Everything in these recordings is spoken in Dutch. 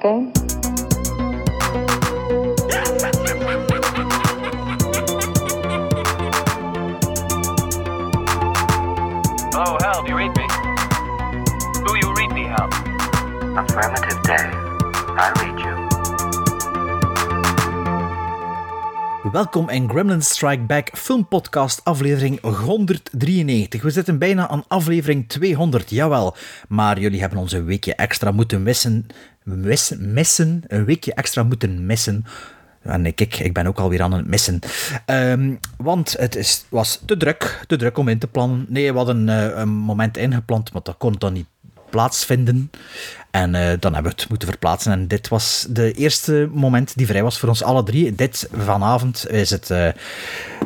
game? Hello, Hal, do you read me? Do you read me, Hal? Affirmative day. I read you. Welkom in Gremlin Strike Back filmpodcast aflevering 193. We zitten bijna aan aflevering 200, jawel. Maar jullie hebben ons een weekje extra moeten missen. Missen? missen een weekje extra moeten missen. En ik, ik, ik ben ook alweer aan het missen. Ehm, want het is, was te druk, te druk om in te plannen. Nee, we hadden eh, een moment ingepland, maar dat kon dan niet plaatsvinden. En eh, dan hebben we het moeten verplaatsen. En dit was de eerste moment die vrij was voor ons alle drie. Dit vanavond is het eh,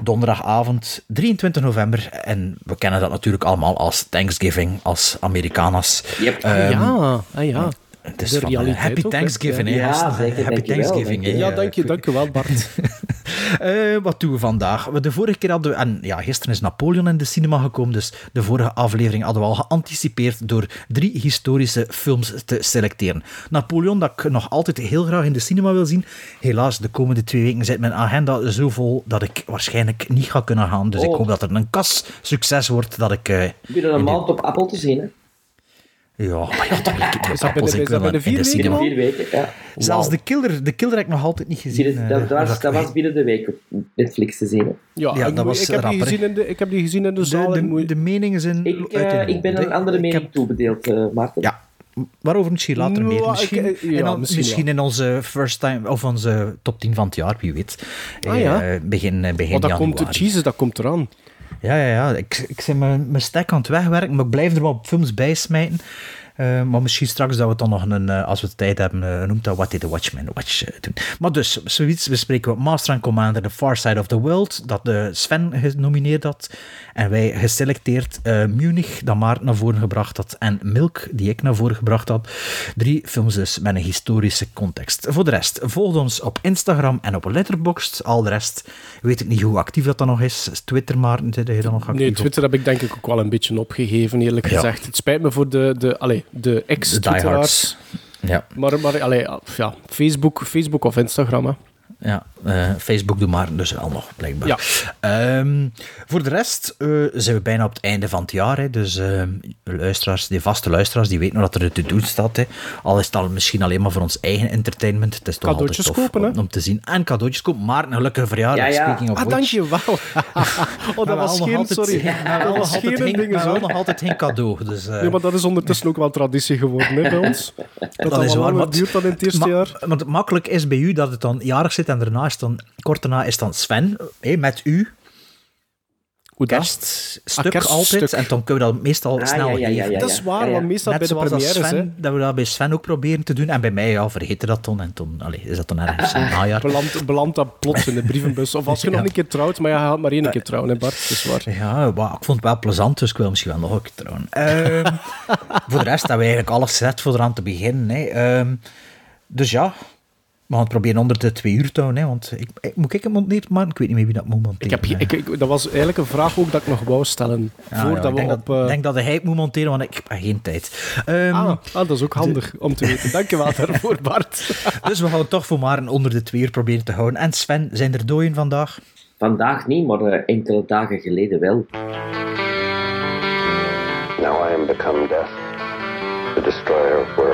donderdagavond 23 november. En we kennen dat natuurlijk allemaal als Thanksgiving, als Amerikanas. Yep. Ehm, ja, ah ja. Het is De van, realiteit Happy ook. Thanksgiving, hè, Ja, gasten. zeker, Happy Thanksgiving. hè. Ja, dank je, dank je wel, Bart. Eh, wat doen we vandaag? We- De vorige keer hadden we, en ja, gisteren is Napoleon in de cinema gekomen, dus de vorige aflevering hadden we al geanticipeerd door drie historische films te selecteren. Napoleon, dat ik nog altijd heel graag in de cinema wil zien. Helaas, de komende twee weken zit mijn agenda zo vol dat ik waarschijnlijk niet ga kunnen gaan. Dus ik Oh. hoop dat er een kas succes wordt, dat ik... eh, Binnen een maand op Apple te zien, hè? Ja, maar ja, dat lijkt Is dat vier in de weken cinema. al? Vier weken, ja. Zelfs de killer, de killer heb ik nog altijd niet gezien. Eh, dat, was, dat was binnen de week op Netflix te zien. Ja, Ja, ik, dat was ik, heb die gezien in de, ik heb die gezien in de zaal. de, ik de, de meningen zijn Ik, uit de ik ben een andere Ik mening heb- toebedeeld, eh Maarten. Ja, waarover misschien later meer. Misschien, ik- ja, in, on- misschien misschien wel. in onze first time, of onze top 10 van het jaar, wie weet. Ah, ja. Eh, begin, begin Want dat komt, januari. Jesus, dat komt eraan. Ja, ja, ja. Ik, ik ben mijn, mijn stack aan het wegwerken, maar ik blijf er wel op films bij smijten. Eh, maar misschien straks dat we dan nog een, eh, als we de tijd hebben, eh, noemt dat What Did the Watchmen Watch doen. Maar dus, zoiets bespreken we Master and Commander, The Far Side of the World, dat de Sven genomineerd had. En wij geselecteerd Munich, dat Maarten naar voren gebracht had, en Milk, die ik naar voren gebracht had. Drie films dus met een historische context. Voor de rest, volg ons op Instagram en op Letterboxd. Al de rest weet ik niet hoe actief dat dan nog is. Twitter, Maarten, zit je dan nog actief Nee, op? Twitter heb ik denk ik ook wel een beetje opgegeven, eerlijk Ja. gezegd. Het spijt me voor de, de, allee, de ex-twitteraars. Ja, Maar, maar allee, ja, Facebook, Facebook of Instagram. Hè. Ja eh, Facebook doet maar dus wel nog, blijkbaar. Ja. Ehm, voor de rest eh, zijn we bijna op het einde van het jaar. Hè, dus ehm, luisteraars, die vaste luisteraars, die weten nog dat er te doen staat. Hè. Al is het al misschien alleen maar voor ons eigen entertainment. Het is toch Cadeautjes altijd tof kopen, hè? om, om te zien. En cadeautjes kopen. Maar een gelukkige verjaardag, Ja, ja. speaking of Ah, dankjewel. oh, dat was nog geen, altijd- sorry. Dat was geen ding, zo. nog altijd geen cadeau. Dus, eh, Nee, maar dat is ondertussen ook wel traditie geworden hè, bij ons. Dat, dat is waar, maar- duurt dan in het eerste Ma- jaar. Want het makkelijk is bij u dat het dan jarig zit en daarna is dan, kort daarna is dan Sven, met u, Hoe dat? kerststuk Ah, kerststuk. altijd. En dan kunnen we dat meestal Ah, snel ja, ja, ja, geven. ja, Dat is waar, want meestal Net bij de premières, Sven, dat we dat bij Sven ook proberen te doen. En bij mij, ja, vergeten dat dan. En toen allee, is dat dan ergens in het najaar. belandt beland dat plots in de brievenbus. Of als je nog een keer trouwt, maar je gaat maar één keer trouwen, hè Bart. Dat is waar. Ja, maar ik vond het wel plezant, dus ik wil misschien wel nog een keer trouwen. Ehm, voor de rest hebben we eigenlijk alles gezet voor eraan te beginnen. Hè. Ehm, dus ja, we gaan het proberen onder de twee uur te houden. Hè, want ik, ik- moet ik hem monteren, maar ik weet niet meer wie dat moet monteren. Ik heb, ge- hè. ik, ik- dat was eigenlijk een vraag ook dat ik nog wou stellen. Ja, voordat ja, ik we denk op... dat, eh, ik denk dat hij het moet monteren, want ik heb geen tijd. Ehm, ah, ah, dat is ook handig om te weten. Dank je wel daarvoor, Bart. Dus we gaan het toch voor maar een onder de twee uur proberen te houden. En Sven, zijn er dooien vandaag? Vandaag niet, maar eh, enkele dagen geleden wel. Now I am become death, the destroyer of worlds.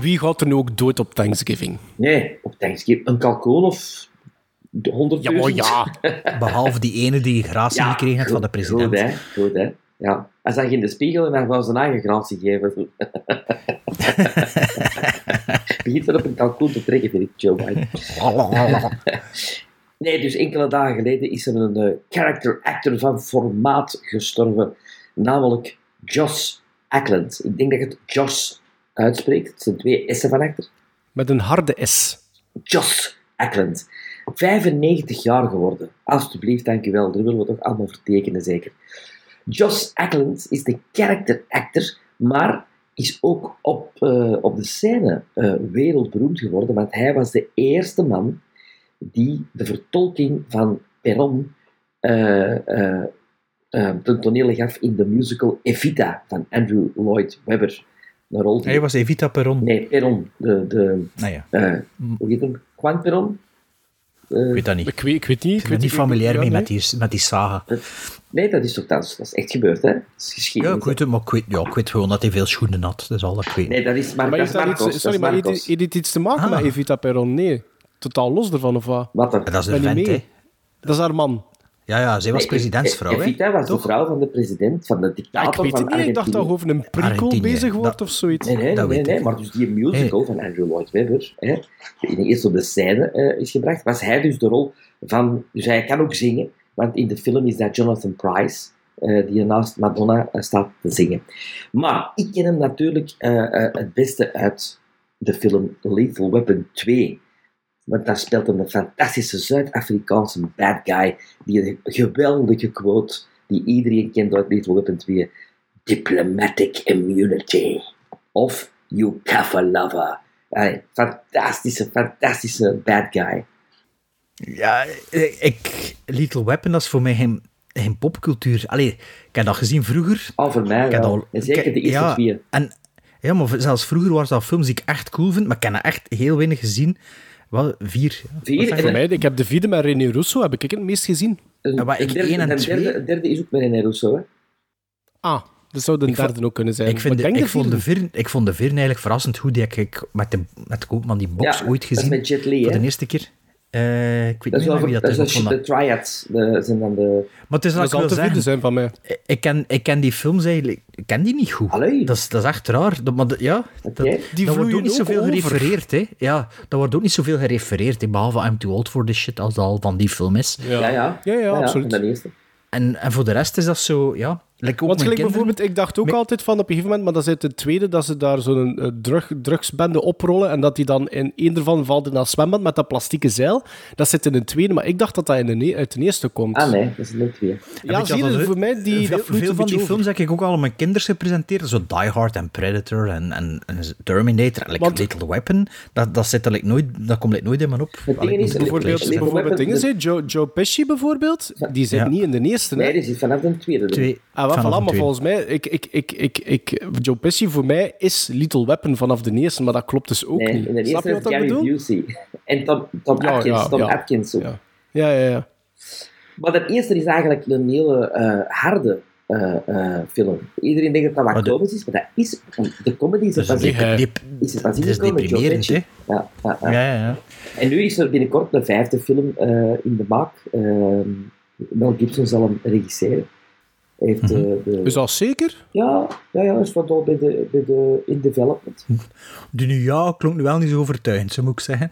Wie gaat er nu ook dood op Thanksgiving? Nee, op Thanksgiving. Een kalkoen of de 100 Ja, maar ja. Behalve die ene die gratie gekregen heeft van de president. Goed, hè. Goed, hè. Ja. Hij zag in de spiegel en hij wou zijn eigen gratie geven. Begint er op een kalkoen te trekken, vind ik, Joe Biden. Nee, dus enkele dagen geleden is er een eh, character actor van formaat gestorven, namelijk Josh Ackland. Ik denk dat het Josh uitspreekt. Het zijn twee S'en van achter. Met een harde S. Josh Ackland. 95 jaar geworden. Alsjeblieft, dankjewel. Daar willen we toch allemaal vertekenen, zeker. Josh Ackland is de character actor, maar is ook op, eh, op de scène eh, wereldberoemd geworden, want hij was de eerste man die de vertolking van Perron eh eh eh, ten tonele gaf in de musical Evita van Andrew Lloyd Webber. Een rol die- Hij was Evita Perron. Nee, Perron. De, de, Nou ja, eh, hoe heet hem? Juan Perron? Eh, ik weet dat niet. Ik weet, ik weet niet. Ik ben niet familiair ja, mee met die, met die saga. Nee, dat is toch dat is, dat is echt gebeurd, hè? Dat is Ja, geschiedenis. ik weet het, maar ik weet, ja, ik weet gewoon dat hij veel schoenen had. Dat is al dat ik weet. Nee, dat is, maar, Maar dat heeft is dat Marcos. iets, sorry, dat maar heeft dit iets te maken Ah. met Evita Perron? Nee. Totaal los ervan, of wat? Wat dan? dat is een vent, hè. Dat is haar man. Ja, ja, zij was Nee, presidentsvrouw, hè. Evita was Toch? de vrouw van de president, van de Ja, dictator ik weet van het niet. Ik dacht dat over een prequel bezig wordt dat- of zoiets. Nee, nee, Dat nee, weet nee, ik. maar dus die musical van Andrew Lloyd Webber, hè, die eerst op de scène eh, is gebracht, was hij dus de rol van... Dus hij kan ook zingen, want in de film is dat Jonathan Price, eh, die naast Madonna eh, staat te zingen. Maar ik ken hem natuurlijk eh, eh, het beste uit de film Lethal Weapon 2. Want daar speelt een fantastische Zuid-Afrikaanse bad guy, die een geweldige quote, die iedereen kent uit Lethal Weapon 2. Diplomatic immunity. Of you kaffa lover. Fantastische, fantastische bad guy. Ja, ik... Little Weapon, dat is voor mij geen, geen popcultuur. Allee, ik heb dat gezien vroeger. Al voor mij al- En zeker ik- de eerste ja, twee. En, ja, maar zelfs vroeger waren dat films die ik echt cool vind, maar ik heb er echt heel weinig gezien. Wel, vier. Vier? Wat En? Voor mij, ik heb de vierde met René Russo, heb ik het meest gezien. Een- Ja, maar een ik derde, één en twee. derde, een derde is ook met René Russo, hè? Ah, dat zou de Ik vond- derde ook kunnen zijn. Ik, vind de, ik, de vond de vierde. vier, ik vond de vier eigenlijk verrassend goed. Die heb ik met de, met de koopman die box Ja, ooit dat is gezien. met Jet Li, Voor hè? de eerste keer. Eh, ik weet Dat is niet wel meer wie dat dat is. de dat- triads. De, zijn dan de... Maar het is Dat wat ik zijn van mij. Ik ken, ik ken die films eigenlijk... Ik ken die niet goed. Allee. Dat is, dat is echt raar. Dat, maar dat- ja, dat. Die dat wordt ook niet zoveel over. gerefereerd. Hè. Ja, dat wordt ook niet zoveel gerefereerd. Hè. Behalve I'm Too Old For This Shit, als dat al van die film is. Ja, ja. Ja, ja, absoluut. En, en voor de rest is dat zo... Ja, like Want gelijk bijvoorbeeld, ik dacht ook Mijn- altijd van op een gegeven moment, maar dat is uit de tweede, dat ze daar zo'n eh, drug, drugsbende oprollen en dat die dan in één ervan valt in dat zwembad met dat plastieke zeil. Dat zit in een tweede, maar ik dacht dat dat in de, uit de eerste komt. Ah, nee, dat is net twee. Ja, zie je, dat voor mij, die, veel, veel van die films heb ik ook al aan mijn kinders gepresenteerd. Zo Die Hard en Predator en, en, en Terminator en like Want- Little Weapon. Dat, dat, zit er like nooit, dat komt like nooit in me op. Allee, is, Bijvoorbeeld, bijvoorbeeld dingen, Joe, Joe Pesci bijvoorbeeld, die zit Ja. niet in de eerste. Nee, die zit vanaf de tweede. Twee, Ah, wel, vanaf voilà, een maar volgens mij, ik, ik, ik, ik, ik, Joe Pesci voor mij is Little Weapon vanaf de eerste, maar dat klopt dus ook Nee, niet. in de Snap eerste je is wat ik Gary bedoel? Busey. En Tom, Tom Ja, Atkins. ja, Tom ja. Atkins ook. Ja. Ja, ja, ja. Maar de eerste is eigenlijk een hele eh, harde eh, eh, film. Iedereen denkt dat dat Maar wat de- komisch is, maar dat is... De comedy is Dat van is, is van het is deprimerend, Pesci. hè? Ja, ja, ja. Ja, ja, ja. En nu is er binnenkort een vijfde film eh, in de maak. Ehm Mel Gibson zal hem regisseren. Heeft de... Is dat zeker? Ja, ja, ja, hij staat al bij de, bij de in development. De nu ja klonk nu wel niet zo overtuigend, zo moet ik zeggen.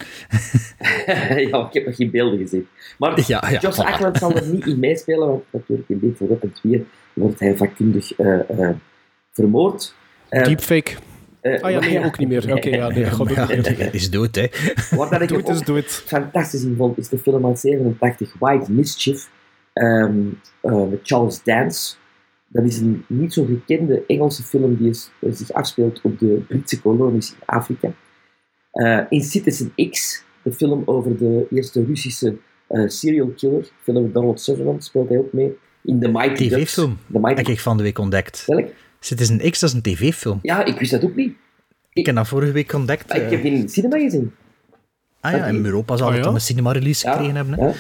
ja, ik heb nog geen beelden gezien. Maar Ja, ja, Josh voilà. Ackland zal er niet in meespelen, want natuurlijk in Little Weapon 2 wordt hij vakkundig eh, eh, vermoord. Eh, Deepfake. Ah ja, nee, ook niet meer. Oké, ja, nee, God, ja, is dood, hè. Wat dat ik het is het. fantastisch in vond, is de film uit 87, White Mischief, ehm, eh, met Charles Dance. Dat is een niet zo gekende Engelse film die is- eh, zich afspeelt op de Britse kolonies in Afrika. Eh, in Citizen X, de film over de eerste Russische eh, serial killer, film met Donald Sutherland, speelt hij ook mee. In The Mighty Ducks. TV-film. Mighty Heb ik van de week ontdekt. Welk? Citizen X, dat is een tv-film. Ja, ik wist dat ook niet. Ik heb dat vorige week ontdekt. Ik heb die in het cinema gezien. Ah ja, in Europa zal Oh, het ja? dan een cinema-release gekregen hebben. Hè? ja.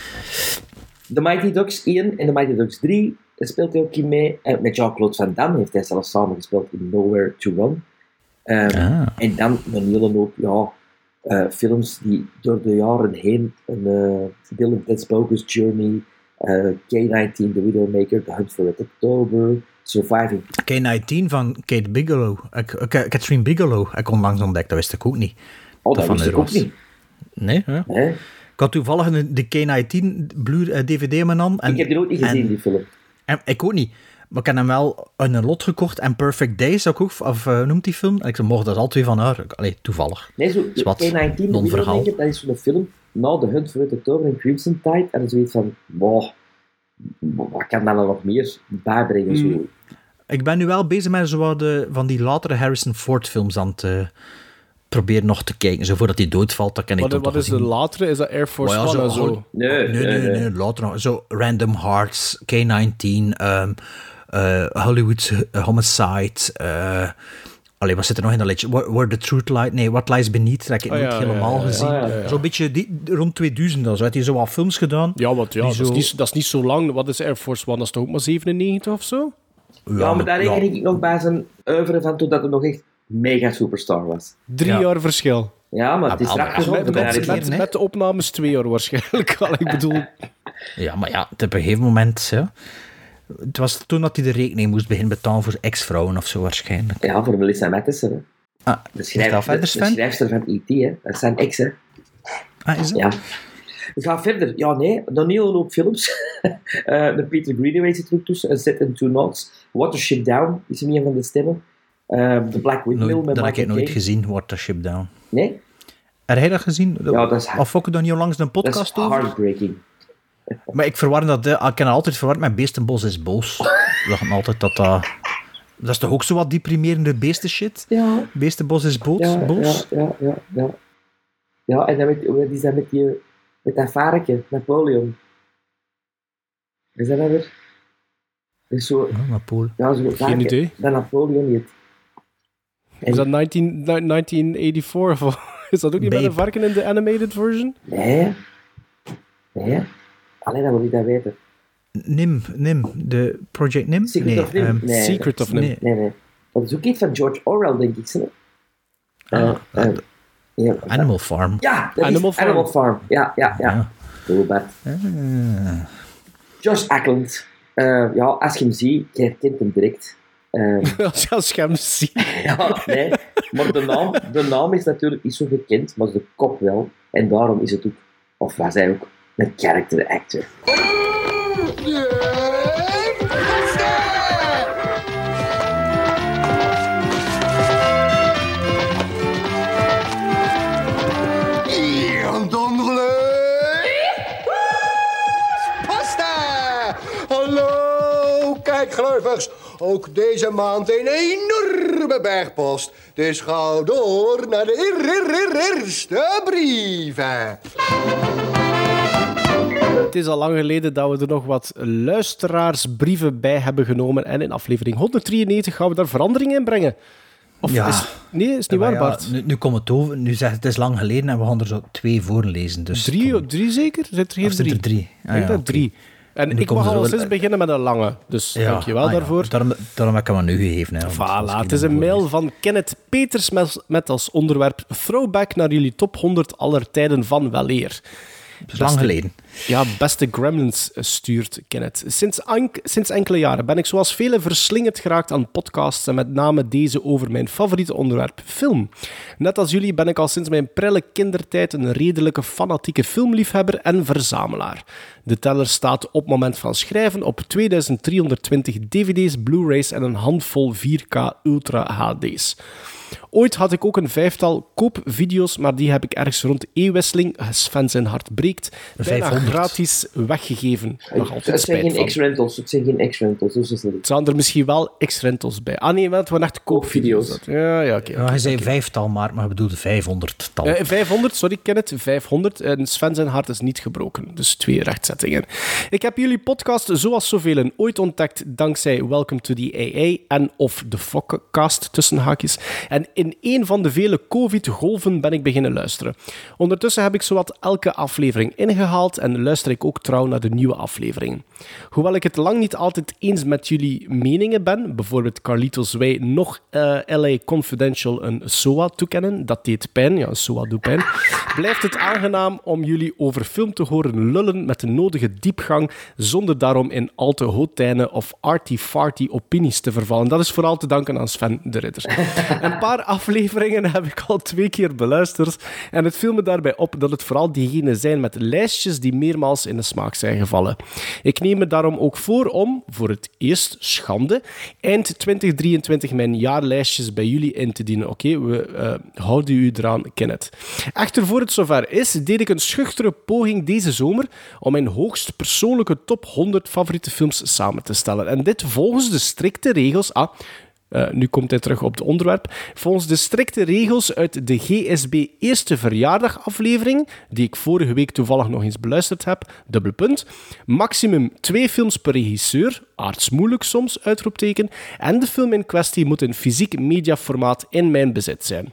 The Mighty Ducks 1 en The Mighty Ducks 3 speelt hij ook in mee. Eh, met Jean-Claude Van Damme heeft hij zelfs samengespeeld in Nowhere to Run. Ehm, Ah. En dan een hele hoop ja, eh, films die door de jaren heen, een, eh, Bill and Ted's Bogus Journey, eh, K-19, The Widowmaker, The Hunt for Red October, Surviving. K-19 van Kate Bigelow. Catherine Bigelow ik onlangs ontdekt, dat wist ik ook niet. Oh, dat van wist ik ook niet. Nee, ja. Hè? Ik had toevallig de K-19 Blu- eh, DVD in mijn hand. En, ik heb die ook niet gezien, en- die film. en ik ook niet. Maar ik heb hem wel in een lot gekocht. En Perfect Days, ook, of eh, noemt die film? En ik mocht dat al twee van haar. Allee, toevallig. Nee, zo, Is wat K-19, de film, non-verhaal. ik, dat is zo'n film, na The Hunt for the Tover en Crimson Tide, en dan zoiets van, wow, wat kan dat nou nog meer bijbrengen? Zo. Mm. Ik ben nu wel bezig met zo wat de, van die latere Harrison Ford films aan het eh, proberen nog te kijken. Zo voordat hij doodvalt, dat kan ik Wat, dan wat toch is de latere? Is dat Air Force Maar ja, One zo en zo? Nee, Nee, nee, nee, nee, nee. later nog. Zo Random Hearts, K-19, ehm, eh, Hollywood Homicide. eh allee, wat zit er nog in dat liedje? Where, the Truth Lies... Nee, What Lies Beneath, dat heb ik Oh, nooit ja, helemaal ja, ja, gezien. ja, ja, Zo'n beetje die, rond 2000 dan. Zo had hij zo wat films gedaan. Ja, want ja, Die dat is, zo- niet, dat is niet zo lang. Wat is Air Force One? Dat is toch ook maar 97 of zo? Ja, maar daar reken ja. ik nog bij zijn oeuvre van toen dat hij nog echt mega superstar was. Drie Ja. jaar verschil. Ja, maar het is Ah, straks ja, nog Met, met, is met, hè? met de opnames twee jaar waarschijnlijk. al. Ik bedoel, Ja, maar ja, op een gegeven moment... Ja, het was toen dat hij de rekening moest beginnen betalen voor ex-vrouwen of zo waarschijnlijk. Ja, voor Melissa Matheson. Hè. Ah, De, is schrijf, de, de schrijfster van E.T., hè. dat is zijn ex. Hè. Ah, is dat? Ja. We gaan verder. Ja, nee, nog een hele hoop films. Eh de Peter Greenaway zit er ook tussen. A Set and Two Knots. Watership Down is een van de stemmen. Eh The Black Windmill Nooit, met dat heb ik nooit gezien, Watership Down. Nee, Heb jij dat gezien? Ja, dat is- Of ook dan niet onlangs een dat is podcast over? heartbreaking. Maar ik verwar dat, eh, ik ken altijd verward met Beestenbos is boos. Ik dacht altijd dat dat... Dat is toch ook zo wat deprimerende beestenshit? Ja, Beestenbos is boos? ja, boos? ja, ja, ja, ja. Ja, en dan met, wat is dat met, die, met dat varken, Napoleon. Is dat dat weer? Dat is zo, Ja, Napoleon. ja, zo varken, idee. Dat Napoleon niet. Is dat 19, ni- 1984? Of, is dat ook niet een Babe. varken in de animated version? Nee. Nee. Alleen dat wil ik dat weten. Nim, Nim, de Project Nim? Secret nee, of Nim? ehm, Nee. Secret of Nim. nee. Nee, nee. Dat is ook iets van George Orwell, denk ik. Zo. Eh, eh, ja, Animal Farm. ja, Animal Farm. Animal Farm. Ja, ja, ja. Ja. Heel bad. Ah. Josh Ackland. Eh, ja, als je hem ziet, je herkent hem direct. Eh, Als je hem ziet. ja, nee. Maar de naam, de naam is natuurlijk niet zo gekend, maar de kop wel. En daarom is het ook, of was hij ook, een character actor. Ook deze maand een enorme bergpost. Dus ga door naar de eer- eer- eer- eerste brieven. Het is al lang geleden dat we er nog wat luisteraarsbrieven bij hebben genomen. En in aflevering 193 gaan we daar verandering in brengen. Of Ja. is, nee, is niet waar, ja, Bart. nu, nu komt het over. Nu zegt het is lang geleden en we gaan er zo twee voorlezen. Dus Drie, drie zeker? Zijn er geen drie? er drie? Ah, Ik denk ja, drie. En Nu ik mag al sinds beginnen met een lange. Dus Ja, dankjewel ah ja, daarvoor. Daarom, daarom heb ik hem aan u gegeven. Hè, Voilà, het is een mail van Kenneth Peters met, als onderwerp Throwback naar jullie top 100 aller tijden van weleer. Is lang geleden. Ja, beste Gremlins eh, stuurt Kenneth. Sinds, sinds enkele jaren ben ik zoals velen verslingerd geraakt aan podcasts en met name deze over mijn favoriete onderwerp, film. Net als jullie ben ik al sinds mijn prille kindertijd een redelijke fanatieke filmliefhebber en verzamelaar. De teller staat op moment van schrijven op 2320 dvd's, blu-rays en een handvol 4K Ultra HD's. Ooit had ik ook een vijftal koopvideo's, maar die heb ik ergens rond e-wisseling, Sven zijn hart breekt, bijna 500. gratis weggegeven. Nog altijd Het zijn geen. X-rentals, het zijn geen X-rentals, dus niet. Er er misschien wel X-rentals bij. Ah nee, want het waren echt koopvideo's. Ja, ja, oké. Hij zei vijftal, maar, maar hij bedoelde vijfhonderdtal. Eh, 500, sorry Kenneth, 500. En Sven zijn hart is niet gebroken, dus twee rechtzettingen. Ik heb jullie podcast zoals zoveel ooit ontdekt dankzij Welcome to the AA en of de Fokkecast tussen haakjes. En in een van de vele COVID-golven ben ik beginnen luisteren. Ondertussen heb ik zowat elke aflevering ingehaald en luister ik ook trouw naar de nieuwe afleveringen. Hoewel ik het lang niet altijd eens met jullie meningen ben, bijvoorbeeld Carlitos wij nog eh, LA Confidential een SOA toekennen, dat deed pijn, ja, SOA doet pijn, blijft het aangenaam om jullie over film te horen lullen met de nodige diepgang, zonder daarom in al te hautaine of arty-farty opinies te vervallen. Dat is vooral te danken aan Sven de Ridder. Paar afleveringen heb ik al twee keer beluisterd. En het viel me daarbij op dat het vooral diegenen zijn met lijstjes die meermaals in de smaak zijn gevallen. Ik neem me daarom ook voor om, voor het eerst schande, eind 2023 mijn jaarlijstjes bij jullie in te dienen. Oké, we eh, houden u eraan, Kenneth. Echter, voor het zover is, deed ik een schuchtere poging deze zomer om mijn hoogst persoonlijke top 100 favoriete films samen te stellen. En dit volgens de strikte regels. Ah, eh, nu komt hij terug op het onderwerp. Volgens de strikte regels uit de GSB Eerste Verjaardag aflevering, die ik vorige week toevallig nog eens beluisterd heb. Maximum twee films per regisseur, aardsmoeilijk soms, uitroepteken. En de film in kwestie moet in fysiek mediaformaat in mijn bezit zijn.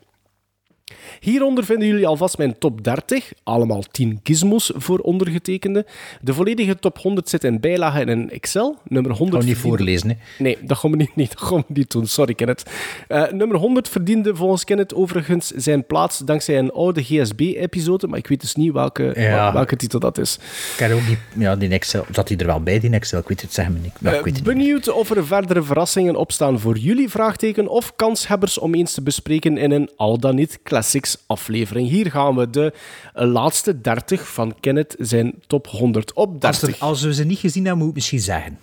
Hieronder vinden jullie alvast mijn top 30, allemaal 10 gizmos voor ondergetekende. De volledige top 100 zit in bijlagen in Excel. Nummer 100 Gaan we niet verdiende- voorlezen, hè. Nee, dat gaan we niet, nee, dat gaan we niet doen. Sorry, Kenneth. Eh, nummer 100 verdiende volgens Kenneth overigens zijn plaats dankzij een oude GSB-episode, maar ik weet dus niet welke, Ja. welke titel dat is. Ik heb ook niet... Ja, die Excel... Zat hij er wel bij, die Excel? Ik weet het, zeg me niet. Ik weet het. Benieuwd of er verdere verrassingen opstaan voor jullie, vraagteken, of kanshebbers om eens te bespreken in een al dan niet classics aflevering. Hier gaan we de eh, laatste 30 van Kenneth zijn top 100 op Als, 30. er- als we ze niet gezien hebben, moet ik misschien zeggen.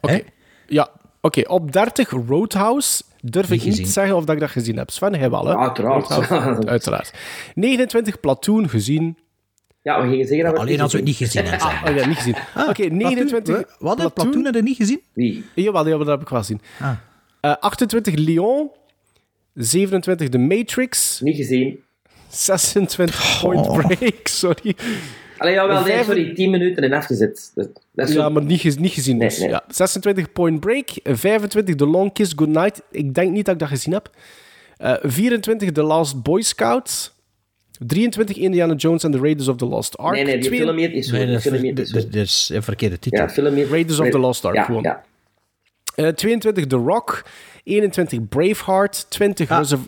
Oké. Ja, oké. Op 30 Roadhouse durf Niet ik niet gezien. te zeggen of dat ik dat gezien heb. Sven, hij wel, hè? Ja, uiteraard. Roadhouse, uiteraard. 29 Platoon gezien. Ja, we gingen zeggen dat we Alleen als we het niet gezien hebben. Ah, oh ja, niet gezien. Oké, 29 Wat? Wat? Platoon, je niet gezien? Wie? Jawel, jawel, dat heb ik wel gezien. Ah. Eh, 28 Lyon. 27 The Matrix. Niet gezien. 26 Point Oh. Break, sorry. Allee, jawel, nee, Vijf- sorry, 10 minuten en afgezet. Dat, dat is Ja, zo- maar niet, gez- niet gezien Nee, dus. nee. Ja. 26 Point Break. 25 The Long Kiss Goodnight. Ik denk niet dat ik dat gezien heb. Eh, 24 The Last Boy Scouts. 23 Indiana Jones and the Raiders of the Lost Ark. Nee, nee, die Twee- film is zo. Nee, die dat is, een verkeerde titel. Ja. Raiders of the Lost Ark, Ja, gewoon. ja. Eh, 22 The Rock. 21 Braveheart. 20 Ah. Reserv-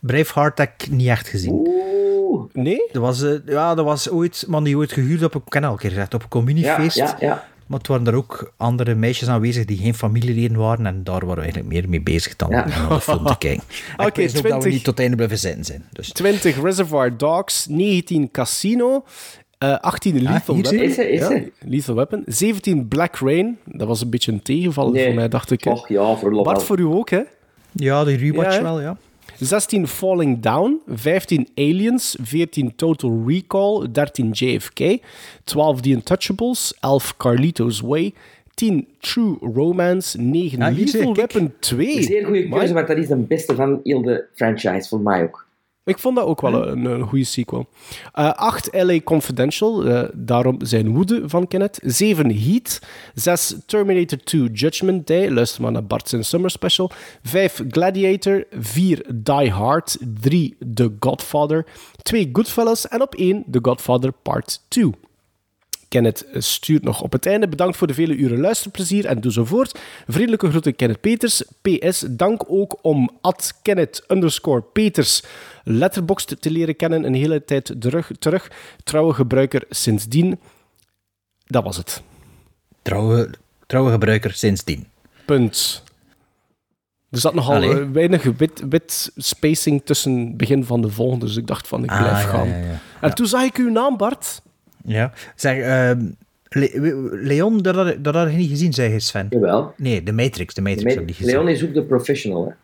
Braveheart heb ik niet echt gezien. Oeh. Nee? Dat was, eh, ja, dat was ooit, man die ooit gehuurd op een, ik ken al een keer gezegd, op een communiefeest. ja, ja. Maar het waren er ook andere meisjes aanwezig die geen familieleden waren. En daar waren we eigenlijk meer mee bezig dan Ja. om naar de film te kijken. En Oké, ik wist ook dat we 20. niet tot het einde blijven zitten zijn. Dus 20 Reservoir Dogs. 19 Casino. Eh 18 Lethal hier zie Weapon. Is er, is Ja, er. Lethal Weapon. 17 Black Rain. Dat was een beetje een tegenval Nee. voor mij, dacht ik. Och ja, voor Bart, voor u ook, hè? ja, de rewatch Ja, wel, ja. 16 Falling Down, 15 Aliens, 14 Total Recall, 13 JFK, 12 The Untouchables, 11 Carlito's Way, 10 True Romance, 9 Ja, hier zie Lethal. Weapon 2. Zeer goede Maar keuze, want dat is de beste van heel de franchise, voor mij ook. Ik vond dat ook wel een, een goede sequel. Eh 8 LA Confidential, eh, daarom zijn woede van Kenneth. 7 Heat. 6 Terminator 2 Judgment Day, luister maar naar Bart zijn Summer Special. 5 Gladiator. 4 Die Hard. 3 The Godfather. 2 Goodfellas. En op 1 The Godfather Part 2. Kenneth stuurt nog op het einde. Bedankt voor de vele uren luisterplezier en doe zo voort. Vriendelijke groeten Kenneth Peters. PS, dank ook om at Kenneth underscore Peters Letterboxd te leren kennen. Een hele tijd terug. terug. Trouwe gebruiker sindsdien. Dat was het. Trouwe, trouwe gebruiker sindsdien. Punt. Er zat nogal Allee. eh, weinig wit, wit spacing tussen het begin van de volgende, dus ik dacht van ik blijf Ah, ja, gaan. ja, ja. En toen zag ik uw naam, Bart. Ja. Zeg, ehm, Le- Leon, dat had, dat had je niet gezien, zei je Sven. Jawel. Nee, de Matrix. De Matrix heb ik niet gezien. Leon is ook de professional, hè.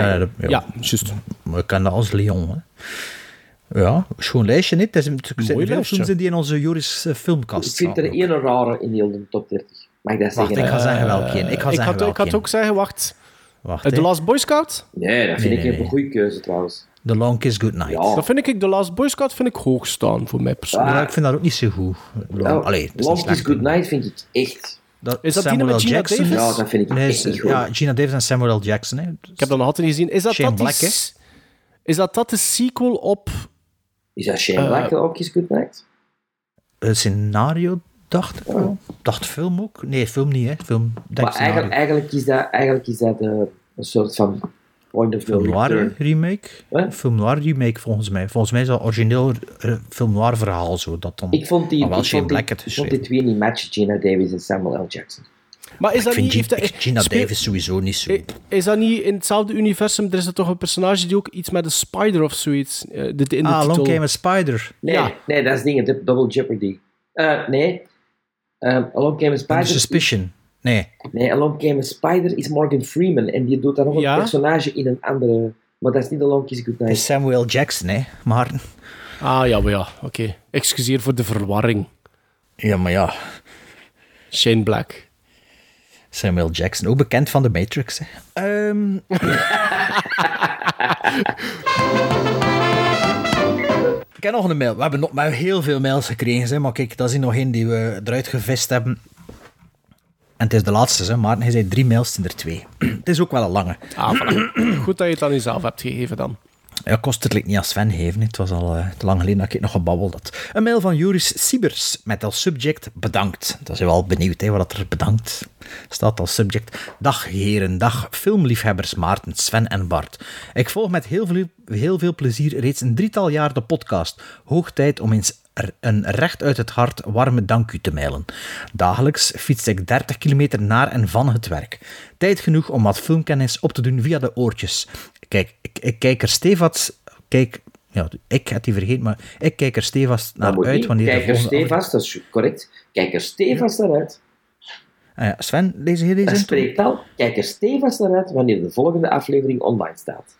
Ja, dat- ja. Ja, juist. Maar ik ken dat als Leon. Hè. Ja, schoon lijstje, niet? Het is een Mooi lijstje. films die in onze Joris eh, filmkast Ik vind er één rare in heel de top 30. Mag ik dat Wacht, zeggen? ik ga hè? zeggen welke. Ik ga ik, zeggen had, ik had ook zeggen, wacht. Wacht, Eh, The. Last Boy Scout? Nee, dat vind Nee, ik nee, een nee. goede keuze trouwens. The Long Kiss Goodnight. Ja. Dat vind ik, The Last Boy Scout vind ik hoog staan voor mij persoonlijk. Ja, ik vind dat ook niet zo goed. Long, Nou, Allee, het Long niet Kiss slecht. Good Night vind ik echt... Dat Is dat die Samuel met Gina Jackson? Davis? Ja, dat vind ik Nee, echt niet goed. ja, Gina Davis en Samuel L. Jackson. Hè. Ik heb dat nog altijd niet gezien. Is dat Shane dat, die, Black, is dat dat de sequel op... Is dat Shane Eh, Black, Long Kiss Good Night? Een scenario, dacht ik wel. Dacht film ook? Nee, film niet, hè. Film, denk Maar eigenlijk, eigenlijk is dat, eigenlijk is dat eh, een soort van point of no Film noir return. remake? Wat? Film noir remake, volgens mij. Volgens mij is dat origineel eh, film noir verhaal, zo. Dat dan... Ik vond die, ik Shane vond die, Black het ik vond die twee niet matchen, Gina Davis en Samuel L. Jackson. Maar is dat vind niet... Heeft dat- Gina Davis sowieso niet zo. I- Is dat niet in hetzelfde universum? Er is er toch een personage die ook iets met een spider of zoiets eh, de, de- in de ah, titel. Long Came a Spider. Nee, Ja. nee, dat is dingen, Dou- Double Jeopardy. Eh, nee. Um, Along Came a Spider. Under Suspicion. Nee. Nee, Along Came a Spider is Morgan Freeman. En die doet dan nog een personage in een andere... Maar dat is niet Along Kiss Het is. Samuel Jackson, hè, Maarten. Ah, ja, maar ja. Oké. Excuseer voor de verwarring. Ja, maar ja. Shane Black. Samuel Jackson, ook bekend van de Matrix. Hè. Ehm. Ik heb nog een mail. We hebben nog maar heel veel mails gekregen, hè, maar kijk, dat is hier nog één die we eruit gevist hebben. En het is de laatste, hè. Maarten, hij zei drie mails, het zijn er twee. het is ook wel een lange. Ah, voilà. Goed dat je het aan jezelf hebt gegeven dan. Ja, kost het niet aan Sven geven. Het was al eh, te lang geleden dat ik nog gebabbeld had. Een mail van Joris Siebers met als subject bedankt. Dat is wel benieuwd hè, wat er bedankt staat als subject. Dag heren, dag filmliefhebbers Maarten, Sven en Bart. Ik volg met heel veel, heel veel plezier reeds een drietal jaar de podcast. Hoog tijd om eens een recht uit het hart warme dank u te mailen. Dagelijks fiets ik 30 kilometer naar en van het werk. Tijd genoeg om wat filmkennis op te doen via de oortjes. Kijk, ik, ik kijk er stevast... Kijk, ja, ik had die vergeten, maar ik kijk er stevast naar uit niet. wanneer Kijk er stevast, dat is correct. Kijk er stevast naar uit. Ah ja, Sven, lees je deze Dat spreekt al. Kijk er stevast naar uit wanneer de volgende aflevering online staat.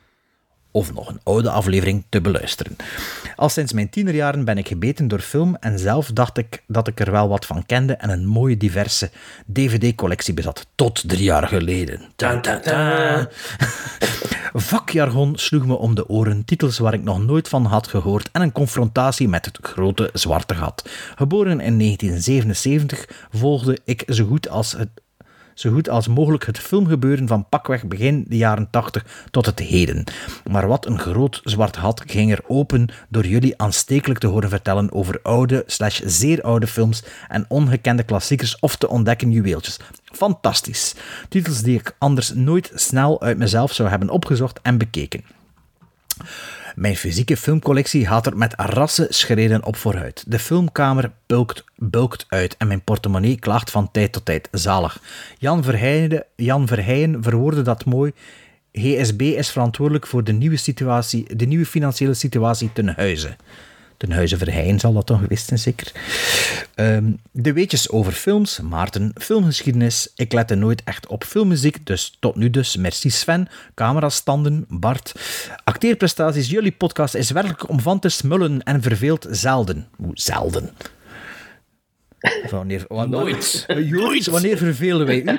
Of nog een oude aflevering te beluisteren. Al sinds mijn tienerjaren ben ik gebeten door film en zelf dacht ik dat ik er wel wat van kende en een mooie diverse DVD-collectie bezat. Tot drie jaar geleden. Ta -ta -ta. Vakjargon sloeg me om de oren, titels waar ik nog nooit van had gehoord en een confrontatie met het grote zwarte gat. Geboren in 1977 volgde ik zo goed als het zo goed als mogelijk het filmgebeuren van pakweg begin de jaren 80 tot het heden. Maar wat een groot zwart gat ging er open door jullie aanstekelijk te horen vertellen over oude slash zeer oude films en ongekende klassiekers of te ontdekken juweeltjes. Fantastisch. Titels die ik anders nooit snel uit mezelf zou hebben opgezocht en bekeken. Mijn fysieke filmcollectie gaat er met rassen schreden op vooruit. De filmkamer bulkt, bulkt uit en mijn portemonnee klaagt van tijd tot tijd. Zalig. Jan Verheijen, Jan Verheijen verwoordde dat mooi. GSB is verantwoordelijk voor de nieuwe, situatie, de nieuwe financiële situatie ten huize. Ten huize Verheijen zal dat toch geweest zijn, zeker. Ehm, de weetjes over films, Maarten, filmgeschiedenis. Ik lette nooit echt op filmmuziek, dus tot nu dus. Merci Sven, camerastanden, Bart. Acteerprestaties, jullie podcast is werkelijk om van te smullen en verveelt zelden. Hoe zelden? Wanneer, wa- Nooit. Joris, wanneer vervelen wij u?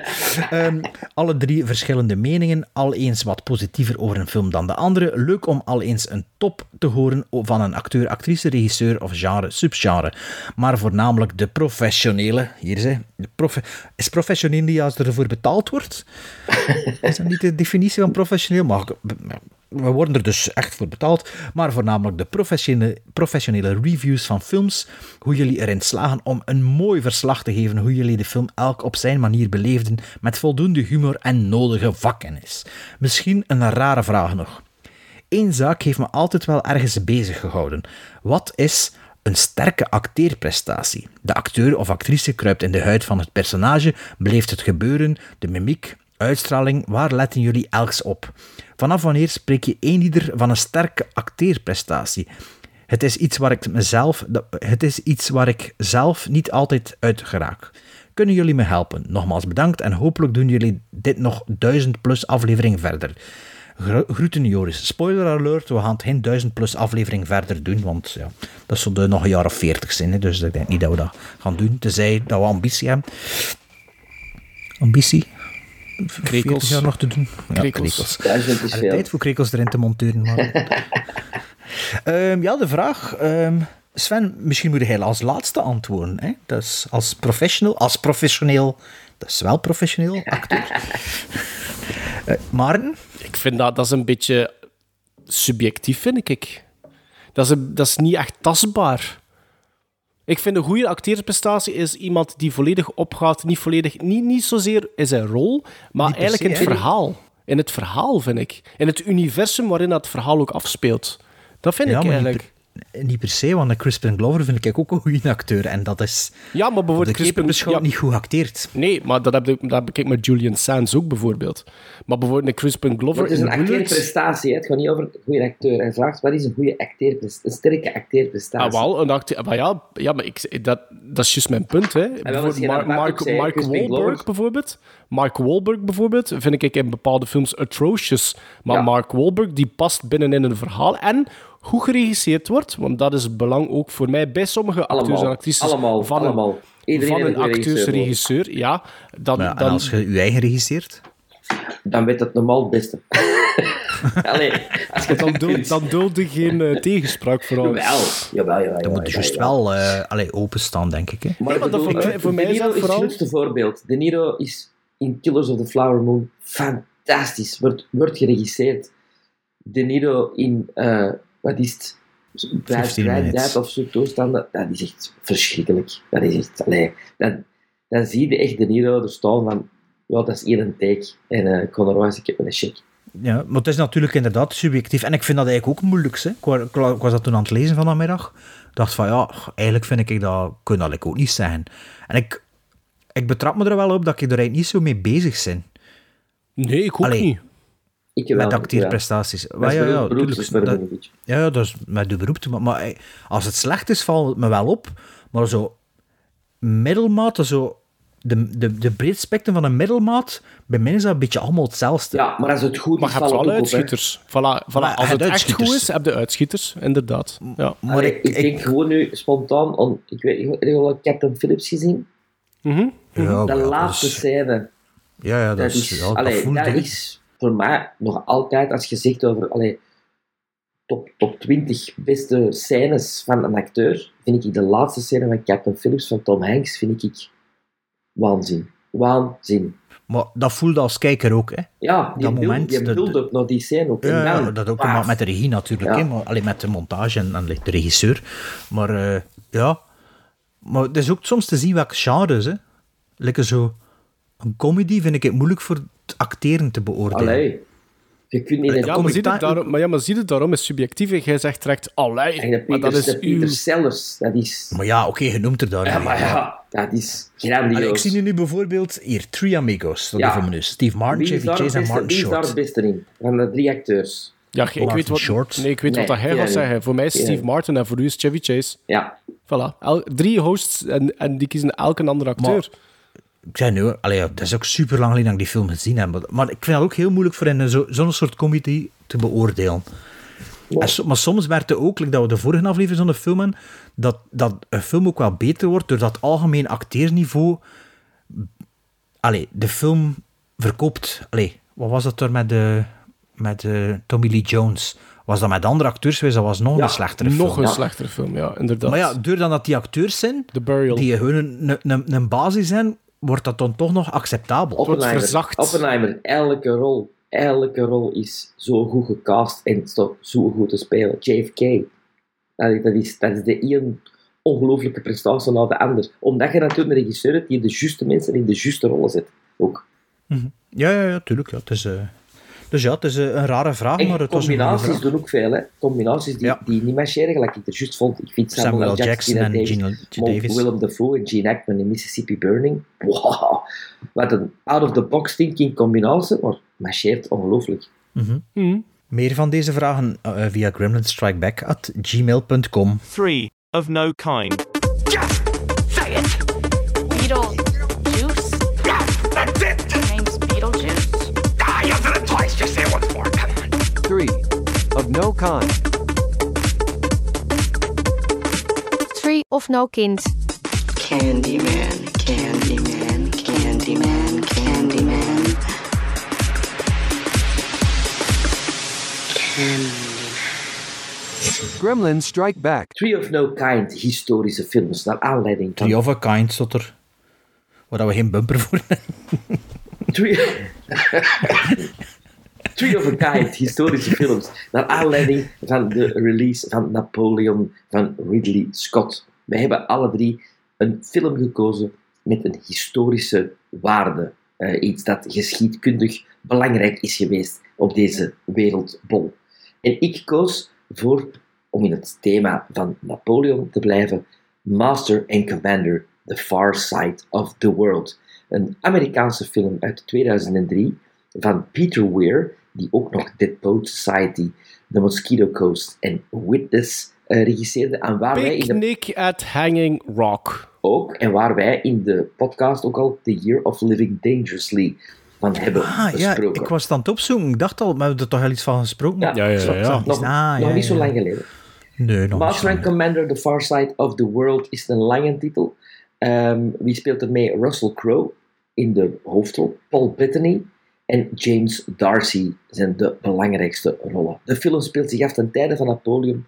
Ehm, alle drie verschillende meningen, al eens wat positiever over een film dan de andere. Leuk om al eens een top te horen van een acteur, actrice, regisseur of genre, subgenre. Maar voornamelijk de professionele. Hier is hij. De profe is professioneel die als er ervoor betaald wordt? Is dat niet de definitie van professioneel? Maar we worden er dus echt voor betaald. Maar voornamelijk de professionele, reviews van films. Hoe jullie erin slagen om een mooi verslag te geven. Hoe jullie de film elk op zijn manier beleefden. Met voldoende humor en nodige vakkennis. Misschien een rare vraag nog. Eén zaak heeft me altijd wel ergens bezig gehouden. Wat is een sterke acteerprestatie? De acteur of actrice kruipt in de huid van het personage, beleeft het gebeuren, de mimiek, uitstraling, waar letten jullie elks op? Vanaf wanneer spreek je een ieder van een sterke acteerprestatie? Het is iets waar ik mezelf, het is iets waar ik zelf niet altijd uit geraak. Kunnen jullie me helpen? Nogmaals bedankt en hopelijk doen jullie dit nog duizend plus afleveringen verder. Gro- Groeten Joris. Spoiler alert, we gaan geen duizend plus aflevering verder doen, want ja, dat zullen nog een jaar of veertig zijn, hè, dus ik denk niet dat we dat gaan doen, tenzij dat we ambitie hebben. Ambitie? Krekels. 40 jaar nog te doen. Ja, Krekels. Duizend is Alle veel. tijd voor krekels erin te monteren. Maar... Ehm, ja, de vraag. ehm, Sven, misschien moet hij als laatste antwoorden. Hè? Dat is als professional, als professioneel, dat is wel professioneel, acteur. Maarten? Ik vind dat, dat is een beetje subjectief, vind ik. Dat is, een- dat is niet echt tastbaar. Ik vind een goede acteerprestatie is iemand die volledig opgaat, niet volledig, niet, niet zozeer in zijn rol, maar Niet eigenlijk in het verhaal. In het verhaal, vind ik. In het universum waarin dat verhaal ook afspeelt. Dat vind Ja, ik eigenlijk. Niet per se, want Crispin Glover vind ik ook een goede acteur. En dat is Ja, maar bijvoorbeeld Crispin... beschouwd ja, niet goed geacteerd. Nee, maar dat heb, ik, dat heb ik met Julian Sands ook bijvoorbeeld. Maar bijvoorbeeld Crispin Glover Het is een acteerprestatie, hè. het gaat niet over een goede acteur. Hij vraagt, wat is een goede acteerprestatie? Een sterke acteerprestatie. Ah, wel, een acteur... Maar ja, ja maar ik, dat, dat is juist mijn punt. Hè. Bijvoorbeeld je Mark, Mark, Mark Wahlberg bijvoorbeeld. Mark Wahlberg bijvoorbeeld vind ik in bepaalde films atrocious. Maar Ja. Mark Wahlberg die past binnen in een verhaal en hoe geregisseerd wordt, want dat is belang ook voor mij bij sommige acteurs Allemaal, en actrices allemaal, van een, allemaal. Iedereen van een een regisseur acteurs-regisseur. Ja, dan, Maar ja, en dan, als je je eigen regisseert... Dan weet het normaal het beste. Allee, als je dan, dat kunt. dan dulde geen eh, tegenspraak vooral. Jawel, jawel, jawel. Dan moet je juist wel eh allee, openstaan, denk ik. Hè. Maar, dat voor mij- eh, voor mij De is Niro dat is vooral- het grootste voorbeeld. De Niro is in Killers of the Flower Moon fantastisch. Wordt, wordt geregisseerd. De Niro in, eh, wat is het? Bad 15 Minutes. Granddad of zo toestanden. Dat is echt verschrikkelijk. Dat is echt, allee, dat, dan zie je echt De Niro er staan van, ja, dat is hier een take. En eh Conor ik heb een check. Ja, maar het is natuurlijk inderdaad subjectief. En ik vind dat eigenlijk ook moeilijk. Hè. Ik, wa- ik wa- ik was dat toen aan het lezen vanmiddag. Ik dacht van, ja, eigenlijk vind ik dat... Kun dat ik ook niet zeggen. En ik, ik betrap me er wel op dat ik er eigenlijk niet zo mee bezig ben. Nee, ik ook Allee, niet. Ik wel. met ja. acteerprestaties. Dat Maar ja, ja, tuurlijk. Dat- een. Ja, ja, dat is met de beroep te maken. Maar eh, als het slecht is, valt het me wel op. Maar zo middelmaat, zo de, de, de breed spectrum van een middelmaat, bij mij is dat een beetje allemaal hetzelfde. Ja, maar als het goed Maar is, je hebt valt wel uitschieters. Voilà, voilà. Maar Als je het echt goed is, heb je uitschieters, inderdaad. Ja. Maar Allee, ik, ik, denk gewoon nu spontaan, on, ik weet heb je al Captain Phillips gezien? Mhm. ja, De laatste is- scène, Ja, ja, dat, dat is, is, ja, dat allee, voelt dat hè. is voor mij nog altijd, als je zegt over allee, top, top 20 beste scènes van een acteur, vind ik de laatste scène van Captain Phillips van Tom Hanks, vind ik waanzin. Waanzin. Maar dat voelde als kijker ook, hè. Ja, die Dat beeld, moment, build-up naar die scène ook. Ja, dan, dat ook maar met de regie natuurlijk, Ja. hè, maar, alleen met de montage en, en de regisseur. Maar eh, ja, maar het is ook soms te zien welke genres. Hè. Lekker zo, een comedy vind ik het moeilijk voor het acteren te beoordelen. Allee, je kunt niet... Ja, Ja, maar, zie het daarom, maar ja, maar zie het daarom is subjectief en jij zegt direct, allee, maar dat Peter, is uw... Sellers, dat is... Maar ja, oké, je noemt er daar. Ja, maar ja, dat is grandioos. Allee, ik zie nu, nu bijvoorbeeld hier Three Amigos, dat Ja. even menu. Steve Martin, Chevy Chase en Martin wie is daar Short. het beste in? Van de drie acteurs. Ja, ik weet wat, Short. nee, ik weet Nee, wat dat hij gaat zeggen. Voor mij is. Steve Martin en voor u is Chevy Chase. Ja. Voilà. El- drie hosts en, en die kiezen elk een andere acteur. Ik zei nu, allee, dat is ook super lang geleden dat ik die film gezien heb. Maar, maar ik vind het ook heel moeilijk voor in een zo- zo'n soort comedy te beoordelen. En so- maar soms werd het ook, like dat we de vorige aflevering van de film hebben, dat, dat een film ook wel beter wordt doordat het algemeen acteersniveau allee, de film verkoopt. Allee, wat was dat er met, de, met de Tommy Lee Jones? Was dat met andere acteurs geweest? Dat was nog Ja, een slechtere Nog film. een ja. slechtere film, ja, inderdaad. Maar ja, doordat dat die acteurs zijn, The Burial. die hun een, basis zijn, wordt dat dan toch nog acceptabel. Oppenheimer. verzacht. Oppenheimer, elke rol, elke rol is zo goed gecast en zo goed te spelen. JFK, dat, dat, is, dat is de één ongelooflijke prestatie na de ander. Omdat je natuurlijk een regisseur hebt die de juiste mensen in de juiste rollen zet. Ook. Ja, ja, ja, tuurlijk. Ja. Het is, eh, dus ja, het is eh, een rare vraag, maar het was een combinaties vraag. doen ook veel, hè. Combinaties die, Ja. die niet marcheren, gelijk ik er juist vond. Ik vind Samuel, Samuel. Jackson en Gene Davis. Willem Dafoe en Gene Hackman in Mississippi Burning. Wow, wat een out-of-the-box thinking combinatie, maar marcheert ongelooflijk. Mhm. Meer van deze vragen eh, via gremlinstrikeback@gmail.com. Three of no kind. No kind. Three of no kind. Candyman, Candyman, Candyman, Candyman. Candyman. Gremlins Strike Back. Tree of No Kind, historische films, naar aanleiding van... Three of a Kind stond er. Waar we geen bumper voor hebben. Tree... Tree of a Kind, historische films, naar aanleiding van de release van Napoleon van Ridley Scott. Wij hebben alle drie een film gekozen met een historische waarde. Eh, iets dat geschiedkundig belangrijk is geweest op deze wereldbol. En ik koos voor om in het thema van Napoleon te blijven, Master and Commander, The Far Side of the World. Een Amerikaanse film uit 2003 van Peter Weir, die ook nog Dead Poet Society, The Mosquito Coast en Witness uh, regisseerde. En waar wij in de Picnic at Hanging Rock. ook, en waar wij in de podcast ook al The Year of Living Dangerously van hebben Ah, ja, ik was het aan het opzoeken. Ik dacht al, maar we hebben er toch al iets van gesproken? Ja, Ja, ja, ja. Nog, Ah, nog ja, niet zo ja. lang geleden. Nee, nog Master niet. Commander, The Far Side of the World is een lange titel. Ehm, wie speelt er mee? Russell Crowe in de hoofdrol, Paul Bettany en James Darcy zijn de belangrijkste rollen. De film speelt zich af ten tijde van Napoleon.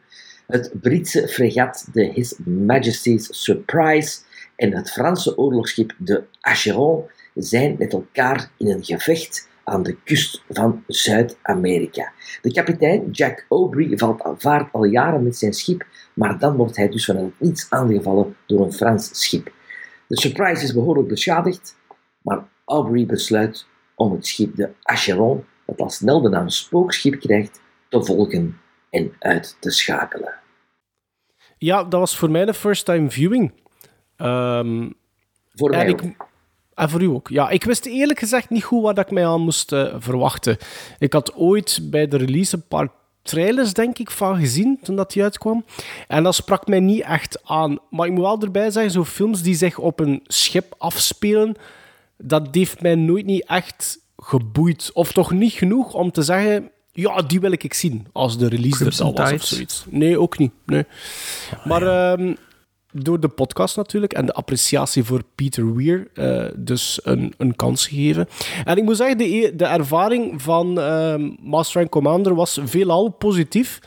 Het Britse fregat de His Majesty's Surprise en het Franse oorlogsschip de Acheron zijn met elkaar in een gevecht aan de kust van Zuid-Amerika. De kapitein, Jack Aubrey, valt aan vaart al jaren met zijn schip, maar dan wordt hij dus vanuit het niets aangevallen door een Frans schip. De Surprise is behoorlijk beschadigd, maar Aubrey besluit om het schip de Acheron, dat al snel de naam spookschip krijgt, te volgen en uit te schakelen. Ja, dat was voor mij de first time viewing. Ehm, Voor mij en, ook. en voor u ook. Ja, ik wist eerlijk gezegd niet goed wat ik mij aan moest eh, verwachten. Ik had ooit bij de release een paar trailers, denk ik, van gezien toen dat die uitkwam. En dat sprak mij niet echt aan. Maar ik moet wel erbij zeggen, zo films die zich op een schip afspelen, dat heeft mij nooit niet echt geboeid. Of toch niet genoeg om te zeggen, ja, die wil ik zien als de release er al was of zoiets. Nee, ook niet. Nee. Maar ehm, door de podcast natuurlijk en de appreciatie voor Peter Weir, eh, dus een, een kans gegeven. En ik moet zeggen, de, de ervaring van ehm, Master and Commander was veelal positief.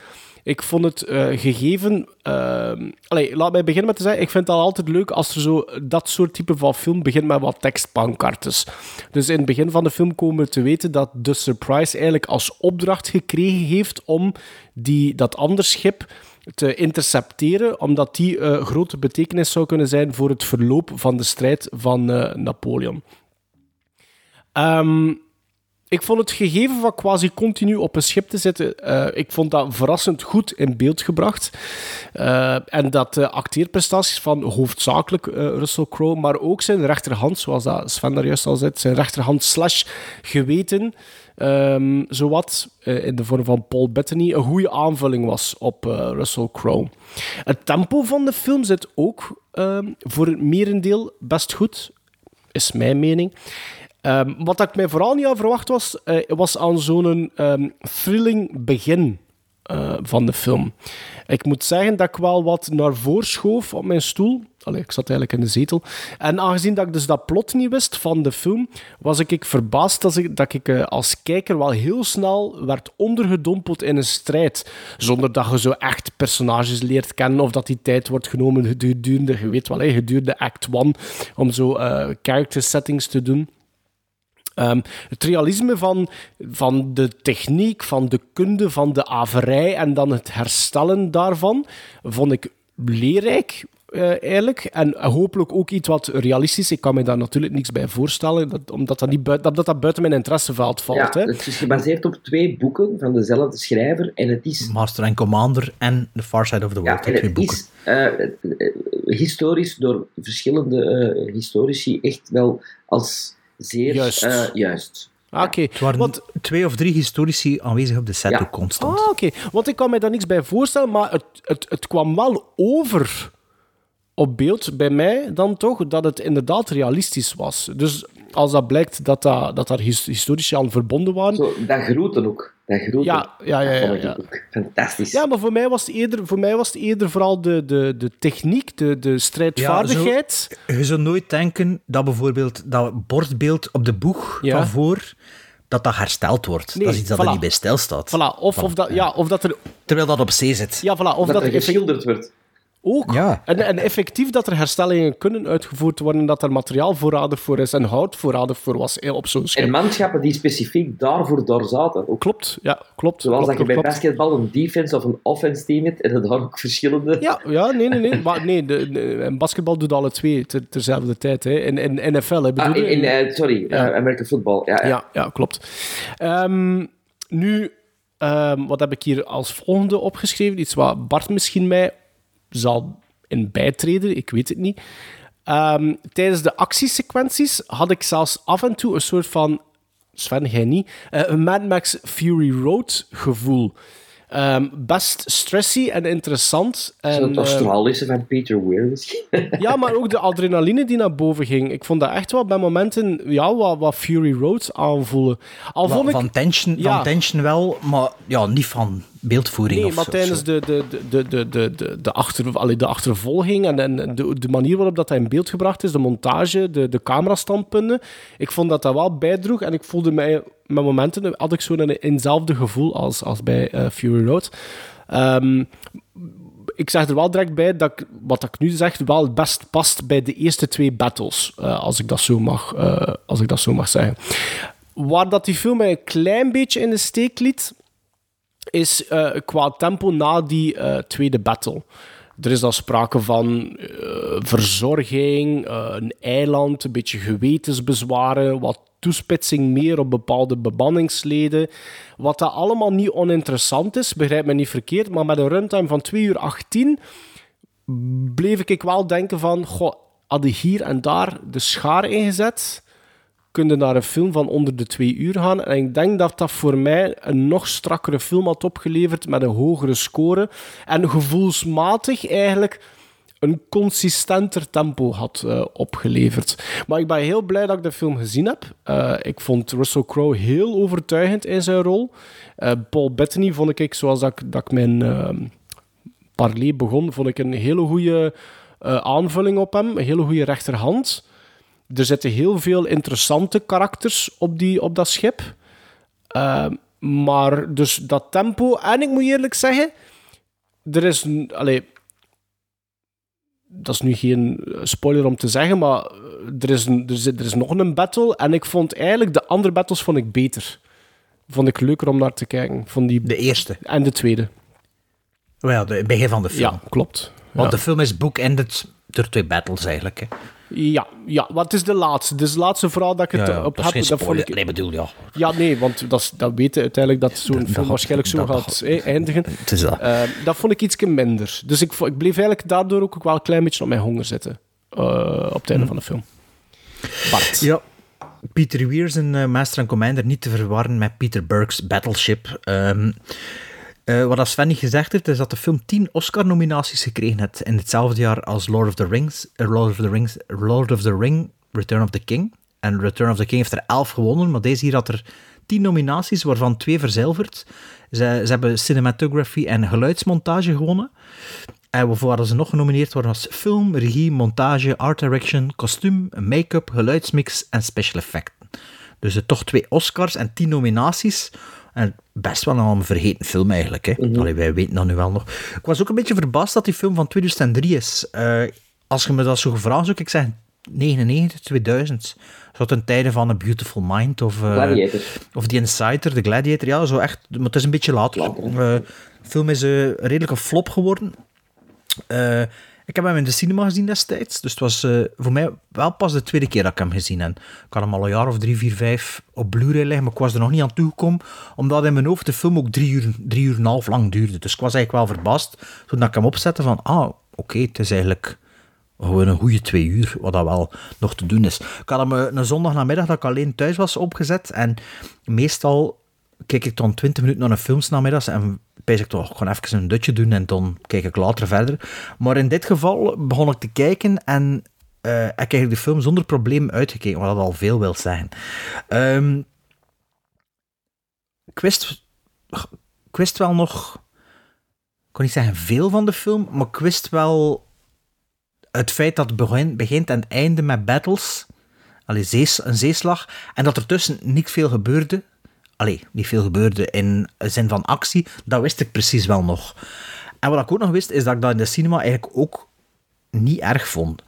Ik vond het eh, gegeven... ehm laat mij beginnen met te zeggen, ik vind het al altijd leuk als er zo dat soort type van film begint met wat tekstpankartes. Dus in het begin van de film komen we te weten dat de Surprise eigenlijk als opdracht gekregen heeft om die, dat ander schip te intercepteren, omdat die eh, grote betekenis zou kunnen zijn voor het verloop van de strijd van eh, Napoleon. Ehm, ik vond het gegeven van quasi continu op een schip te zitten, eh, ik vond dat verrassend goed in beeld gebracht. Eh, en dat de acteerprestaties van hoofdzakelijk eh, Russell Crowe, maar ook zijn rechterhand, zoals dat Sven daar juist al zei, zijn rechterhand slash geweten, ehm, zowat eh, in de vorm van Paul Bettany, een goede aanvulling was op eh, Russell Crowe. Het tempo van de film zit ook ehm, voor het merendeel best goed, is mijn mening. Ehm, wat ik mij vooral niet aan verwacht was, eh, was aan zo'n ehm, thrilling begin eh, van de film. Ik moet zeggen dat ik wel wat naar voren schoof op mijn stoel. Allee, ik zat eigenlijk in de zetel. En aangezien dat ik dus dat plot niet wist van de film, was ik, ik verbaasd dat ik, dat ik eh, als kijker wel heel snel werd ondergedompeld in een strijd. Zonder dat je zo echt personages leert kennen of dat die tijd wordt genomen gedurende, je weet wel, gedurende act 1, om zo character settings te doen. Ehm, het realisme van, van de techniek, van de kunde, van de averij en dan het herstellen daarvan, vond ik leerrijk. eh, eigenlijk. En hopelijk ook iets wat realistisch. Ik kan me daar natuurlijk niks bij voorstellen, dat, omdat dat, niet buiten, dat, dat buiten mijn interesseveld valt. Ja, hè. het is gebaseerd op twee boeken van dezelfde schrijver en het is Master and Commander en The Far Side of the Ja, World. en die twee het boeken. is eh, eh, historisch door verschillende eh, historici echt wel als zeer Juist. eh, juist. Ah, Oké, Het waren want twee of drie historici aanwezig op de set, Ja. ook constant. Ah, oké. Want ik kan me daar niks bij voorstellen, maar het, het, het kwam wel over op beeld bij mij dan toch dat het inderdaad realistisch was. Dus als dat blijkt dat, dat, dat daar his- historici aan verbonden waren. Zo, dat groeten ook. Dat groeten. Ja, ja, ja, Dat ja, fantastisch. Ja, maar voor mij was het eerder, voor mij was het eerder vooral de, de, de techniek, de, de strijdvaardigheid. Je zou nooit denken dat bijvoorbeeld dat bordbeeld op de boeg Ja. van voor, dat dat hersteld wordt. Nee, dat is iets dat voilà. er niet bij stilstaat. Voilà. Of, of, dat, ja, of dat er... Terwijl dat op zee zit. Ja, voilà. Of dat, dat, er er effect- geschilderd wordt. Ook. Ja. En, en effectief dat er herstellingen kunnen uitgevoerd worden, dat er materiaal voorradig voor is en hout voorradig voor was eh, op zo'n schip. En manschappen die specifiek daarvoor daar zaten. Ook Klopt, ja, klopt. zoals klopt, dat je bij klopt, basketbal een defense of een offense team hebt en er daar ook verschillende... Ja, ja, nee, nee, nee. Maar nee, de, de- en basketbal doet alle twee ter, terzelfde tijd. Hè. In, in NFL, hè, bedoel Ah, in, eh, sorry, Ja. eh, American football. Ja, ja. ja, ja, klopt. Ehm, nu, Ehm, wat heb ik hier als volgende opgeschreven? Iets wat Bart misschien mij zal in bijtreden, ik weet het niet. Ehm, tijdens de actiesequenties had ik zelfs af en toe een soort van, Sven, jij niet, eh, een Mad Max Fury Road gevoel. Ehm, best stressy en interessant. En, het ehm, Australische van Peter Weir misschien. ja, maar ook de adrenaline die naar boven ging. Ik vond dat echt wel bij momenten ja, wat, wat Fury Road aanvoelen. Al Van, vond ik... van, tension, Ja. van tension wel, maar ja, niet van beeldvoering Nee, of maar zo, tijdens zo. de, de, de, de, de, de, de, achter, allee, de achtervolging en, en de, de manier waarop dat, dat in beeld gebracht is, de montage, de, de camerastandpunten, ik vond dat dat wel bijdroeg en ik voelde mij met momenten, had ik zo'n een, eenzelfde gevoel als, als bij eh, Fury Road. Ehm, ik zeg er wel direct bij dat ik, wat ik nu zeg wel het best past bij de eerste twee battles, eh, als, ik dat zo mag, eh, als ik dat zo mag zeggen. Waar dat die film mij een klein beetje in de steek liet, is eh, qua tempo na die eh, tweede battle. Er is dan sprake van eh, verzorging, een eiland, een beetje gewetensbezwaren, wat toespitsing meer op bepaalde bemanningsleden. Wat dat allemaal niet oninteressant is, begrijp me niet verkeerd, maar met een runtime van 2 uur 18 bleef ik wel denken van, goh, hadden hier en daar de schaar ingezet, kun je naar een film van onder de twee uur gaan. En ik denk dat dat voor mij een nog strakkere film had opgeleverd met een hogere score. En gevoelsmatig eigenlijk een consistenter tempo had eh, opgeleverd. Maar ik ben heel blij dat ik de film gezien heb. Eh, ik vond Russell Crowe heel overtuigend in zijn rol. Eh, Paul Bettany vond ik, zoals dat ik, dat ik mijn uh, parley begon, vond ik een hele goede aanvulling op hem. Een hele goede rechterhand. Er zitten heel veel interessante karakters op, die, op dat schip. Uh, maar dus dat tempo... En ik moet eerlijk zeggen... Er is... een- Allee, dat is nu geen spoiler om te zeggen, maar er is, een, er, zit, er is nog een battle. En ik vond eigenlijk... De andere battles vond ik beter. Vond ik leuker om naar te kijken. Vond die, de eerste. En de tweede. Wel, de begin van de film. Ja, klopt. Want Ja. de film is bookended door twee battles eigenlijk. Hè. Ja, ja, wat is de laatste? Dit is de laatste verhaal dat ik het Ja, op dat is heb. dat vond ik- Nee, bedoel, ja. Ja, nee, want dat, dat weten uiteindelijk dat zo'n film waarschijnlijk zo gaat eh, eindigen. Het is dat. Eh, dat vond ik iets minder. Dus ik, ik bleef eigenlijk daardoor ook wel een klein beetje op mijn honger zitten. eh, op het einde van de film. Bart. Ja. Peter Weir zijn eh, Master and Commander niet te verwarren met Peter Burke's Battleship. Ehm, eh, wat Sven niet gezegd heeft, is dat de film 10 Oscar-nominaties gekregen heeft in hetzelfde jaar als Lord of the Rings, eh, Lord of the Rings, Lord of the Ring, Return of the King. En Return of the King heeft er 11 gewonnen, maar deze hier had er 10 nominaties, waarvan twee verzilverd. Ze, ze hebben cinematography en geluidsmontage gewonnen. En waarvoor hadden ze nog genomineerd worden als film, regie, montage, art direction, kostuum, make-up, geluidsmix en special effecten. Dus eh, toch twee Oscars en tien nominaties. En best wel een vergeten film eigenlijk. Hè. Allee, wij weten dat nu wel nog. Ik was ook een beetje verbaasd dat die film van 2003 is. Eh, als je me dat zo gevraagd zou ik zeggen 99, 2000. Zo ten tijde van A Beautiful Mind of... eh. Of The Insider, The Gladiator. Ja, zo echt. Maar het is een beetje later. Eh, de film is eh, een redelijke flop geworden. Ik heb hem in de cinema gezien destijds. Dus het was eh, voor mij wel pas de tweede keer dat ik hem gezien heb. Ik had hem al een jaar of drie, vier, vijf op Blu-ray liggen, maar ik was er nog niet aan toegekomen, omdat in mijn hoofd de film ook drie uur, drie uur en een half lang duurde. Dus ik was eigenlijk wel verbaasd toen ik hem opzette van, ah, oké, het is eigenlijk gewoon een goede twee uur, wat dat wel nog te doen is. Ik had hem eh, een zondagnamiddag dat ik alleen thuis was opgezet en meestal kijk ik dan 20 minuten naar een film namiddags en pijs ik toch gewoon even een dutje doen en dan kijk ik later verder. Maar in dit geval begon ik te kijken en heb ik eigenlijk de film zonder probleem uitgekeken, wat dat al veel wil zeggen. Ehm, ik, wist, wel nog, kon niet zeggen veel van de film, maar ik wist wel het feit dat het begin, begint en einde met battles, allee, zees, een zeeslag, en dat er tussen niet veel gebeurde. Allee, niet veel gebeurde in zin van actie, dat wist ik precies wel nog. En wat ik ook nog wist, is dat ik dat in de cinema eigenlijk ook niet erg vond.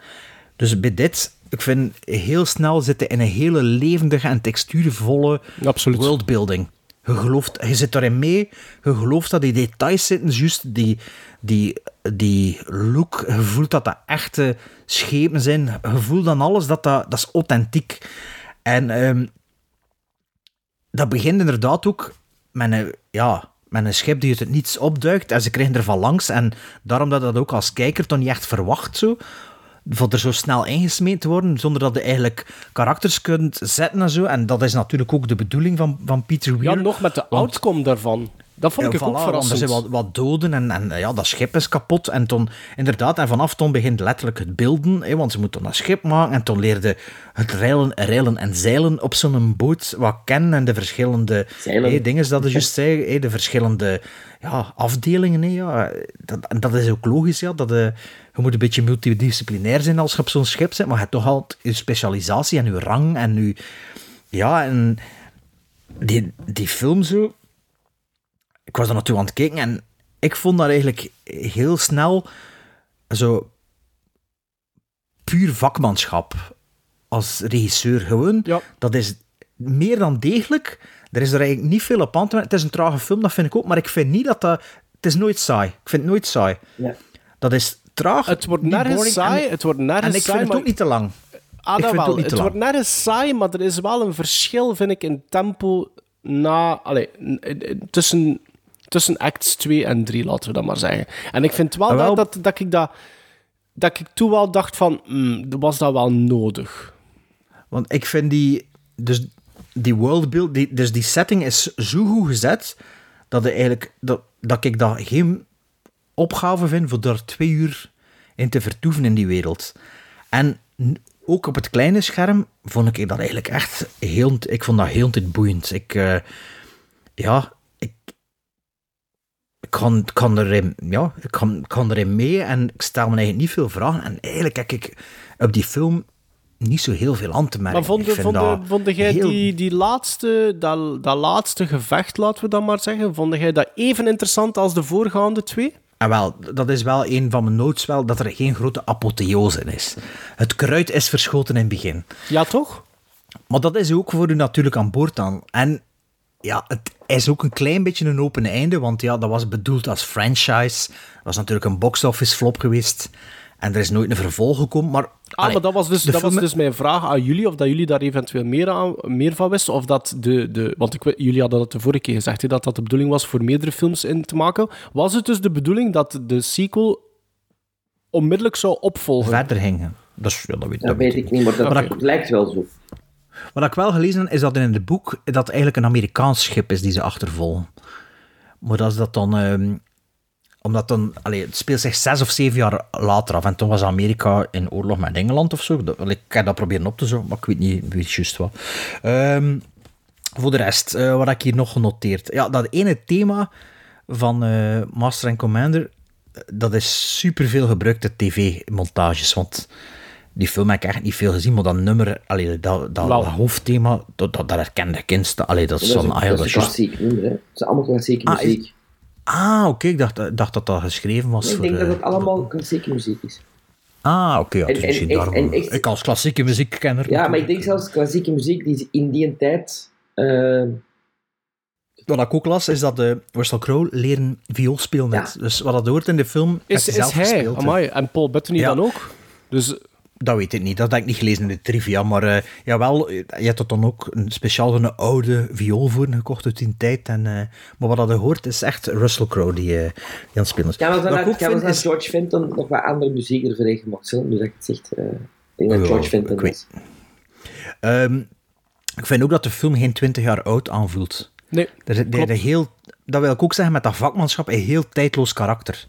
Dus bij dit, ik vind heel snel zitten in een hele levendige en textuurvolle Absoluut. worldbuilding. Je, gelooft, je zit daarin mee, je gelooft dat die details zitten, juist die, die, die look, je voelt dat dat echte schepen zijn, je voelt dan alles, dat, dat, dat is authentiek. En ehm, dat begint inderdaad ook met een, ja, met een schip die uit het niets opduikt en ze krijgen er van langs. En daarom dat dat ook als kijker toch niet echt verwacht zo. Voor er zo snel ingesmeed te worden, zonder dat je eigenlijk karakters kunt zetten en zo. En dat is natuurlijk ook de bedoeling van, van Peter Ja, Weir. nog met de outcome daarvan. Dat vond ik Ja, ook voilà, want verrassend. Er zijn wat, wat doden en, en ja, dat schip is kapot. En toen, inderdaad, en vanaf toen begint letterlijk het beelden. Hè, want ze moeten een schip maken. En toen leerde het reilen, reilen en zeilen op zo'n boot wat kennen. En de verschillende hè, dingen dat je juist zei. hè, de verschillende ja, afdelingen. Hè, ja. dat, en dat is ook logisch. Ja, dat, eh, je moet een beetje multidisciplinair zijn als je op zo'n schip zit. Maar je hebt toch altijd je specialisatie en je rang. En je, ja, en die, die film zo ik was er naartoe aan het kijken en ik vond dat eigenlijk heel snel zo puur vakmanschap als regisseur. Gewoon, Ja. dat is meer dan degelijk. Er is er eigenlijk niet veel op aan te merken. Het is een trage film, dat vind ik ook, maar ik vind niet dat dat... Het is nooit saai. Ik vind het nooit saai. Ja. Dat is traag. Het wordt niet nergens saai, En, het wordt nergens en ik saai, vind het ook niet te lang. Ah, Ik dat vind het wel. ook niet Het te wordt nergens saai, maar er is wel een verschil, vind ik, in tempo na... Allee, tussen, tussen acts 2 en 3, laten we dat maar zeggen. En ik vind wel, Ah, wel. Dat, dat, dat ik dat... Dat ik toen wel dacht van, hmm, was dat wel nodig? Want ik vind die... Dus die worldbuild... Die, dus die setting is zo goed gezet... Dat, eigenlijk, dat, dat ik dat geen opgave vind... voor daar twee uur in te vertoeven in die wereld. En ook op het kleine scherm... vond ik dat eigenlijk echt heel... Ik vond dat heel boeiend. Ik... eh, ja... Ik, kan, kan, erin, ja, ik kan, kan erin mee en ik stel me eigenlijk niet veel vragen. En eigenlijk heb ik op die film niet zo heel veel aan te merken. Maar vond, vind vond, vond jij heel- die, die laatste, dat, dat laatste gevecht, laten we dat maar zeggen, vond jij dat even interessant als de voorgaande twee? En wel, dat is wel een van mijn notes wel, dat er geen grote apotheose in is. Het kruid is verschoten in het begin. Ja, toch? Maar dat is ook voor u natuurlijk aan boord dan. En ja, het is ook een klein beetje een open einde, want ja, dat was bedoeld als franchise. Dat was natuurlijk een box-office flop geweest. En er is nooit een vervolg gekomen, maar... Ah, allee, maar dat was dus, dat was dus mijn vraag aan jullie, of dat jullie daar eventueel meer, aan, meer van wisten, of dat de... de want ik, jullie hadden dat de vorige keer gezegd, hè, dat dat de bedoeling was voor meerdere films in te maken. Was het dus de bedoeling dat de sequel onmiddellijk zou opvolgen? verder gingen. Dat, is, ja, dat, weet, Dat weet ik niet, maar dat Maar dat- lijkt wel zo. Wat ik wel gelezen heb, is dat in het boek dat eigenlijk een Amerikaans schip is die ze achtervolgen. Maar dat is dat dan... ehm, omdat dan... Allee, het speelt zich zes of zeven jaar later af. En toen was Amerika in oorlog met Engeland of zo. Ik heb dat proberen op te zoeken, maar ik weet niet, weet juist wat. Ehm, voor de rest, eh, wat heb ik hier nog genoteerd? Ja, dat ene thema van eh, Master and Commander, eh, dat is superveel gebruikte tv-montages. Want die film heb ik echt niet veel gezien, maar dat nummer, allee, dat, dat, dat hoofdthema, dat, dat, dat herkende kindste. Allee, dat is Dat is zo'n... een, ah ja, dat dat is klassiek nummer, hè. Het is allemaal klassieke Ah, is- muziek. Ah, oké, ik dacht, dacht dat dat geschreven was ik voor... denk dat eh, het allemaal klassieke muziek is. Ah, oké, ja, En- dus en- misschien en- daarom. en echt- Ik als klassieke muziekkenner... Ja, maar ik denk zelfs klassieke muziek die in die tijd... eh, Wat ik ook las, is dat de Russell Crowe leren viool spelen net. Dus wat dat hoort in de film, Is, heeft is zelf hij, gespeeld. amai, en Paul Bettany Ja. dan ook? Dus Dat weet ik niet, dat heb ik niet gelezen in de trivia. Maar eh jawel, je hebt er dan ook een speciaal een oude viool voor gekocht uit die tijd. En, eh, maar wat dat hoort, is echt Russell Crowe die, eh, die aan het spelen is. Wat ik dat, vind is- George Fenton nog wat andere muziek ervoor heeft gemaakt. Nu dat ik het zeg. eh, ik denk dat Ja, George Fenton ik. Ehm, ik vind ook dat de film geen 20 jaar oud aanvoelt. nee, Er, er, heel, dat wil ik ook zeggen met dat vakmanschap, een heel tijdloos karakter.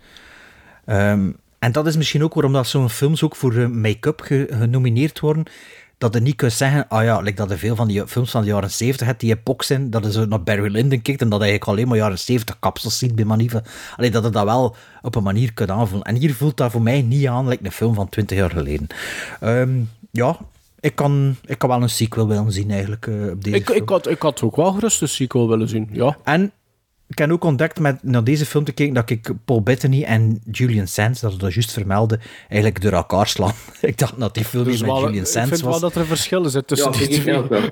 Ehm, en dat is misschien ook waarom dat zo'n films ook voor eh, make-up ge- genomineerd worden. Dat je niet kunt zeggen, ah ja, like dat er veel van die films van de jaren 70 hebt die epoch zijn, dat je zo naar Barry Lyndon kijkt en dat je eigenlijk alleen maar jaren 70 kapsels ziet bij manieven. Alleen dat je dat wel op een manier kunt aanvoelen. En hier voelt dat voor mij niet aan, like een film van 20 jaar geleden. Ehm, ja, ik kan, ik kan wel een sequel willen zien eigenlijk eh, op deze ik, film. ik, had, ik had ook wel gerust een sequel willen zien, ja. En ik heb ook ontdekt met naar deze film te kijken dat ik Paul Bettany en Julian Sands, dat we dat juist vermelden, eigenlijk door elkaar slaan. ik dacht dat die film Dus met wel, Julian ik Sands vind was. wel dat er een verschil zit tussen Ja, die vind ik twee. wel.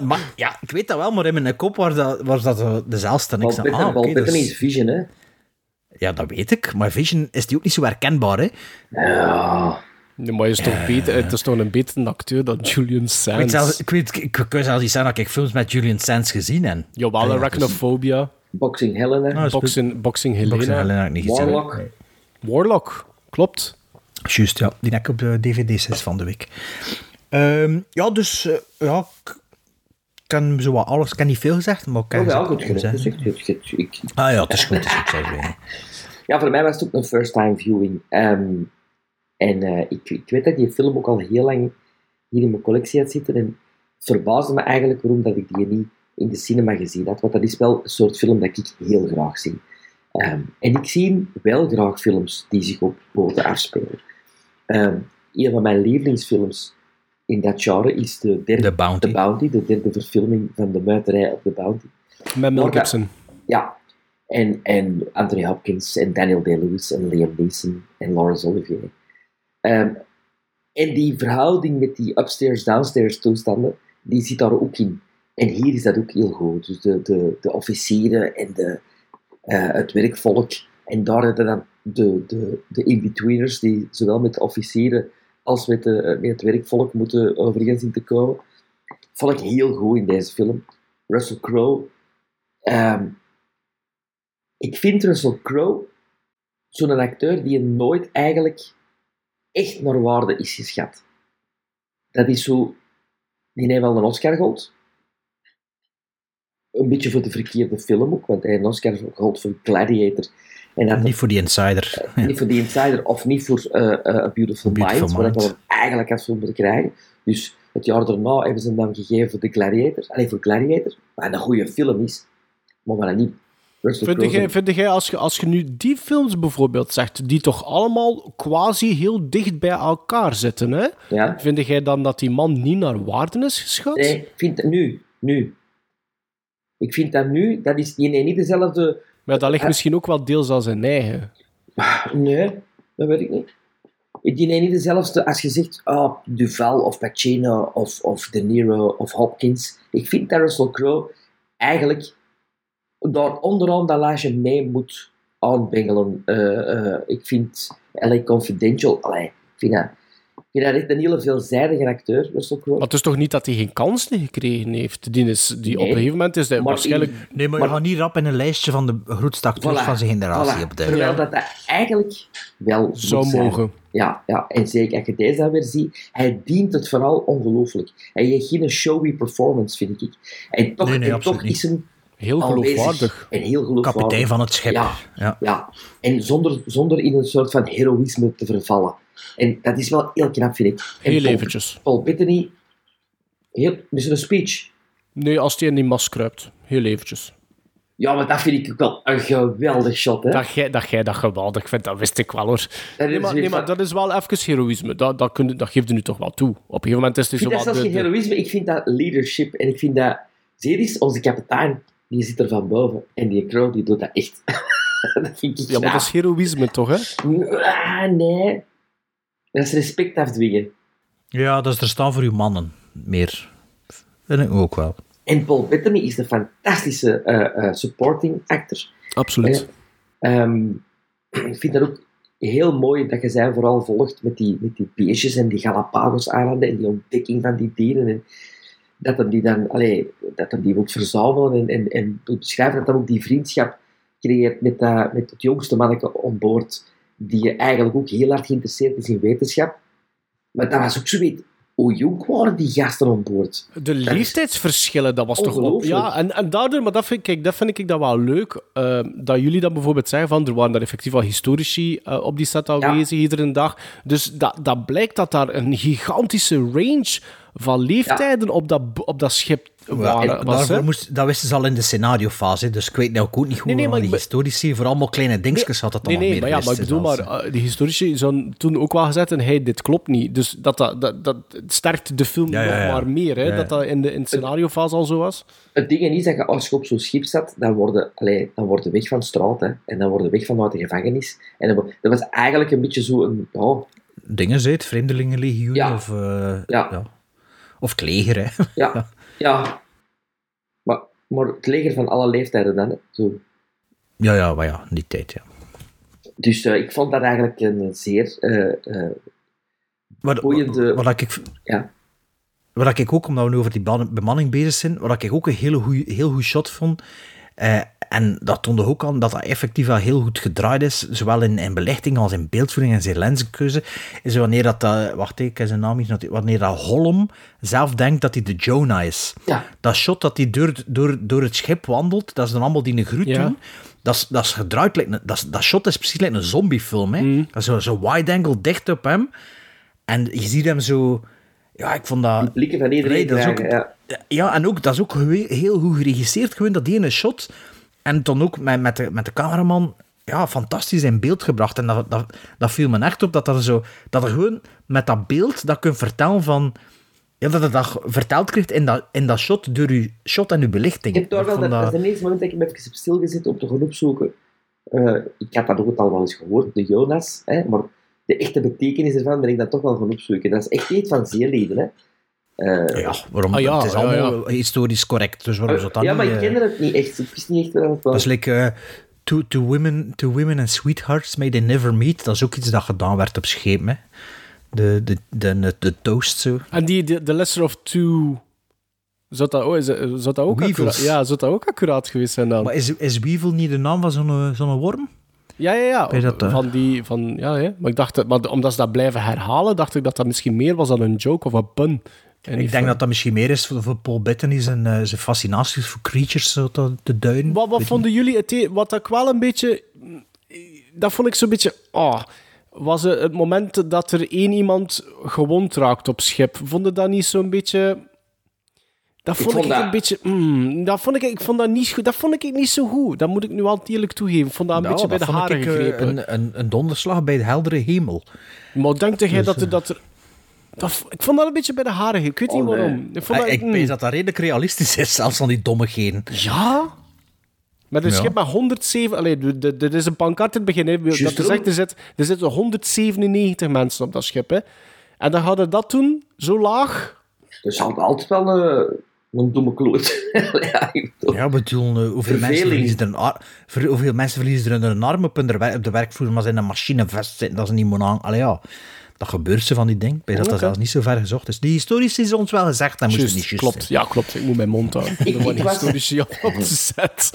Maar ja, ik weet dat wel, maar in mijn kop was dat, was dat dezelfde. Ik Paul zei, Bettany ah, Paul oké, Bettany dus- is Vision, hè. ja, dat weet ik. Maar Vision is die ook niet zo herkenbaar, hè? Ja. Nee, maar is toch beter, het is toch een betere acteur dan Julian Ik weet, Sands. zelfs, ik, weet, ik, ik kan zelfs niet zeggen dat ik films met Julian Sands gezien heb. Jawel, Ah, Arachnophobia. Boxing Helena. Ah. Boxing, Boxing Helena. Boxing Helena niet gezien. Warlock. Warlock, klopt. Juist, ja. Die heb ik op de DVD-sets van de week. Ehm, ja, dus eh, ja, ik kan zo wat alles. Ik heb niet veel gezegd, maar ik kan Oh, wel gezegd goed zeggen. Dus ik- ik- ik- ik- Ah ja, het is goed. Het is goed zeg je. Ja, voor mij was het ook een first time viewing. Ehm, en eh, ik, ik weet dat die film ook al heel lang hier in mijn collectie had zitten. En het verbaasde me eigenlijk waarom dat ik die niet in de cinema gezien had. Want dat is wel een soort film dat ik heel graag zie. Ehm, en ik zie wel graag films die zich op boten afspelen. Ehm, een van mijn lievelingsfilms in dat genre is de derde The Bounty. The Bounty, de derde verfilming van de muiterij op The Bounty. Met Mel dat- Gibson. Ja, en, en Anthony Hopkins en Daniel Day-Lewis en Liam Neeson en Laurence Olivier. Ehm, en die verhouding met die upstairs-downstairs toestanden, die zit daar ook in. En hier is dat ook heel goed. Dus de, de, de officieren en de, eh, het werkvolk. En daar hebben dan de, de, de in-betweeners die zowel met de officieren als met, de, met het werkvolk moeten overeen zien te komen. Vond ik heel goed in deze film. Russell Crowe. ehm, ik vind Russell Crowe zo'n acteur die nooit eigenlijk echt naar waarde is geschat. Dat is zo... Die heeft wel een Oscar gehad. Een beetje voor de verkeerde film ook, want hij heeft een Oscar gehad voor Gladiator. En dat Niet voor die insider. niet voor The Insider of niet voor eh, eh, A Beautiful, Beautiful Mind, waar Mind. dat hem eigenlijk had moeten krijgen. Dus het jaar daarna hebben ze hem dan gegeven voor The Gladiator. Alleen voor Gladiator, wat een goede film is. Maar wat niet. Vind jij, vind jij als, je, als je nu die films bijvoorbeeld zegt, die toch allemaal quasi heel dicht bij elkaar zitten, hè? Ja. vind jij dan dat die man niet naar waarde is geschat? Nee, vind nu. Nu. Ik vind dat nu, dat is die nee, niet dezelfde... Maar dat ligt Eh, misschien ook wel deels aan zijn eigen. Nee, dat weet ik niet. Die nee, niet dezelfde als je zegt, oh, Duval of Pacino of, of De Niro of Hopkins. Ik vind dat Russell Crowe eigenlijk daar onderaan dat lijstje mee moet aanbengelen. Eh, eh, ik vind LA Confidential, allee, ik vind dat, vind dat echt een hele veelzijdige acteur, Russell Crowe. Maar het is toch niet dat hij geen kansen gekregen heeft? Die, is, die op Nee. een gegeven moment is hij Maar waarschijnlijk... in- Nee, maar je gaat niet rap in een lijstje van de grootste acteurs Voilà, van zijn generatie voilà. op de. Terwijl dat, dat eigenlijk wel Zou moet zijn. mogen. Ja, ja, en zeker als je deze dan weer ziet, hij dient het vooral ongelooflijk. Hij heeft geen showy performance, vind ik. En toch, Nee, nee, en toch is hem Heel geloofwaardig. En heel geloofwaardig. Kapitein van het schip. Ja, Ja. ja. En zonder, zonder in een soort van heroïsme te vervallen. En dat is wel heel knap, vind ik. En Heel Paul- eventjes. Paul Bettany, heel, met zijn speech. Nee, als hij in die mas kruipt. Heel eventjes. Ja, maar dat vind ik ook wel een geweldig shot, hè. Dat jij dat, jij dat geweldig vindt, dat wist ik wel hoor. Dat Nee is maar, nee, dat is wel even heroïsme. Dat, dat, kun, dat geeft je nu toch wel toe. Op een gegeven moment is het Ik zo vind dat wat zelfs de- geen heroïsme, ik vind dat leadership. En ik vind dat... Eens, onze kapitein, die zit er van boven. En die Crow, die doet dat echt. dat vind ik Ja, maar dat is heroïsme toch, hè? Ah, nee. Dat is respect afdwingen. ja, dat is er staan voor uw mannen. Meer. Vind ik ook wel. En Paul Bettany is een fantastische eh, eh, supporting actor. Absoluut. Ehm, ik vind dat ook heel mooi dat je zij vooral volgt met die, met die beestjes en die Galapagos-eilanden en die ontdekking van die dieren. En dat hem die dan, allee, dat hem die wilt verzamelen en, en, en beschrijven dat hij ook die vriendschap creëert met, dat, met het jongste manneke on boord, die eigenlijk ook heel hard geïnteresseerd is in wetenschap. Maar dat was ook zoiets, hoe jong waren die gasten on boord? De leeftijdsverschillen, dat was toch wel... Ongelooflijk. Ja, en, en daardoor, maar dat vind, kijk, dat vind ik dat wel leuk, eh, dat jullie dan bijvoorbeeld zeggen van, er waren daar effectief wel historici eh, op die set aanwezig iedere dag. Dus dat, dat blijkt dat daar een gigantische range van leeftijden op, dat, op dat schip waren. En was, moest, dat wisten ze al in de scenariofase, dus ik weet nou ook niet hoe Nee, nee, maar die ik historici, voor allemaal kleine dingetjes had het Nee, allemaal nee, meer maar ja, maar ik bedoel maar, eh, die historici zijn toen ook wel gezet en hey, dit klopt niet. Dus dat, dat, dat, dat sterkt de film Ja, ja, nog ja. maar meer, hè, Ja, ja. dat dat in de, in de scenariofase al zo was. Het ding is dat je als je op zo'n schip zat, dan word je, dan word je weg van straat, hè, en dan word je weg vanuit de gevangenis. En dat, wa- dat was eigenlijk een beetje zo een, ja, Dingen zit, Vreemdelingenlegioen Ja. of... eh, Ja. Of het leger, hè. ja, ja. Maar, maar het leger van alle leeftijden dan, hè, zo. Ja, ja, maar ja, in die tijd, ja. Dus eh, ik vond dat eigenlijk een zeer eh, eh, Wat, boeiende... wat ik, Ja. wat ik ook, omdat we nu over die bemanning bezig zijn, wat ik ook een hele goeie, heel goed shot vond, eh, en dat toonde ook aan dat dat effectief wel heel goed gedraaid is, zowel in, in belichting als in beeldvoering en zijn lenskeuze. Is wanneer dat, dat wacht ik zijn naam niet, noteerd. wanneer dat Hollom zelf denkt dat hij de Jonah is. Ja. Dat shot dat hij door, door, door het schip wandelt, dat is dan allemaal die een groet Ja. doen. Dat is, dat is gedraaid, like een- dat, is- dat shot is precies like een zombiefilm. Hè? Dat is zo, zo wide-angle dicht op hem. En je ziet hem zo... Ja, ik vond dat... Blikken van iedereen Nee, dat is ook- ja. Ja, en ook, dat is ook heel goed geregisseerd, gewoon dat ene shot. En dan ook met, met, de, met de cameraman, ja, fantastisch in beeld gebracht. En dat, dat, dat viel me echt op, dat, dat, er zo, dat er gewoon met dat beeld, dat kunt vertellen van... Ja, dat het dat verteld krijgt in dat, in dat shot, door uw shot en uw belichting. Ik heb toch wel, dat, dat is het eerste moment dat ik me even heb stilgezet om te gaan opzoeken. Eh, ik had dat ook al wel eens gehoord, de Jonas, hè, maar de echte betekenis ervan ben ik dan toch wel gaan opzoeken. Dat is echt niet van zeelieden, hè. Eh, Ja, waarom? Ah, ja, het is ja, allemaal historisch correct, dus waarom zou dat ja, niet... maar ik eh, kende het niet echt. Ik wist niet echt waar het was. Dat is like eh, to, to, women, to women and sweethearts may they never meet. Dat is ook iets dat gedaan werd op schepen. Hè. De, de, de, de, de toast zo. En die, de, the Lesser of Two... Zou dat, oh, is, dat- zou dat ook accuraat, ja, zou dat ook accuraat geweest zijn dan? Maar is, is Weevil niet de naam van zo'n eh, zo'n worm? Ja, ja, ja. Dat, eh? van die, van, ja, ja. Maar ik dacht, dat- maar omdat ze dat blijven herhalen, dacht ik dat dat misschien meer was dan een joke of een pun. En Ik denk dat dat misschien meer is voor, voor Paul Bettany zijn, eh, zijn fascinaties voor creatures zo te, te duiden. Wat, wat vonden jullie het e- Wat ik wel een beetje... Dat vond ik zo'n beetje... ah was het het moment dat er één iemand gewond raakt op schip. Vonden dat niet zo'n beetje... Dat vond ik, vond dat- een beetje... mm, dat vond ik, ik vond dat niet goed. Dat vond ik niet zo goed. Dat moet ik nu al eerlijk toegeven. Ik vond dat een Nou, beetje bij de haren ik, eh, gegrepen. een, een, een donderslag bij de heldere hemel. Maar denk jij Dus, dat er... eh, Dat er dat, ik vond dat een beetje bij de haren. Ik weet niet Oh, nee. waarom. Ik vond Eh, dat, ik mm. weet dat dat redelijk realistisch is, zelfs van die dommigheden. Ja? Met een Ja. schip met 107... Allee, de- de- er is een pancart in het begin. Hè, dat er, zegt, er, zit, er zitten 197 mensen op dat schip. Hè. En dan hadden dat toen zo laag... Dat is altijd wel eh, een domme kloot. ja, ik bedoel- Ja, bedoel, eh, hoeveel, mensen verliezen er een ver- hoeveel mensen verliezen er een arm op, hun op de werkvloer, maar ze in een machine vastzitten, dat is niet moet aan. Allee, ja, dat gebeurt ze van die ding. Bij dat dat zelfs niet zo ver gezocht is. Die historisch is ons wel gezegd, dat moest niet juist klopt. zijn. Ja, klopt. Ik moet mijn mond houden. Ik- was- historisch op op de set.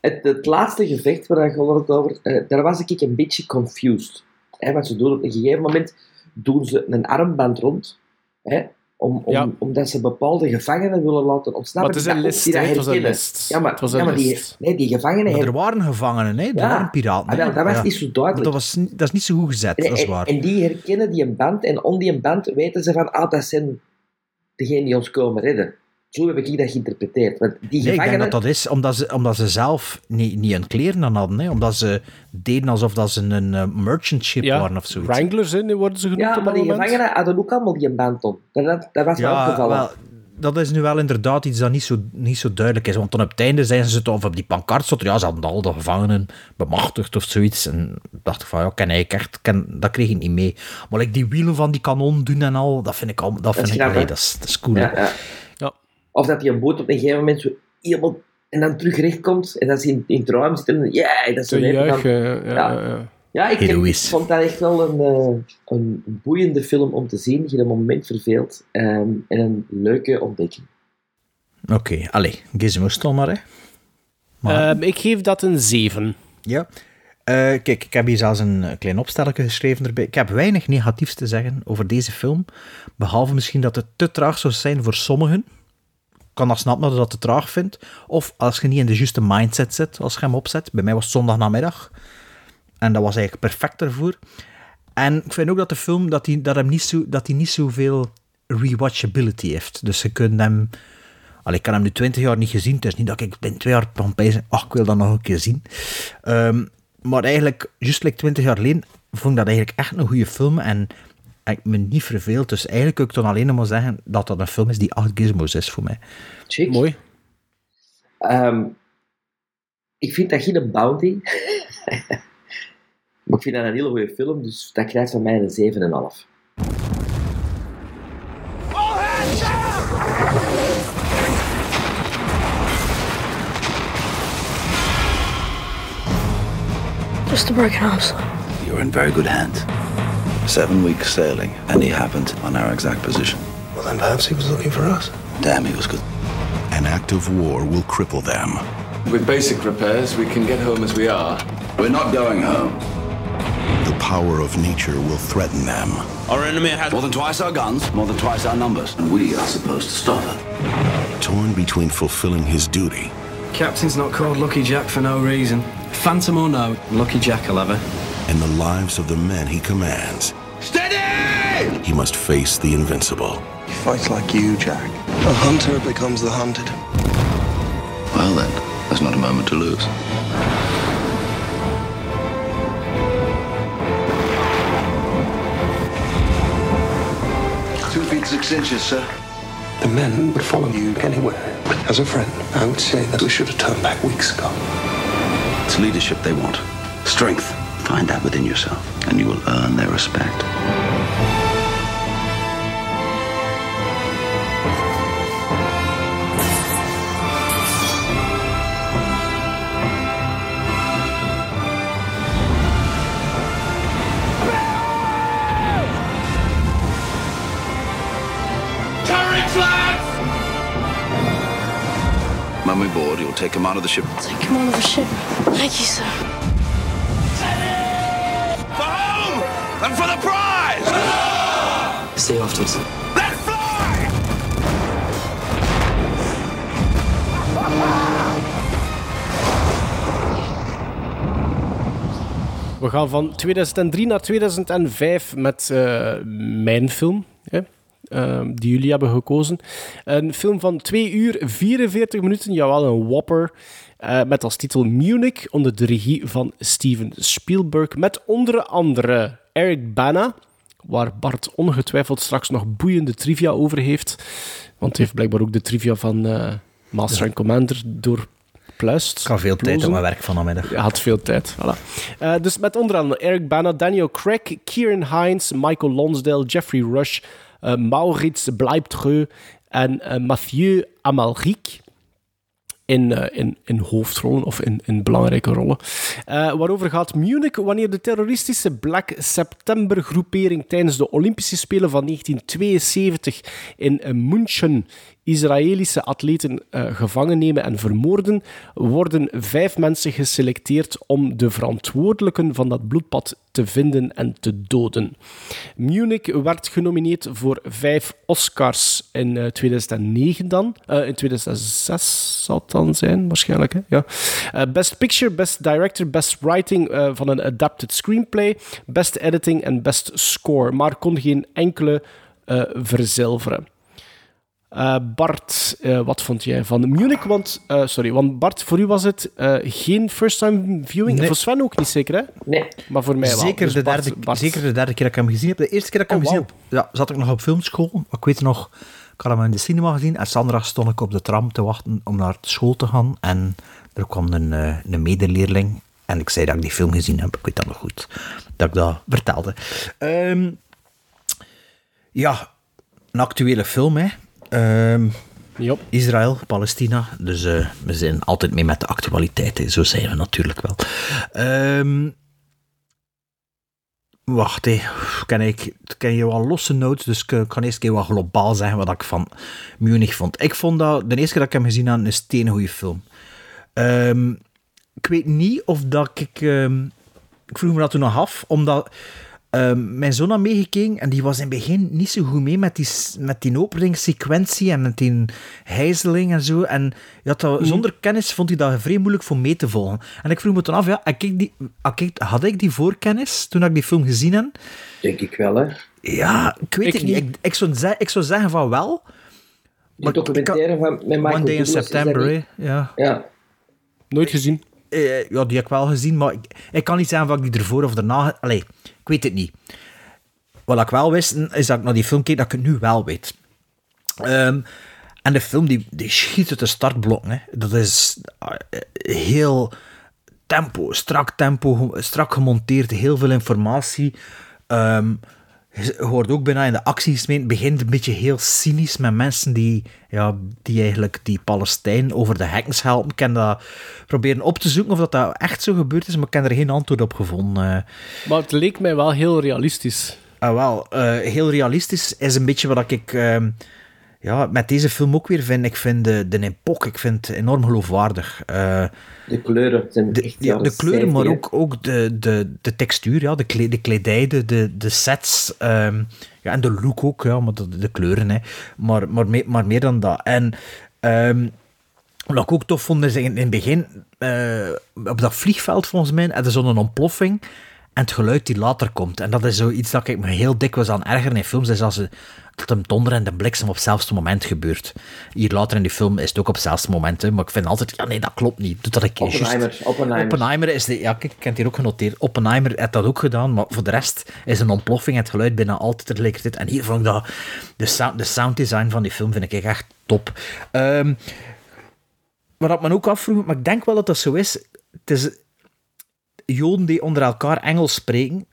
Het, het laatste gevecht waar je het over, eh, daar was ik een beetje confused. Hè, want ze doen op een gegeven moment doen ze een armband rond, hè, om, om, Ja. omdat ze bepaalde gevangenen willen laten ontsnappen. Maar het is een list, die het was een herkennen. list. Ja, maar, Het was ja, een maar die, list. nee, die gevangenen Maar er waren gevangenen, hè? er Ja. waren piraten. Ah, wel, dat was Ja. niet zo duidelijk. dat, was, dat is niet zo goed gezet, En, dat is waar. en die herkennen die een band en om die band weten ze van, ah, dat zijn degenen die ons komen redden. Zo heb ik dat geïnterpreteerd. Want die Nee, ik denk dat dat is omdat ze, omdat ze zelf niet, niet hun kleren aan hadden. Hè? Omdat ze deden alsof dat ze een eh, merchant ship Ja, waren of zoiets. Wranglers, hè, die worden ze genoemd Ja, op maar die moment. gevangenen hadden ook allemaal die een band om. Dat, dat, dat was Ja, opgevallen. wel, dat is nu wel inderdaad iets dat niet zo, niet zo duidelijk is. Want dan op het einde zijn ze toch, of op die pancart stond, ja, ze hadden al de gevangenen bemachtigd of zoiets. En dacht ik van, ja, ken ik echt, ken, dat kreeg ik niet mee. Maar like, die wielen van die kanon doen en al, dat vind ik, al, dat vind is ik, allee, dat, is, dat is cool. Ja. Of dat die een boot op een gegeven moment zo helemaal en dan terug recht komt en dat ze in, in het ruim zitten. Ja, dat is zo Te net. en dan- juichen. Ja, Ja. ja. ja. Ja, ik, ik Heroïs. vond dat echt wel een, eh, een boeiende film om te zien. Geen moment verveeld. ehm, en een leuke ontdekking. Oké, allee, gizmo maar, hè. Maar, Ehm, ik geef dat een 7. Ja. Eh, kijk, ik heb hier zelfs een eh, klein opstelletje geschreven erbij. Ik heb weinig negatiefs te zeggen over deze film. Behalve misschien dat het te traag zou zijn voor sommigen. Kan dat snappen dat dat te traag vindt. Of als je niet in de juiste mindset zit als je hem opzet. Bij mij was het zondagnamiddag. En dat was eigenlijk perfect ervoor. En ik vind ook dat de film dat die, dat hem niet, zo, dat die niet zoveel rewatchability heeft. Dus je kunt hem... Allee, ik heb hem nu twintig jaar niet gezien. Het is niet dat ik binnen twee jaar van bij ach, ik wil dat nog een keer zien. Ehm, maar eigenlijk, juist like 20 jaar geleden, vond ik dat eigenlijk echt een goede film. En ik me niet verveeld. Dus eigenlijk kan ik dan alleen nog maar zeggen dat dat een film is die acht gizmos is voor mij. Chic. Mooi. Ehm, ik vind dat geen bounty. maar ik vind dat een hele goede film. Dus dat krijgt van mij een 7,5. Just a broken arm, son. You're in very good hands. Seven weeks sailing, and he happened on our exact position. Well, then perhaps he was looking for us. Damn, he was good. An act of war will cripple them. With basic repairs, we can get home as we are. We're not going home. The power of nature will threaten them. Our enemy has more than twice our guns, more than twice our numbers, and we are supposed to stop it. Torn between fulfilling his duty Captain's not called Lucky Jack for no reason. Phantom or no, Lucky Jack will have her. And the lives of the men he commands. Steady! He must face the invincible. He fights like you, Jack. A hunter becomes the hunted. Well then, there's not a moment to lose. Two feet six inches, sir. The men would follow you anywhere. As a friend, I would say that we should have turned back weeks ago. It's leadership they want. Strength. Find that within yourself, and you will earn their respect. Turret flags! When we board, you'll take command of the ship. Take command of the ship. Thank you, sir. And for the prize! See you afterwards. Let's fly! We gaan van 2003 naar 2005 met eh, mijn film, hè, eh, die jullie hebben gekozen. Een film van 2 uur 44 minuten, jawel, een whopper. eh, met als titel Munich, onder de regie van Steven Spielberg. Met onder andere Eric Bana, waar Bart ongetwijfeld straks nog boeiende trivia over heeft. Want hij heeft blijkbaar ook de trivia van eh, Master and Commander doorpluist. Ik had veel tijd op mijn werk vanmiddag. Hij had veel tijd. Voilà. Eh, dus met onder andere Eric Bana, Daniel Craig, Kieran Hines, Michael Lonsdale, Jeffrey Rush, eh, Maurits Bleibtreu en Mathieu Amalric. In, eh, in, in hoofdrollen of in, in belangrijke rollen. Eh, waarover gaat Munich wanneer de terroristische Black September groepering tijdens de Olympische Spelen van 1972 in eh, München Israëlische atleten eh, gevangen nemen en vermoorden, worden vijf mensen geselecteerd om de verantwoordelijken van dat bloedbad te vinden en te doden. Munich werd genomineerd voor vijf Oscars in eh, 2009 dan. Eh, in 2006 zal het dan zijn, waarschijnlijk. Ja. Eh, Best Picture, Best Director, Best Writing eh, van een Adapted Screenplay, Best Editing en Best Score, maar kon geen enkele eh, verzilveren. Eh, Bart, eh, wat vond jij van Munich? Want, eh, sorry, want Bart, voor u was het eh, geen first-time viewing. Nee. Voor Sven ook niet, zeker hè? Nee. Maar voor mij wel. Zeker, Dus de Bart- derde, Bart- zeker de derde keer dat ik hem gezien heb. De eerste keer dat ik hem Oh, gezien heb, ja, zat ik nog op filmschool. Ik weet nog, ik had hem in de cinema gezien. En zondag stond ik op de tram te wachten om naar school te gaan. En er kwam een, eh, een medeleerling. En ik zei dat ik die film gezien heb. Ik weet dat nog goed. Dat ik dat vertelde. Ehm, ja, een actuele film, hè. Ehm, Israël, Palestina. Dus eh, we zijn altijd mee met de actualiteit. hè. Zo zijn we natuurlijk wel. Ehm, wacht, hé. Ken ik ken je wel losse notes, dus ik kan eerst keer wat globaal zeggen wat ik van Munich vond. Ik vond dat, de eerste keer dat ik hem gezien had, een steengoeie film. Ehm, ik weet niet of dat ik... ik vroeg me dat toen nog af, omdat ehm, mijn zoon had meegekeken en die was in het begin niet zo goed mee met die, met die openingssequentie en met die hijzeling en zo. En dat, zonder kennis vond hij dat vrij moeilijk voor mee te volgen. En ik vroeg me toen af, ja, had ik die, had ik, die voorkennis toen ik die film gezien heb? Denk ik wel, hè. Ja, ik weet Ik het niet. Ik, ik, zou, ze- ik zou zeggen van wel. Die documentaire van, met Michael One Day in September. Ja. Ja. Nooit gezien. Eh, ja, die heb ik wel gezien, maar ik, ik kan niet zeggen of ik die ervoor of daarna... Allee, ik weet het niet. Wat ik wel wist, is dat ik naar die film keek, dat ik het nu wel weet. Ehm, en de film, die, die schiet uit de startblokken. Dat is eh, heel tempo, strak tempo, strak gemonteerd, heel veel informatie. Je hoort ook bijna in de acties mee. Het begint een beetje heel cynisch met mensen die, ja, die eigenlijk die Palestijn over de hekkens helpen. Ik kan dat proberen op te zoeken of dat, dat echt zo gebeurd is, maar ik heb er geen antwoord op gevonden. Maar het leek mij wel heel realistisch. Ah, wel, eh, heel realistisch is een beetje wat ik... ehm, ja, met deze film ook weer vind ik vind de, de Epoch, ik vind het enorm geloofwaardig. Eh, De kleuren zijn de, echt ja, de kleuren, maar 70, hè. ook, ook de, de, de textuur, ja, de, kle, de kledij, de, de, sets. ehm, ja, en de look ook, ja, maar de, de kleuren. Hè. Maar, maar, meer, maar meer dan dat. En ehm, wat ik ook tof vond, is in, in het begin, eh, op dat vliegveld volgens mij, ze zo'n ontploffing. En het geluid die later komt. En dat is zoiets dat ik me heel dikwijls aan erger in films. Is als ze, dat een donder en de bliksem op hetzelfde moment gebeurt. Hier later in die film is het ook op hetzelfde moment. Hè, maar ik vind altijd, ja nee, dat klopt niet. Doe dat een keer Oppenheimer, juist. Oppenheimer. Oppenheimer is de, ja, kijk, ik heb het hier ook genoteerd. Oppenheimer heeft dat ook gedaan, maar voor de rest is een ontploffing en het geluid bijna altijd tegelijkertijd. En hier vond ik dat, de, sound, de sounddesign van die film vind ik echt top. Ehm wat ik me ook afvroeg, maar ik denk wel dat dat zo is. Het is Joden die onder elkaar Engels spreken,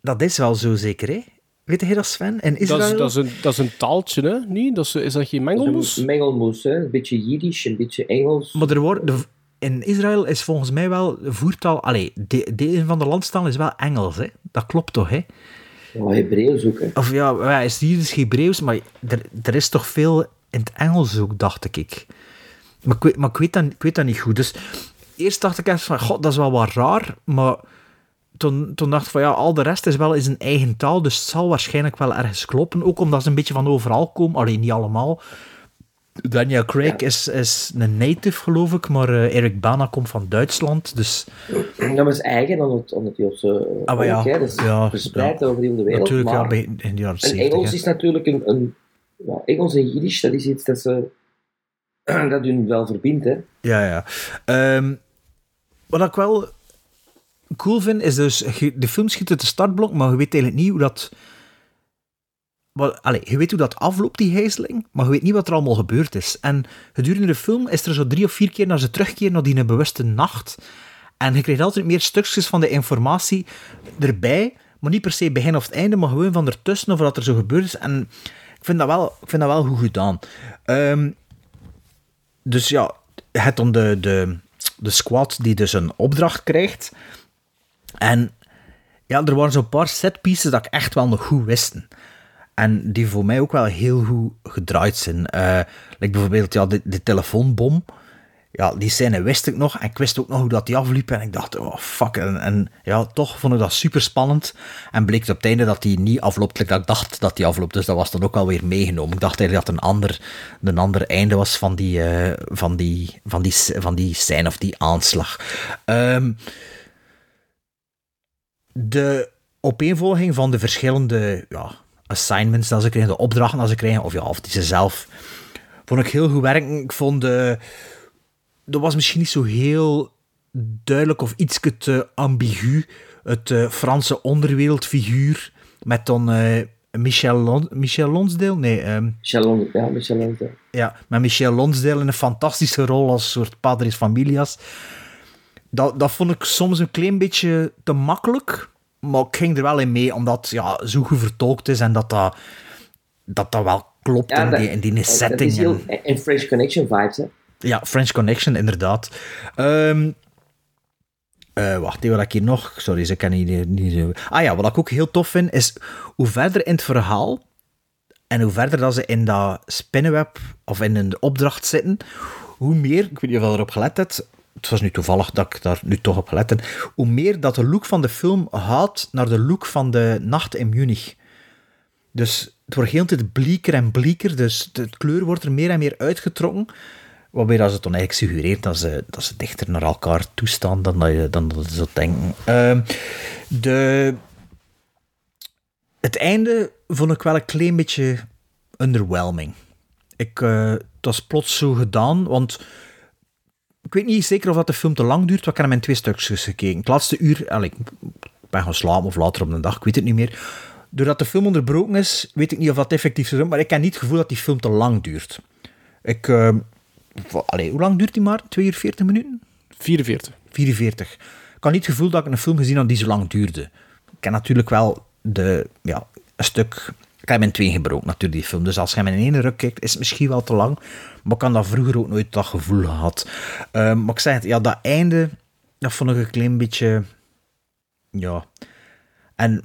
dat is wel zo zeker, hè? Weet je dat, Sven? In Dat Israël? is, dat, is een, dat is een taaltje, hè? Niet? Dat is, is dat geen mengelmoes? Een mengelmoes, hè. Een beetje Jiddisch, een beetje Engels. Maar er wordt, de- in Israël is volgens mij wel de voertaal... Allee, de, de een van de landstalen is wel Engels, hè? Dat klopt toch, hè? Ja, Hebreeuws ook, hè. Of ja, ja is hier is Hebreeuws, maar er, er is toch veel in het Engels ook, dacht ik. Maar ik weet, maar ik weet, dat, ik weet dat niet goed. Dus eerst dacht ik echt van, god, dat is wel wat raar, maar toen, toen dacht ik van, ja, al de rest is wel in zijn eigen taal, dus het zal waarschijnlijk wel ergens kloppen, ook omdat ze een beetje van overal komen, alleen niet allemaal. Daniel Craig is, is een native, geloof ik, maar eh, Eric Bana komt van Duitsland, dus... Dat was eigen aan het, aan het Joodse Ah, maar ja, is ja, verspreid ja. over heel de wereld. Natuurlijk, maar in de jaren En 70. Engels is natuurlijk een... een ja, Engels en Jiddisch, dat is iets dat ze... dat hun wel verbindt, hè. Ja, ja. Ehm, wat ik wel cool vind, is dus... De film schiet uit de startblok, maar je weet eigenlijk niet hoe dat... Wat, allee, je weet hoe dat afloopt, die gijzeling, maar je weet niet wat er allemaal gebeurd is. En gedurende de film is er zo drie of vier keer naar ze terugkeren naar die bewuste nacht. En je krijgt altijd meer stukjes van de informatie erbij, maar niet per se begin of het einde, maar gewoon van ertussen of wat er zo gebeurd is. En ik vind dat wel, ik vind dat wel goed gedaan. Ehm, dus ja, hebt dan de, de, de squad die dus een opdracht krijgt. En ja, er waren zo'n paar setpieces dat ik echt wel nog goed wisten. En die voor mij ook wel heel goed gedraaid zijn. Like bijvoorbeeld ja, de, de telefoonbom. Ja, die scène wist ik nog. En ik wist ook nog hoe dat die afliep. En ik dacht, oh fuck. En, ja, toch vond ik dat super spannend. En bleek het op het einde dat die niet afloopt. ik dacht dat die afloopt. Dus dat was dan ook wel weer meegenomen. Ik dacht eigenlijk dat een ander, een ander einde was van die, eh, van, die, van, die, van die scène of die aanslag. Ehm, de opeenvolging van de verschillende ja, assignments dat ze krijgen, de opdrachten dat ze krijgen, of ja, of die ze zelf, vond ik heel goed werken. Ik vond de, dat was misschien niet zo heel duidelijk of iets te ambigu. Het eh, Franse onderwereldfiguur met dan eh, Michel, Lon Michel Lonsdale? Nee, ehm, Michel Lon- ja, Michel Lonsdale. ja, met Michel Lonsdale in een fantastische rol als soort padres familias. Dat, dat vond ik soms een klein beetje te makkelijk, maar ik ging er wel in mee, omdat ja, zo goed vertolkt is en dat dat, dat, dat wel klopt in, dat- die, in die dat setting. is heel, en- en French Connection vibes, hè. ja, French Connection, inderdaad. Ehm eh, wacht, wat ik hier nog... Sorry, ze kan niet, niet zo... Ah ja, wat ik ook heel tof vind, is hoe verder in het verhaal en hoe verder dat ze in dat spinnenweb of in een opdracht zitten, hoe meer... Ik weet niet of je erop gelet hebt. Het was nu toevallig dat ik daar nu toch op gelet heb. Hoe meer dat de look van de film gaat naar de look van de nacht in Munich. Dus het wordt heel de tijd blieker en blieker, dus de kleur wordt er meer en meer uitgetrokken. Waarbij dat ze dan eigenlijk suggereert dat ze, dat ze dichter naar elkaar toestaan dan dat je, dan dat zou denken. Ehm, de, het einde vond ik wel een klein beetje underwhelming. Ik, eh, het was plots zo gedaan, want ik weet niet zeker of dat de film te lang duurt, want ik heb hem in twee stukjes gekeken. Het laatste uur, ik ben gaan slapen of later op de dag, ik weet het niet meer. Doordat de film onderbroken is, weet ik niet of dat effectief is, maar ik heb niet het gevoel dat die film te lang duurt. Ik, allee, hoe lang duurt die maar? 2 uur 40 minuten? 44. 44. Ik had niet het gevoel dat ik een film gezien had die zo lang duurde. Ik heb natuurlijk wel de, ja, een stuk... Ik heb hem in twee gebroken, natuurlijk, die film. Dus als je hem in één ruk kijkt, is het misschien wel te lang. Maar ik had dat vroeger ook nooit dat gevoel gehad. Ehm, maar ik zeg het, ja, dat einde, dat vond ik een klein beetje... Ja. En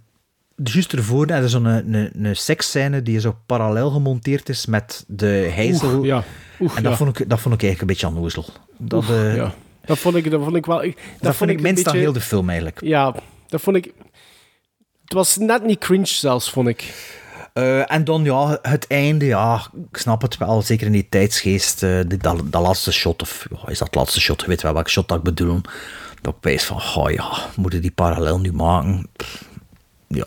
juist ervoor er is zo'n een, een, een seksscène die zo parallel gemonteerd is met de. Oeh, ja. En dat, ja. vond ik, dat vond ik eigenlijk een beetje onnozel. Dat, eh, ja. Dat vond ik, dat vond ik wel... ik- Dat, dat vond ik een minst aan heel de film eigenlijk. Ja, dat vond ik... Het was net niet cringe zelfs, vond ik. Eh, en dan ja, het einde, ja, ik snap het wel, zeker in die tijdsgeest, eh, die- dat, dat laatste shot, of ja, is dat laatste shot, je weet wel welke shot dat ik bedoel, dat ik wijs van, oh ja, moeten die parallel nu maken? Pff, Ja,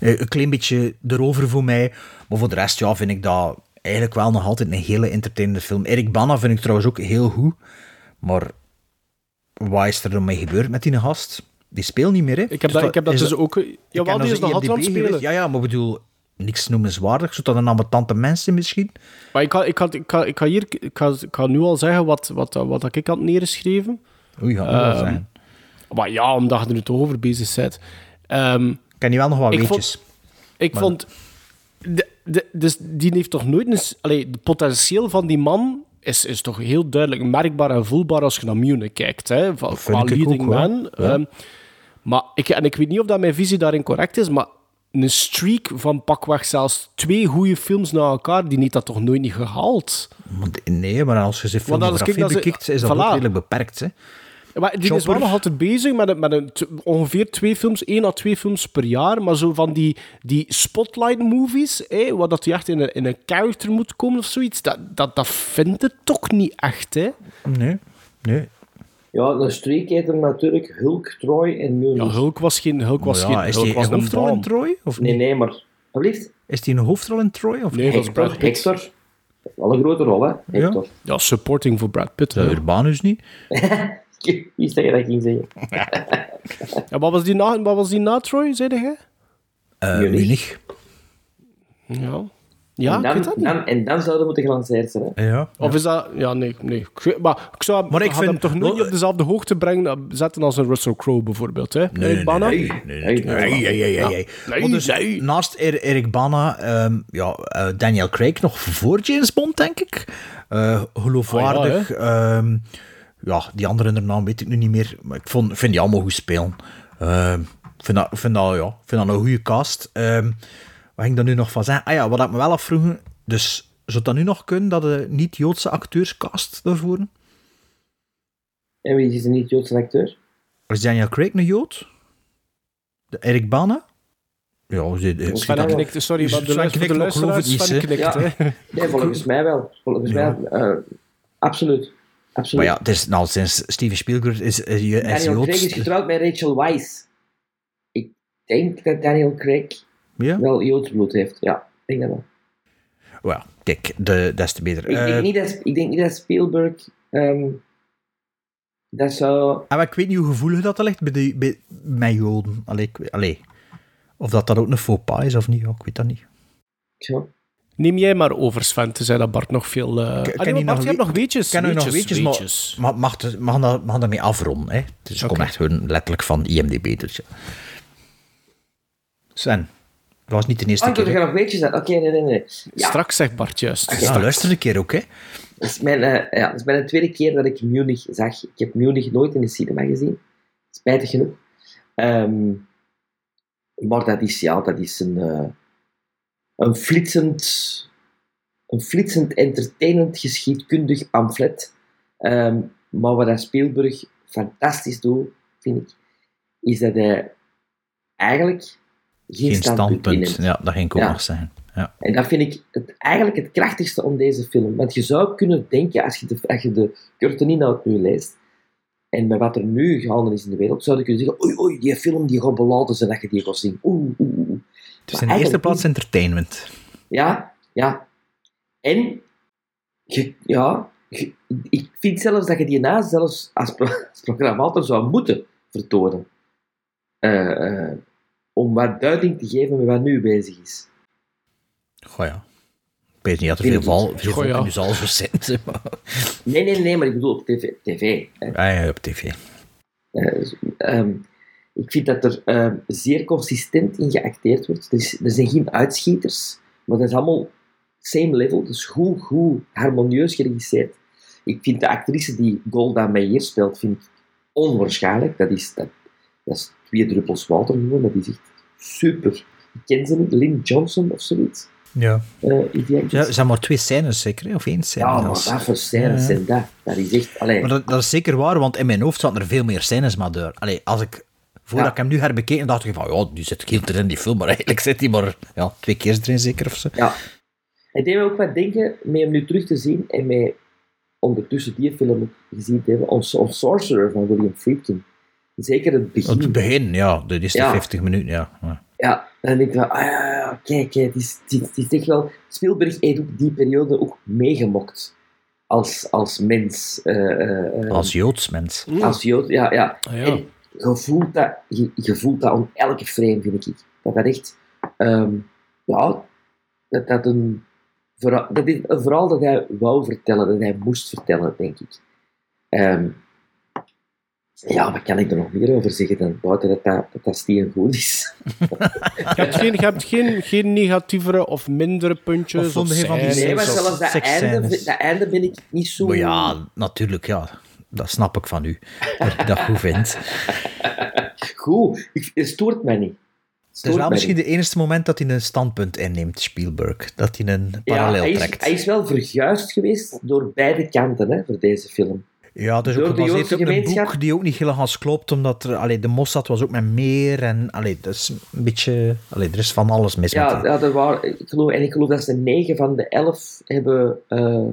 eh, een klein beetje erover voor mij, maar voor de rest, ja, vind ik dat eigenlijk wel nog altijd een hele entertainende film. Erik Bana vind ik trouwens ook heel goed, maar wat is er dan mee gebeurd met die gast? Die speelt niet meer, hè? Ik heb dat, ik heb dat dus ook... Jawel, die is nog altijd aan het spelen. Ja, ja, maar ik bedoel, niks noemenswaardig. Zodat een ambetante mensen misschien. Maar ik ga, ik ga, ik ga, ik ga hier... Ik ga, ik ga nu al zeggen wat, wat, wat ik had neergeschreven. Oei, ga nu wel Ehm, zeggen. Maar ja, omdat je er nu toch over bezig bent. Ehm, Ken je wel nog wat ik weetjes? Vond, ik Maar- vond... De, de, dus die heeft toch nooit... Een, allee, het potentieel van die man is, is toch heel duidelijk merkbaar en voelbaar als je naar Mune kijkt. Hè, van, qua ook, leading man. Ja. Ehm, maar ik, en ik weet niet of dat mijn visie daarin correct is, maar een streak van pakweg zelfs twee goede films na elkaar, die heeft dat toch nooit niet gehaald. Nee, maar als je ik- filmografie bekijkt, is dat voilà. ook redelijk beperkt. Hè? Maar die is wel nog altijd bezig met, een- met een, ongeveer twee films, één à twee films per jaar. Maar zo van die, die spotlight-movies, hè, waar dat je echt in een, in een character moet komen of zoiets, dat, dat, dat vindt het toch niet echt, hè? Nee, nee. Ja, een streak heet er natuurlijk Hulk, Troy en Munich. Ja, Hulk was geen... Hulk was ja, geen is Hulk die was een een hoofdrol in. Troy? Of Nee, niet? nee, maar... Alsjeblieft. Is die een hoofdrol in Troy? Of Nee, niet? dat is Brad Hector, Pitt. Hector. Wel een grote rol, hè? Hector. Ja, supporting voor Brad Pitt. Dat hè. Urbanus niet? Wie zeg je dat ging zeggen? Ja, wat, was die na, wat was die na Troy, zei jij? Eh Munich. Munich. Ja. Ja, en dan, ik dat dan, zouden moeten gelanceerd zijn. Hè? Of is dat... Ja, nee. nee. Maar ik zou maar ik vind, hem toch niet oh. op dezelfde hoogte brengen, eh, zetten als een Russell Crowe bijvoorbeeld. Hè? Nee, nee, Bana? nee. Nee, nee, naast Erik Bana, um, ehm, ja, uh, Daniel Craig nog voor James Bond, denk ik. Uh, geloofwaardig. Ah, ja, um, ja, die andere naam weet ik nu niet meer. Maar ik vond, vind die allemaal goed spelen. Uh, vind dat, ja, vind dat een goede cast. Um, wat ging ik daar nu nog van zeggen? Ah ja, wat ik me wel afvroeg. Dus zou dat nu nog kunnen dat de niet-Joodse acteurs cast daarvoor? En wie is een niet-Joodse acteur? Is Daniel Craig een Jood? De Erik Bana? Ja, Sven knikte, sorry, maar de, Sven luister, de knikt, geloof luisteraars, Sven knikt, Ja. hè. Nee, volgens mij wel. Volgens Ja. mij, eh, absoluut. absoluut. Maar ja, het is, nou, sinds Steven Spielberg is, is, is Daniel Craig is getrouwd met Rachel Weisz. Ik denk dat Daniel Craig Ja? wel Joods bloed heeft. Ja, ik denk dat wel. Well, ja, kijk, de, des te beter. Ik, Eh, denk niet dat, ik denk niet dat Spielberg ehm, dat zou... ah, maar ik weet niet hoe gevoelig dat ligt bij, de, bij mijn Joden. Allee, allee. Of dat dat ook een faux pas is of niet, ik weet dat niet. Zo. Neem jij maar over, Sven, tenzij dat Bart nog veel... eh Ken- ah, nee, Bart, nog je hebt we- nog weetjes. Ik ken u nog weetjes, weetjes, weetjes. maar, mag, mag, dat, mag daarmee afronden. Hè? Dus ik kom echt gewoon letterlijk van IMDb. Dus, ja. Sven, dat was niet de eerste Oh, keer. nog weetjes. Oké, nee, nee, nee. Ja, Straks zegt Bart juist. hè? Ja, luister een keer ook, hè. dat is mijn, eh, ja, dat is mijn tweede keer dat ik Munich zag. Ik heb Munich nooit in de cinema gezien. Spijtig genoeg. Ehm, maar dat is, ja, dat is een, eh, een flitsend, een flitsend, entertainend, geschiedkundig pamflet. Ehm, maar wat dat Spielberg fantastisch doet, vind ik, is dat hij eigenlijk geen, Geen standpunt. Ja, dat ging ik ook Ja. nog zeggen. Ja. En dat vind ik het, eigenlijk het krachtigste om deze film. Want je zou kunnen denken, als je de, als je de nu leest, en met wat er nu gaande is in de wereld, zou je kunnen zeggen, oei, oei, die film die beladen zijn dat je die gaat zien. Oeh, oeh, oeh. Het is in de eerste plaats entertainment. Ja, ja. En, je, ja, je- ik vind zelfs dat je die na zelfs als, pro- als programmator zou moeten vertonen. Eh, om wat duiding te geven met wat nu bezig is. Goh ja. Ik weet niet dat er veel, val, veel ja. zaal zou zitten. maar- Nee, nee, nee, maar ik bedoel op tv. tv hè. Ah, ja, op tv. Eh, ehm, ik vind dat er ehm, zeer consistent in geacteerd wordt. Er, is, er zijn geen uitschieters, maar dat is allemaal same level. Dus goed, goed, harmonieus geregisseerd. Ik vind de actrice die Golda Meir speelt, vind ik onwaarschijnlijk. Dat is, dat, dat is twee druppels water gewoon. Dat is echt super, ik ken ze niet, Lynn Johnson of zoiets. Ja. Uh, die ja, er zijn maar twee scènes zeker, of één scène. Ja, maar wat voor scènes zijn dat? Dat is echt... Allee. Maar dat, dat, is zeker waar, want in mijn hoofd zaten er veel meer scènes maar door. Allee, als ik... Voordat ja. ik hem nu herbekeken, dacht ik van, ja, die zit heel erin in die film, maar eigenlijk zit hij maar ja, twee keer erin zeker of zo. Ja. Het deed me ook wat denken, met hem nu terug te zien en met ondertussen die film gezien te hebben, On, On Sorcerer van William Friedkin. Zeker het begin. Het begin, ja. De eerste ja. 50 minuten, ja. ja. Ja, dan denk ik van, ah ja, kijk, het is, het, is echt wel... Spielberg heeft ook die periode ook meegemokt. Als, als mens. Uh, uh, als Joods mens. Als Jood, ja. ja. Ah, ja. En je voelt, dat, je, je voelt dat om elke frame, vind ik. Dat dat echt... Um, ja, dat dat een... Vooral, dat is verhaal dat hij wou vertellen, dat hij moest vertellen, denk ik. Um, ja, wat kan ik er nog meer over zeggen dan buiten dat dat, dat, dat stien goed is? je hebt, geen, je hebt geen, geen negatievere of mindere puntjes of, of van die Nee, maar zelfs dat einde, dat einde ben ik niet zo... Maar ja, natuurlijk, ja. Dat snap ik van u. Dat ik dat goed vind. Goed, ik, het stoort mij niet. Het is wel misschien het enige moment dat hij een standpunt inneemt, Spielberg. Dat hij een parallel ja, hij is, trekt. Hij is wel verguisd geweest door beide kanten hè, voor deze film. Ja, dat is ook gebaseerd op een boek die ook niet helemaal klopt, omdat er, allee, de Mossad was ook met meer en allee, dat is een beetje, allee, er is van alles mis ja, met ja, er waren, ik geloof, en ik geloof dat ze negen van de elf hebben uh,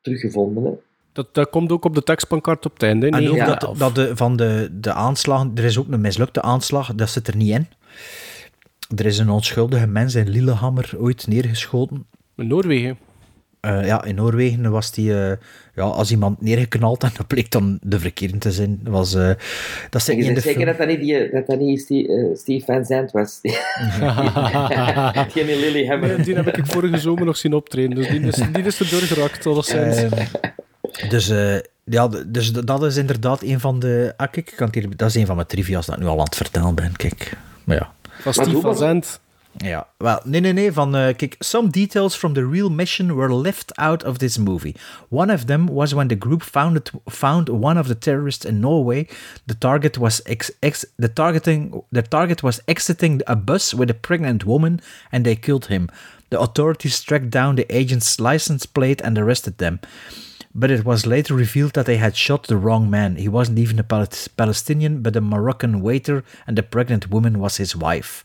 teruggevonden. Hè. Dat, dat komt ook op de tekstpankart op het einde. En ook ja. dat, dat de, van de, de aanslag, er is ook een mislukte aanslag, dat zit er niet in. Er is een onschuldige mens in Lillehammer ooit neergeschoten. In Noorwegen? Uh, ja, in Noorwegen was die, uh, ja, als iemand neergeknald en dat bleek dan de verkeerde te zijn. Was, uh, dat in de zeker film. dat dat niet, die, dat dat niet Steve, Steve Van Zandt was. die in Lillehammer. Die, die heb ik vorige zomer nog zien optreden, dus die is, die is er doorgeraakt, alleszins. dus, ja, dus dat is inderdaad een van de... Ah, kijk, kan hier, dat is een van mijn trivia's dat ik nu al aan het vertellen ben, kijk. Maar ja. Van Steve Van Zandt. Ja, wel, nee, nee, nee, van, uh, kijk, some details from the real mission were left out of this movie. One of them was when the group found, it, found one of the terrorists in Norway. The target was ex, ex, the targeting, the target was exiting a bus with a pregnant woman, and they killed him. The authorities tracked down the agent's license plate and arrested them. But it was later revealed that they had shot the wrong man. He wasn't even a Pal Palestinian, but a Moroccan waiter, and the pregnant woman was his wife.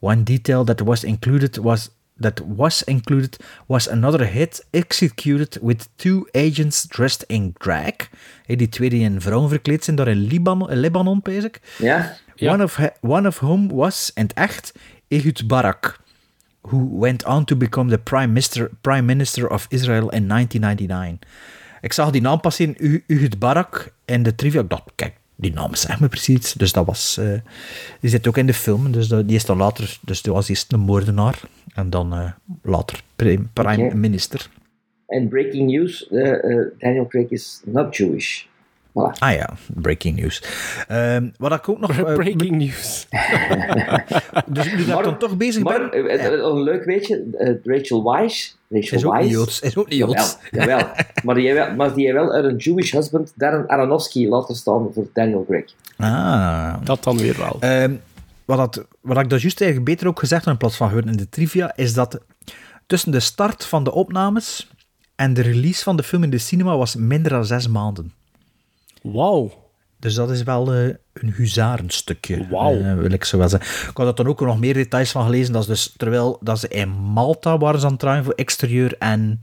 One detail that was included was that was included was another hit executed with two agents dressed in drag. Hey, die twee die in vrouwen verkleed zijn daar in Libanon, Libanon ik. Ja. One, of, one of whom was, in het echt, Ehud Barak, who went on to become the prime minister, prime minister of Israel in 1999. Ik zag die naam passeren, Ehud Barak, in de trivia. Ik dacht, kijk, die naam zegt me precies. Dus dat was... Uh, die zit ook in de film. Dus dat, die is dan later... Dus die was eerst een moordenaar. En dan uh, later prime, prime Okay. minister. En breaking news, uh, Daniel Craig is not Jewish. Voilà. Ah ja, breaking news. Um, wat ik ook nog... breaking news. dus nu dat ik dan toch bezig maar, ben... ja. Een leuk weetje, Rachel Weisz... Rachel is ook Weisz, niet Joods. Is ook niet Joods. Jawel, jawel. maar, die heeft wel, maar die heeft wel uit een Jewish husband Darren Aronofsky laten staan voor Daniel Craig. Ah. Dat dan weer wel. Um, wat, dat, wat ik dat juist eigenlijk beter ook gezegd heb in plaats van gehoord in de trivia, is dat tussen de start van de opnames en de release van de film in de cinema was minder dan zes maanden. Wauw. Dus dat is wel uh, een huzarenstukje, wow. uh, wil ik zo wel zeggen. Ik had er dan ook nog meer details van gelezen. Dat is dus, terwijl dat ze in Malta waren ze aan het draaien voor exterieur en...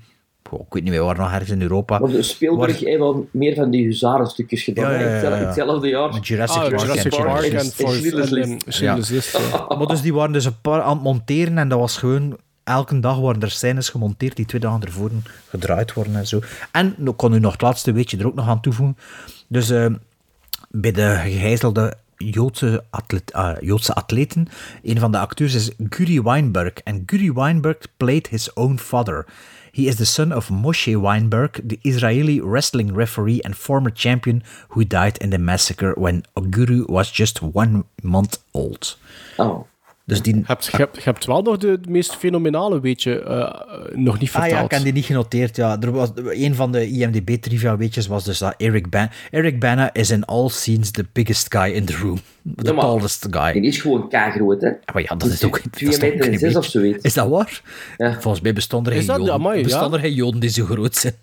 Oh, ik weet niet meer waar nog ergens in Europa. Maar Spielberg heeft wel meer van die huzarenstukjes gedaan. Ja, ja, ja, ja. Hetzelfde jaar. Met Jurassic ah, Park, Jurassic en, Park ja. Maar dus die waren dus een paar aan het monteren en dat was gewoon... Elke dag worden er scènes gemonteerd die twee dagen ervoor gedraaid worden en zo. En ik kon u nog het laatste weetje er ook nog aan toevoegen. Dus uh, bij de gegijzelde uh, Joodse atleten, een van de acteurs is Guri Weinberg. En Guri Weinberg played his own father. He is the son of Moshe Weinberg, the Israeli wrestling referee and former champion who died in the massacre when Guru was just one month old. Oh. Dus die... Je hebt, je, hebt, je hebt wel nog de, meest fenomenale weetje eh, eh, nog niet verteld. Ah ja, ik heb die niet genoteerd. Ja. Er was, een van de IMDb-trivia-weetjes was dus dat Eric Bana... Eric Bana is in all scenes the biggest guy in the room. The Ja, tallest guy. Die is gewoon k-groot, hè. Maar ja, dat is ook... dat Twee meter en zes of zoiets. Is dat waar? Ja. Volgens mij bestonden er Is geen dat- joden. amai, ja. bestonden er geen joden die zo groot zijn.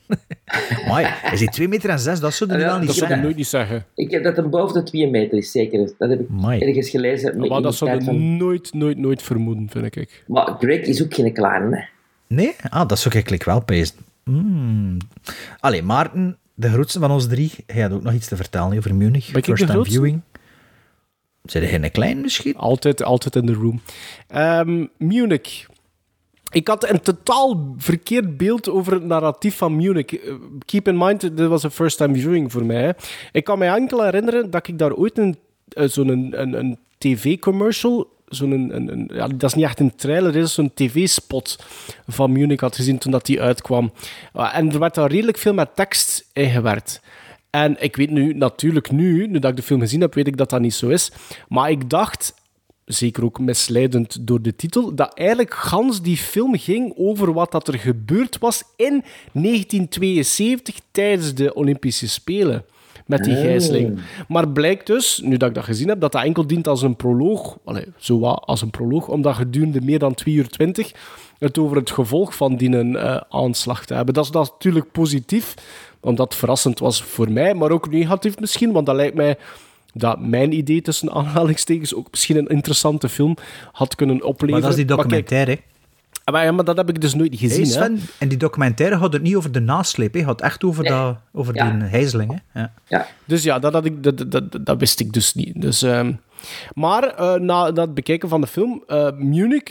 maar is hij 2 meter en 6? Dat zou je ja, wel niet Dat zou ik zeggen. nooit niet zeggen. Ik heb dat hem boven de 2 meter is, zeker. Dat heb ik Amai. ergens gelezen. Maar dat zou je van- nooit, nooit, nooit vermoeden, vind ik. Maar Greg is ook geen kleine, hè. Nee? Ah, dat zou ik eigenlijk wel pezen. Mm. Allee, Maarten, de grootste van ons drie. Hij had ook nog iets te vertellen over Munich. Ben First time viewing. Zijn er geen klein misschien? Altijd, altijd in de room. Ehm, Munich. Ik had een totaal verkeerd beeld over het narratief van Munich. Eh, Keep in mind, dit was een first time viewing voor mij. hè. Ik kan me enkel herinneren dat ik daar ooit een, eh, zo'n een, een, een tv-commercial, zo'n een, ja, dat is niet echt een trailer, dat is zo'n tv-spot van Munich had gezien toen dat die uitkwam. Ah, En er werd daar redelijk veel met tekst in gewerkt. En ik weet nu, natuurlijk nu, nu dat ik de film gezien heb, weet ik dat dat niet zo is. Maar ik dacht, zeker ook misleidend door de titel, dat eigenlijk gans die film ging over wat dat er gebeurd was in 1972 tijdens de Olympische Spelen. Met die Oh. gijzeling. Maar blijkt dus, nu dat ik dat gezien heb, dat dat enkel dient als een proloog. Allee, zo wat als een proloog, omdat gedurende meer dan 2 uur 20 het over het gevolg van die eh, aanslag te hebben. Dat is, dat is natuurlijk positief, omdat het verrassend was voor mij, maar ook negatief misschien, want dat lijkt mij dat mijn idee tussen aanhalingstekens ook misschien een interessante film had kunnen opleveren. Maar dat is die Maar kijk, documentaire. ah, maar, ja, maar dat heb ik dus nooit gezien. Hey hè. Sven, en die documentaire gaat het niet over de nasleep. Het gaat echt over, dat, over Ja. die gijzeling. Hè. Ja. Dus ja, dat, had ik, dat, dat, dat wist ik dus niet. Dus, ehm, maar eh, na, na het bekijken van de film, eh, Munich,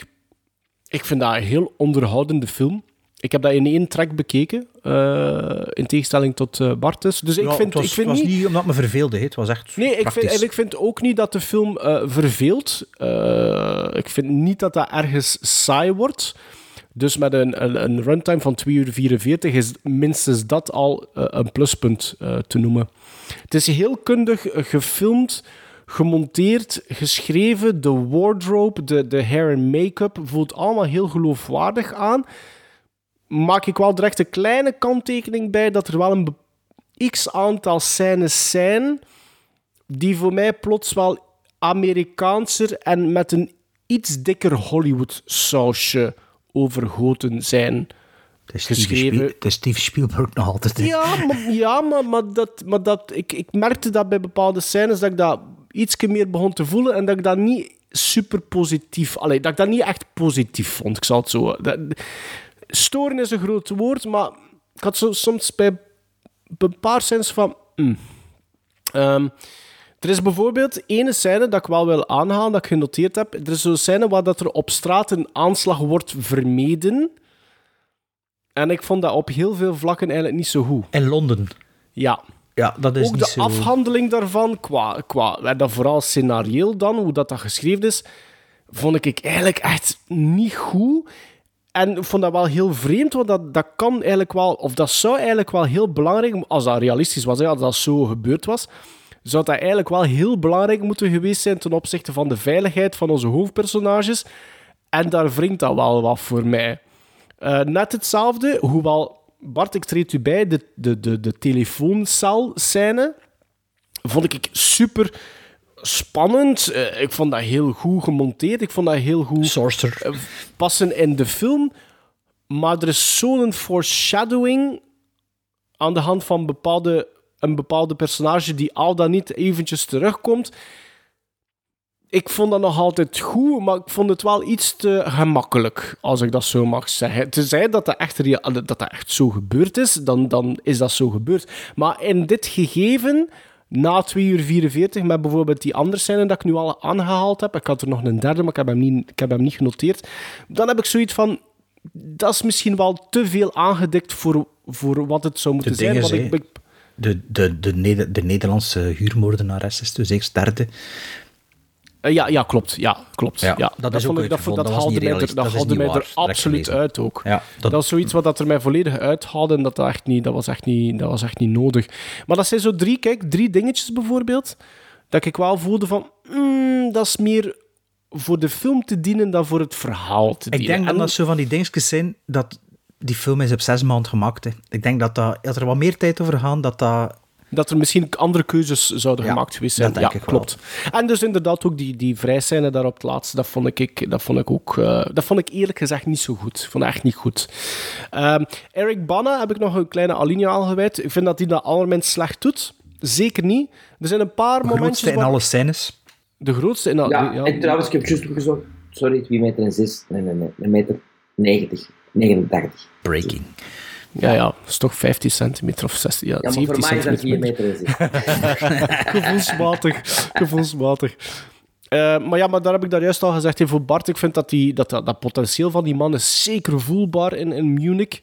ik vind dat een heel onderhoudende film. Ik heb dat in één track bekeken, eh, in tegenstelling tot eh Bartes. Dus ik Ja, vind, het was, ik vind het was niet... niet omdat me verveelde. Het was echt Nee, ik vind, en ik vind ook niet dat de film eh, verveelt. Ik vind niet dat dat ergens saai wordt. Dus met een, een, een runtime van 2 uur 44 is minstens dat al een pluspunt te noemen. Het is heel kundig gefilmd, gemonteerd, geschreven. De wardrobe, de, de hair en make-up voelt allemaal heel geloofwaardig aan. Maak ik wel direct een kleine kanttekening bij dat er wel een x aantal scènes zijn die voor mij plots wel Amerikaanser en met een iets dikker Hollywood-sausje overgoten zijn. Het is, Steve. Spiel- Spielberg nog altijd. hè. Ja, maar, ja, maar, maar, dat, maar dat, ik, ik merkte dat bij bepaalde scènes dat ik dat iets meer begon te voelen en dat ik dat niet super positief, allee, dat ik dat niet echt positief vond. Ik zal het zo. Dat, storen is een groot woord, maar ik had zo, soms bij een paar scènes van. mm. Ehm, er is bijvoorbeeld ene scène dat ik wel wil aanhalen, dat ik genoteerd heb. Er is zo'n scène waar dat er op straat een aanslag wordt vermeden. En ik vond dat op heel veel vlakken eigenlijk niet zo goed. In Londen. Ja. Ja, dat is Ook niet de zo... afhandeling daarvan, qua, qua en dan vooral scenarioel dan, hoe dat, dat geschreven is, vond ik eigenlijk echt niet goed. En ik vond dat wel heel vreemd, want dat, dat kan eigenlijk wel, of dat zou eigenlijk wel heel belangrijk, als dat realistisch was, hè, als dat zo gebeurd was, zou dat eigenlijk wel heel belangrijk moeten geweest zijn ten opzichte van de veiligheid van onze hoofdpersonages. En daar wringt dat wel wat voor mij. Eh, net hetzelfde, hoewel, Bart, ik treed u bij, de, de, de, de telefooncel-scène vond ik super spannend. Eh, ik vond dat heel goed gemonteerd. Ik vond dat heel goed eh, passen in de film. Maar er is zo'n foreshadowing aan de hand van bepaalde, een bepaalde personage die al dan niet eventjes terugkomt. Ik vond dat nog altijd goed, maar ik vond het wel iets te gemakkelijk, als ik dat zo mag zeggen. Tenzij dat dat echt, dat dat echt zo gebeurd is, dan, dan is dat zo gebeurd. Maar in dit gegeven, na 2 uur 44, met bijvoorbeeld die andere scène dat ik nu al aangehaald heb, ik had er nog een derde, maar ik heb hem niet, ik heb hem niet genoteerd, dan heb ik zoiets van, dat is misschien wel te veel aangedikt voor, voor wat het zou moeten De zijn. ik, ik, de, de, de Nederlandse huurmoordenares is dus eerst derde. Eh, ja, ja, klopt. Ja, klopt. Ja, Ja, dat is vond ook ik, dat, dat haalde mij er, dat haalde mij er absoluut gelezen. uit ook. Ja, dat... dat- is zoiets wat dat er mij volledig uithaalde en dat, dat, echt niet, dat, was echt niet, dat was echt niet nodig. Maar dat zijn zo drie, kijk, drie dingetjes bijvoorbeeld, dat ik wel voelde van, mm, dat is meer voor de film te dienen dan voor het verhaal te Ik dienen. denk dat En- dat zo van die dingetjes zijn dat die film is op zes maanden gemaakt. Hè. Ik denk dat, dat als er wat meer tijd over gaat, dat dat... dat er misschien andere keuzes zouden Ja, gemaakt geweest zijn. dat denk ja, ik wel. klopt. En dus inderdaad ook die, die vrijscène daar op het laatste, dat vond ik, dat vond ik ook... eh, dat vond ik eerlijk gezegd niet zo goed. Ik vond het echt niet goed. Ehm, Eric Bana heb ik nog een kleine alinea aan gewijd. Ik vind dat hij dat allerminst slecht doet. Zeker niet. Er zijn een paar De momentjes... grootste in alle scènes. De grootste in... al- Ja, ja, en trouwens, ik heb juist opgezocht. Sorry, 2 meter en 6. Nee, nee, nee. Een meter 90. 89. Breaking. Ja, ja, dat is toch 15 centimeter of 16, ja, Ja, maar 17 voor mij is dat 4 centimeter. meter 6. gevoelsmatig. gevoelsmatig. Eh, maar ja, maar daar heb ik daar juist al gezegd. hè, Voor Bart, ik vind dat, die, dat, dat, dat potentieel van die man is zeker voelbaar in, in Munich.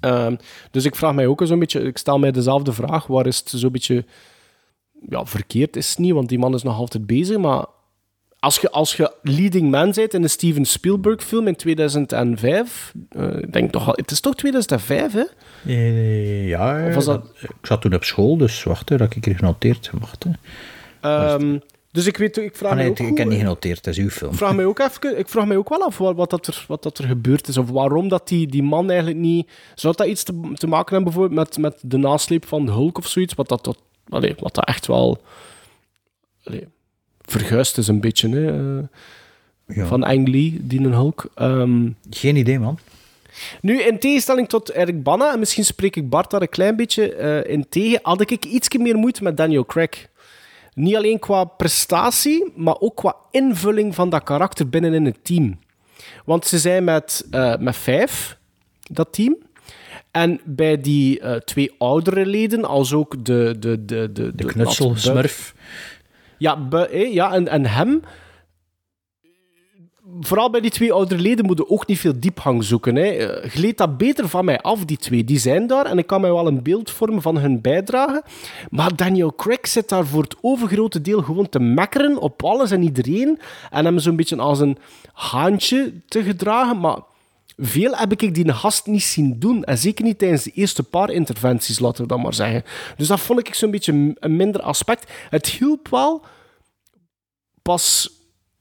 Ehm, dus ik vraag mij ook een beetje... Ik stel mij dezelfde vraag. Waar is het zo'n beetje... Ja, verkeerd is het niet, want die man is nog altijd bezig. Maar als je, als je leading man bent in een Steven Spielberg film in 2005... eh, ik denk toch al... Het is toch 2005, hè? Eh, ja, Of was dat- ik zat toen op school, dus wacht, hè, dat ik hier genoteerd. Wacht, hè. Ehm, dus ik weet... Ik vraag Ah, mij nee, ook ik hoe- heb niet genoteerd, het is uw film. Vraag mij ook, even, ik vraag mij ook wel af wat, wat, dat er, wat dat er gebeurd is. Of waarom dat die, die man eigenlijk niet... Zou dat iets te, te maken hebben bijvoorbeeld met, met de nasleep van de Hulk of zoiets? Wat dat, tot, allee, wat dat echt wel... Allee, verguisd is een beetje, hè. eh, Ja. Van Ang Lee, die een Hulk. Ehm, Geen idee, man. nu, in tegenstelling tot Eric Bana, en misschien spreek ik Bart daar een klein beetje eh, in tegen, had ik iets meer moeite met Daniel Craig. Niet alleen qua prestatie, maar ook qua invulling van dat karakter binnen in het team. Want ze zijn met, eh, met vijf, dat team. En bij die twee oudere leden, als ook de... De, de, de, De knutselsmurf. Ja, eh, ja en, en hem. Vooral bij die twee oudere leden moeten ook niet veel diepgang zoeken. Hè. Eh, Gleed dat beter van mij af, die twee. Die zijn daar en ik kan mij wel een beeld vormen van hun bijdrage. Maar Daniel Craig zit daar voor het overgrote deel gewoon te mekkeren op alles en iedereen. En hem zo'n beetje als een haantje te gedragen. Maar veel heb ik die gast niet zien doen. En zeker niet tijdens de eerste paar interventies, laten we dat maar zeggen. Dus dat vond ik zo'n beetje een minder aspect. Het hielp wel. Pas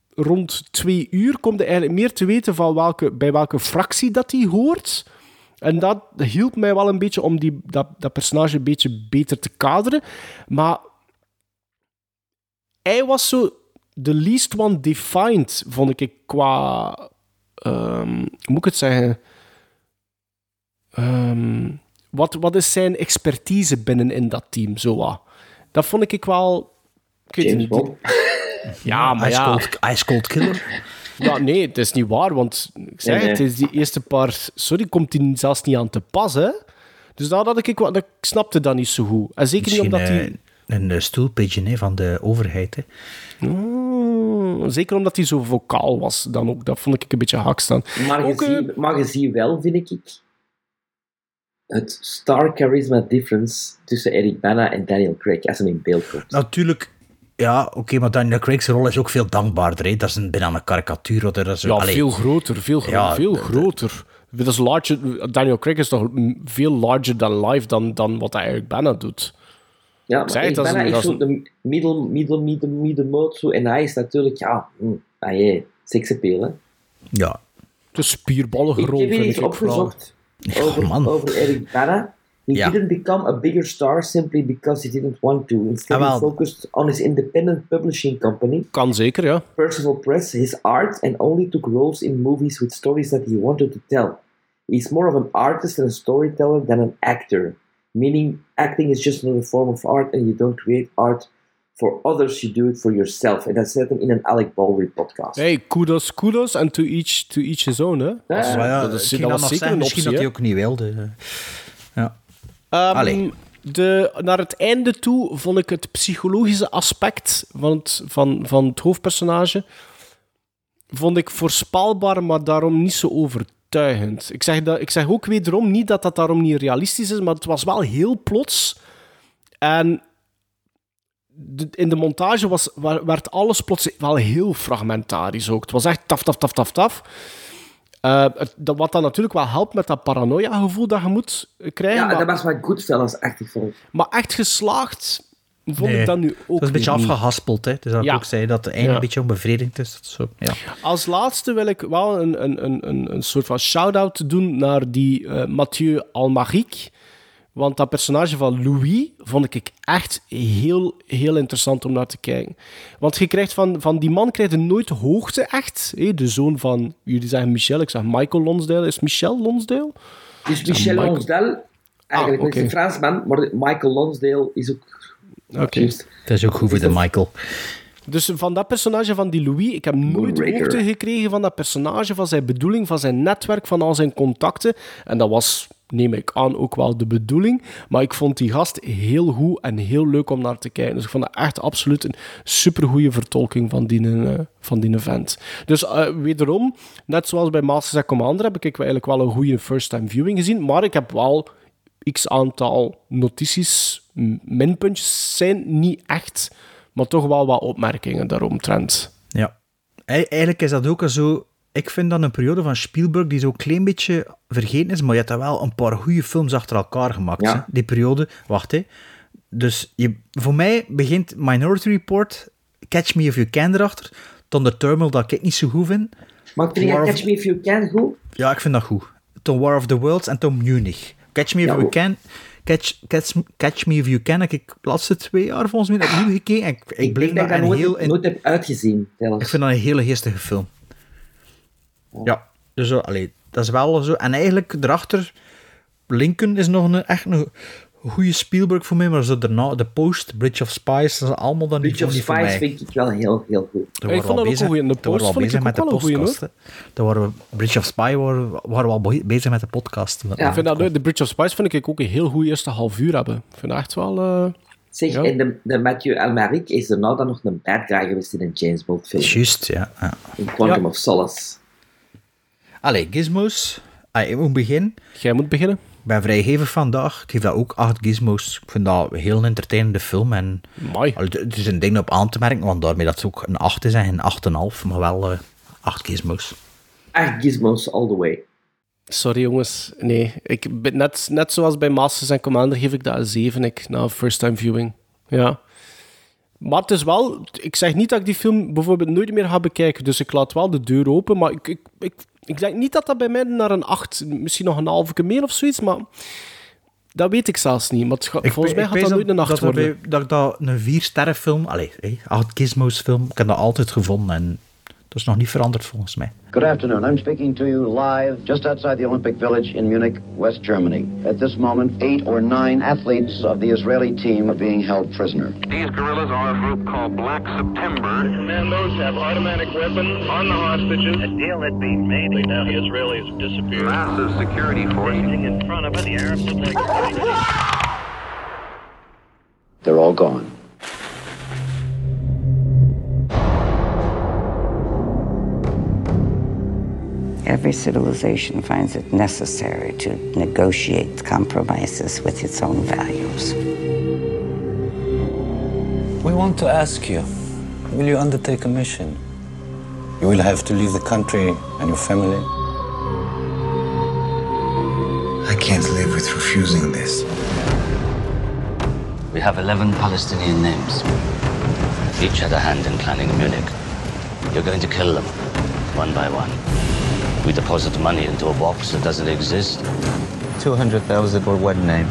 rond twee uur komt hij eigenlijk meer te weten van welke, bij welke fractie dat hij hoort. En dat hielp mij wel een beetje om die, dat, dat personage een beetje beter te kaderen. Maar hij was zo de least one defined, vond ik, qua... ehm, hoe moet ik het zeggen? Ehm, wat, wat is zijn expertise binnen in dat team, zo wat? Dat vond ik wel... Ik weet niet. Bond. Ja, maar Ice ja... Cold, Ice Cold Killer. Ja, nee, het is niet waar, want ik zeg Nee, het, nee. is die eerste paar... Sorry, komt hij zelfs niet aan te pas, hè? Dus daar had ik... wel- Ik snapte dat niet zo goed. En zeker niet Misschien omdat hij... eh, een eh, stoelpigeon hè, van de overheid. Hè. Mm, zeker omdat hij zo vocaal was, dan ook. Dat vond ik een beetje hak staan. Maar je, Ook, eh, maar je ziet wel, vind ik, het star charisma difference tussen Eric Bana en Daniel Craig als hij in beeld komt. Natuurlijk, ja, oké, maar Daniel Craig's rol is ook veel dankbaarder. Hè. Dat is een, bijna een karikatuur. Dat is, Ja, allee, veel groter, veel, gro- Ja, veel groter. Dat is larger, Daniel Craig is toch veel larger than life dan, dan wat hij Eric Bana doet. Ja, maar een- is dat zo de middel, middel, middel, middenmoot zo. En hij is natuurlijk, ja, hm, ah, jee, seksappeal, hè. Ja. De spierballige Ik rol heb hier vind iets ik vooral. opgezocht over, man. over Eric Bana. He Ja. didn't become a bigger star simply because he didn't want to. Instead, Ah, he focused on his independent publishing company, Kan zeker, ja. Percival Press, his art, and only took roles in movies with stories that he wanted to tell. He's more of an artist and a storyteller than an actor, meaning acting is just another form of art and you don't create art for others, you do it for yourself. En dat zet hem in een Alec Baldwin podcast. Hey, kudos, kudos, en to each, to each his own, hè. Dat is, ja, dat is, dat was zeker een misschien optie, dat hè. hij ook niet wilde. Ja. Ehm, de, naar het einde toe vond ik het psychologische aspect van het, van, van het hoofdpersonage vond ik voorspelbaar, maar daarom niet zo overtuigend. Ik zeg, dat, ik zeg ook wederom niet dat dat daarom niet realistisch is, maar het was wel heel plots. En de- in de montage was, wa- werd alles plots wel heel fragmentarisch ook. Het was echt taf, taf, taf, taf, taf. Eh, het- dat, wat dan natuurlijk wel helpt met dat paranoia-gevoel dat je moet krijgen. Ja, maar- dat was wat Goodfellas achtig vond maar echt geslaagd vond Nee, ik dat nu ook is een beetje afgehaspeld, hè. Dus dat Ja. ik ook zei dat het einde Ja. een beetje onbevredigend is. Dat is Zo, ja. Als laatste wil ik wel een, een, een, een, een soort van shout-out doen naar die eh, Mathieu Almaric. Want dat personage van Louis vond ik echt heel, heel interessant om naar te kijken. Want je krijgt van, van die man krijg je nooit hoogte echt. Hè? De zoon van, jullie zeggen Michel, ik zeg Michael Lonsdale. Is Michel Lonsdale? Dus zeg Michel Michael- Lonsdale, eigenlijk Ah, is een. Fransman, maar Michael Lonsdale is ook... Oké. Het is ook goed voor de Michael. Dus van dat personage van die Louis, ik heb nooit hoogte gekregen van dat personage, van zijn bedoeling, van zijn netwerk, van al zijn contacten. En dat was, neem ik aan, ook wel de bedoeling. Maar ik vond die gast heel goed en heel leuk om naar te kijken. Dus ik vond dat echt absoluut een supergoeie vertolking van die, eh, van die event. Dus eh, wederom, net zoals bij Masters and Commander, heb ik eigenlijk wel een goede first-time viewing gezien. Maar ik heb wel x aantal notities, minpuntjes zijn niet echt, maar toch wel wat opmerkingen daaromtrent. Ja. Ei- Eigenlijk is dat ook al zo... Ik vind dat een periode van Spielberg die zo'n klein beetje vergeten is, maar je hebt daar wel een paar goede films achter elkaar gemaakt. Ja. Die periode... Wacht, hè. Dus je, voor mij begint Minority Report, Catch Me If You Can erachter, dan de Terminal dat ik niet zo goed vind. Maar of- Catch Me If You Can goed? Ja, ik vind dat goed. Toen War of the Worlds en toen Munich. Catch Me If Ja, You. Can... Catch, catch, catch Me If You Can heb ik de laatste twee jaar volgens mij opnieuw gekeken. en Ik, ik, Ik bleef denk dat nooit, heel... nooit heb uitgezien. zelfs. Ik vind dat een hele geestige film. Ja, dus zo, allee, dat is wel zo. En eigenlijk erachter, Lincoln is nog een, echt een goede Spielberg voor mij, maar zo daarna, The Post, Bridge of Spies, dat is allemaal dan niet, Bridge of niet Spies mij. vind ik wel heel, heel goed. Daar Ja, ik waren vond we dat al ook bezig- een goeie. De daar waren we al Post vond ik bezig ook met de wel een goeie, podcast. Daar waren we, Bridge of Spy waren, waren we al be- bezig met de podcast. Ja. Ik vind dat leuk. De Bridge of Spies vind ik ook een heel goed eerste half uur hebben. Ik vind dat echt wel... eh, Zeg, Ja. en de, de Mathieu Almaric is er nou dan nog een bad guy geweest in een James Bond film. Juist, ja. ja. In Quantum Ja. of Solace. Allee, Gizmos. Ah, ik moet beginnen. Jij moet beginnen. Ik ben vrijgevig vandaag. Ik geef dat ook acht gizmos. Ik vind dat een heel entertainende film. En Mooi. Het is een ding op aan te merken, want daarmee dat het ook een 8 is en een 8,5, maar wel eh 8 gizmos. Echt gizmos all the way. Sorry jongens. Nee, ik, ben net, net zoals bij Masters and Commander geef ik dat een 7 ik, na first time viewing. Ja. Maar het is wel... Ik zeg niet dat ik die film bijvoorbeeld nooit meer ga bekijken, dus ik laat wel de deur open, maar ik, ik, ik, ik denk niet dat dat bij mij naar een 8, misschien nog een halve meer of zoiets, maar dat weet ik zelfs niet. Maar volgens mij gaat dat nooit een 8 dat, er worden. bij- dat ik dat een 4 sterren film, allee, hey, 8 gizmos film, ik heb dat altijd gevonden en dat is nog niet veranderd volgens mij. Good afternoon. I'm speaking to you live just outside the Olympic Village in Munich, West Germany. At this moment, eight or nine athletes of the Israeli team are being held prisoner. These guerrillas are a group called Black September. The commandos have automatic weapons on the hostages. A deal had been made. Now the Israelis have disappeared. Massive security force. In front of it, the Arabs have taken They're all gone. Every civilization finds it necessary to negotiate compromises with its own values. We want to ask you will you undertake a mission? You will have to leave the country and your family. I can't live with refusing this. We have 11 Palestinian names. Each had a hand in planning Munich. You're going to kill them, one by one. We deposit money into a box that doesn't exist. 200,000 for one name.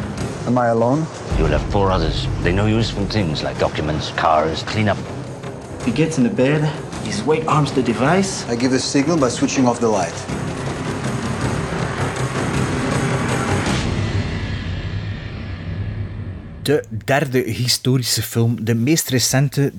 Am I alone? You'll have four others. They know useful things like documents, cars, cleanup. He gets in the bed, his weight arms the device. I give the signal by switching off the light. De derde historische film, de meest recente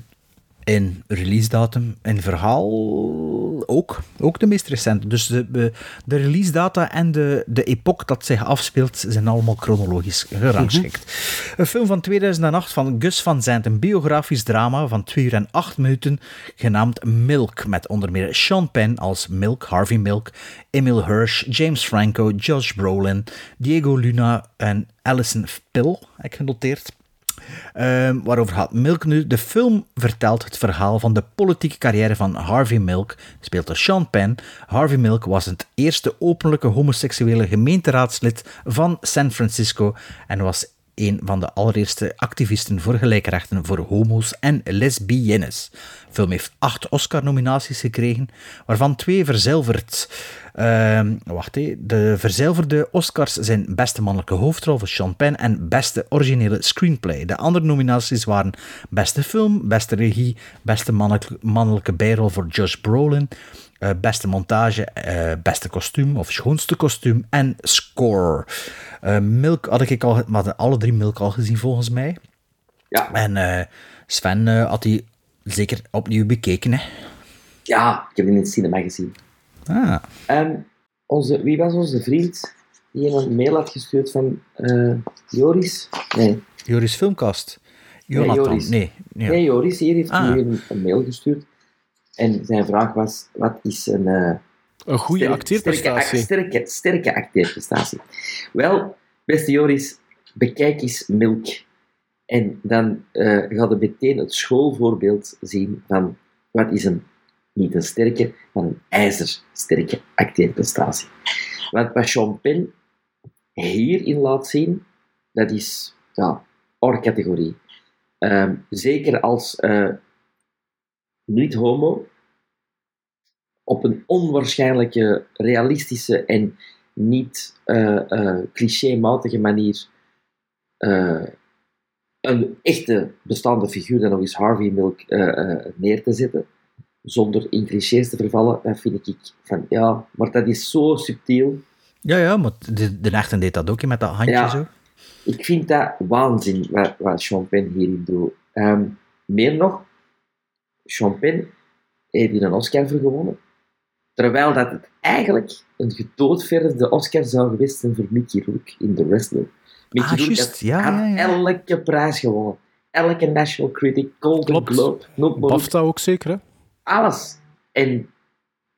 in release datum, in verhaal ook, ook de meest recente. Dus de, de, de release data en de, de epoch dat zich afspeelt zijn allemaal chronologisch gerangschikt. Een film van 2008 van Gus van Zandt, een biografisch drama van 2 uur en 8 minuten, genaamd Milk, met onder meer Sean Penn als Milk, Harvey Milk, Emil Hirsch, James Franco, Josh Brolin, Diego Luna en Alison Pill, heb ik genoteerd. Ehm, waarover gaat Milk nu? De film vertelt het verhaal van de politieke carrière van Harvey Milk, speelt door Sean Penn. Harvey Milk was het eerste openlijke homoseksuele gemeenteraadslid van San Francisco en was een van de allereerste activisten voor gelijkrechten voor homo's en lesbiennes. De film heeft acht Oscar-nominaties gekregen, waarvan twee verzilverd. Ehm, wacht even. De verzilverde Oscars zijn beste mannelijke hoofdrol voor Sean Penn en beste originele screenplay. De andere nominaties waren beste film, beste regie, beste mannelijke, mannelijke bijrol voor Josh Brolin, eh, beste montage, eh, beste kostuum of schoonste kostuum en score. Eh, Milk had ik al, alle drie Milk al gezien volgens mij. Ja. En Sven had die zeker opnieuw bekeken. Hè? Ja, ik heb hem in het cinema gezien. Ah. Ehm, onze, wie was onze vriend die een mail had gestuurd van eh, Joris? Nee. Joris Filmcast. Nee, Jonathan. Joris. Nee. Nee, Joris hier heeft Ah. nu een, een mail gestuurd. En zijn vraag was, wat is een... eh, Een goede acteerprestatie. Sterke, sterke, sterke acteerprestatie. Wel, beste Joris, bekijk eens Milk. En dan eh ga je meteen het schoolvoorbeeld zien van wat is een, niet een sterke, maar een ijzersterke acteerprestatie. Want wat Penn hierin laat zien, dat is ja, hors categorie. Ehm, zeker als eh, niet-homo, op een onwaarschijnlijke, realistische en niet eh eh clichématige manier een echte bestaande figuur, dan nog eens Harvey Milk, eh, eh, neer te zetten, zonder in clichés te vervallen, dat vind ik van, ja, maar dat is zo subtiel. Ja, ja, maar de, de echte deed dat ook hè, met dat handje Ja. zo. Ik vind dat waanzin wat, wat Sean Penn hierin doet. Ehm, meer nog, Sean Penn heeft hier een Oscar voor gewonnen. Terwijl dat het eigenlijk een gedoodverde Oscar zou geweest zijn voor Mickey Rourke in The Wrestler. Mickey Ah, Rourke Ja, had ja, ja. elke prijs gewonnen. Elke National Critic, Golden Klopt. Globe, noem maar. BAFTA ook zeker, hè? alles. En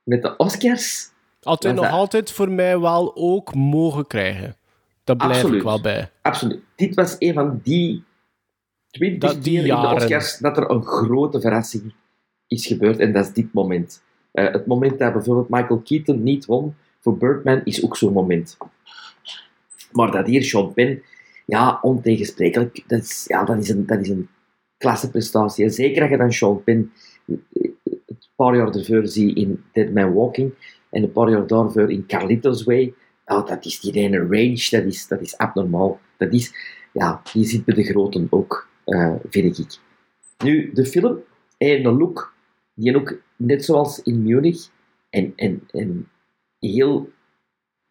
met de Oscars... Altijd nog dat- altijd voor mij wel ook mogen krijgen. Daar blijf Absoluut. ik wel bij. Absoluut. Dit was een van die 20 Dat- die keer in de jaren. Oscars dat er een grote verrassing is gebeurd. En dat is dit moment. Eh, het moment dat bijvoorbeeld Michael Keaton niet won voor Birdman is ook zo'n moment. Maar dat hier Penn, ja, ontegensprekelijk, dat is, ja, dat is een, dat is een klasseprestatie. Zeker als je dan Penn eh, een paar jaar ervoor ziet in Dead Man Walking en een paar jaar daarvoor in Carlitos Way, ja, dat is die ene range, dat is, dat is abnormaal. Dat is, ja, die zit bij de groten ook, eh, vind ik. Nu, de film een look die ook, net zoals in Munich, en, en, en heel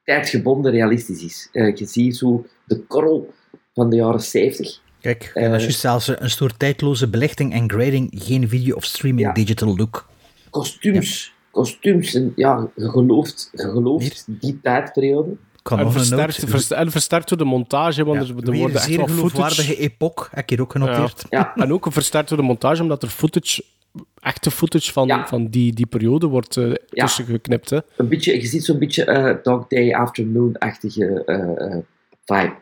tijdgebonden realistisch is. Eh, je ziet zo de korrel van de jaren 70. Kijk, en dat is juist zelfs een soort tijdloze belichting en grading, geen video of streaming digital look. Kostuums. Kostuums. En ja, je gelooft, je gelooft die tijdperiode. Kan En een versterkt, en versterkt door de montage, want er, er worden echt zeer wel geloofwaardige footage... epoch, heb ik hier ook genoteerd. Ja. En ook versterkt door de montage, omdat er footage, echte footage van, van die, die periode wordt eh, Ja. tussen geknipt. Hè. Een beetje, je ziet zo'n beetje eh, Dog Day Afternoon-achtige eh, eh, vibe.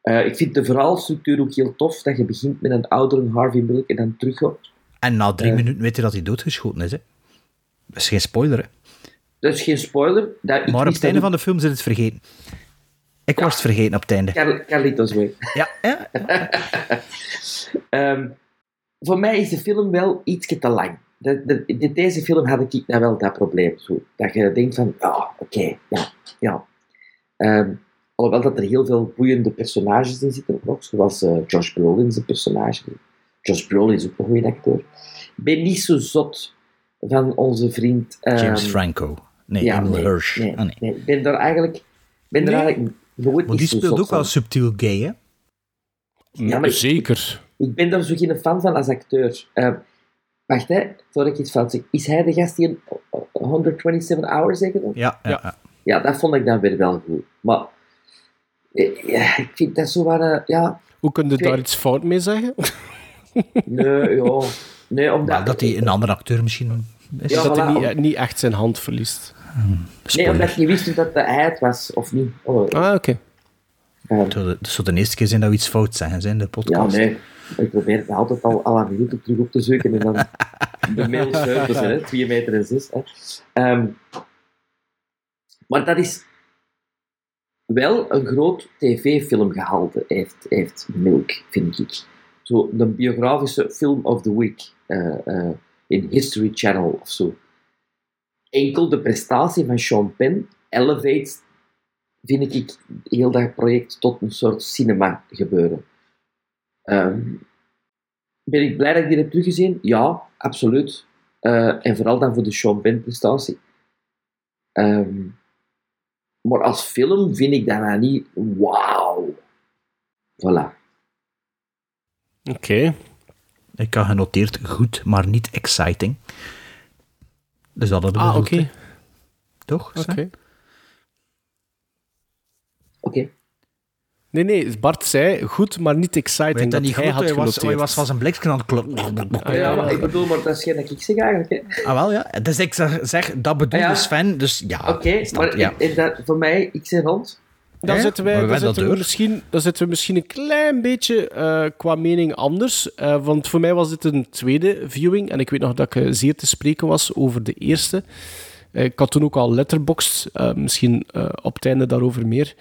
Eh, ik vind de verhaalstructuur ook heel tof, dat je begint met een oudere Harvey Milk en dan teruggaat. En na drie minuten weet je dat hij doodgeschoten is. Hè? Dat is geen spoiler. Hè? Dat is geen spoiler. Dat, ik Maar op het einde van de film zit het vergeten. Ik was het vergeten op het einde. Car- Carlitos Way. Ja, ja. Ehm, voor mij is de film wel iets te lang. De, de, in deze film had ik nou wel dat probleem. Zo. Dat je denkt van, ja, oké, ja, ja. Ehm, alhoewel dat er heel veel boeiende personages in zitten, ook, zoals eh, Josh Brolin zijn personage. Josh Brolin is ook een goede acteur. Ik ben niet zo zot van onze vriend... ehm, James Franco. Nee, ja, Emil nee, Hirsch. Nee, Ah, nee. nee, ik ben daar eigenlijk, ben er Nee. eigenlijk nooit Maar niet die speelt ook wel subtiel gay, hè? Ja, maar Zeker. Ik ben daar zo geen fan van als acteur. Eh, wacht, hè, voordat ik iets fout zeg. Is hij de gast die een 127 hours zeggen? Ja, ja. ja. Ja, dat vond ik dan weer wel goed. Maar eh, ja, ik vind dat zo wat... eh, ja, Hoe kun je weet- daar iets fout mee zeggen? nee, ja. Nee, omdat... Dat hij een andere acteur misschien is. Ja, dat hij niet, eh, niet echt zijn hand verliest. Nee, omdat je wist dat hij het was, of niet. Oh, Ah, oké. Het zou de- het zou de eerste keer zijn dat we iets fout zeggen zijn in de ja, podcast. nee. Ik probeer het altijd al à la terug op te zoeken en dan de mails uit te zetten, hè. 2 meter en 6. Hè. Ehm, maar dat is... wel een groot tv-filmgehalte heeft, heeft Milk, vind ik. Zo de biografische film of the week eh, eh, in History Channel of zo. Enkel de prestatie van Sean Penn elevates, vind ik, heel dat project tot een soort cinema gebeuren. Ehm, ben ik blij dat ik die heb teruggezien? Ja, absoluut. Eh, en vooral dan voor de Sean Penn prestatie. Ehm, maar als film vind ik dat nou niet wauw. Voilà. Oké. Ik had genoteerd goed, maar niet exciting. Dus dat hadden we Ah, oké. Toch? Oké. Oké. Nee, nee, Bart zei goed, maar niet exciting. Weet dat niet hij goed? had Hij was, hij was van zijn blikje aan het kloppen. Ah, ja, ja, maar ja. ik bedoel, maar dat is geen ik zeg eigenlijk. Hè. Ah, wel, ja. Dus ik zeg, zeg dat bedoelde Ah, ja. Sven, dus ja. Oké, maar ja. ik- dat, voor mij, ik zeg rond. Dan zitten, wij, dan, zitten we door. misschien, dan zitten we misschien een klein beetje eh, qua mening anders. Eh, want voor mij was dit een tweede viewing. En ik weet nog dat ik eh, zeer te spreken was over de eerste. Ik had toen ook al letterboxd. eh, misschien eh, op het einde daarover meer.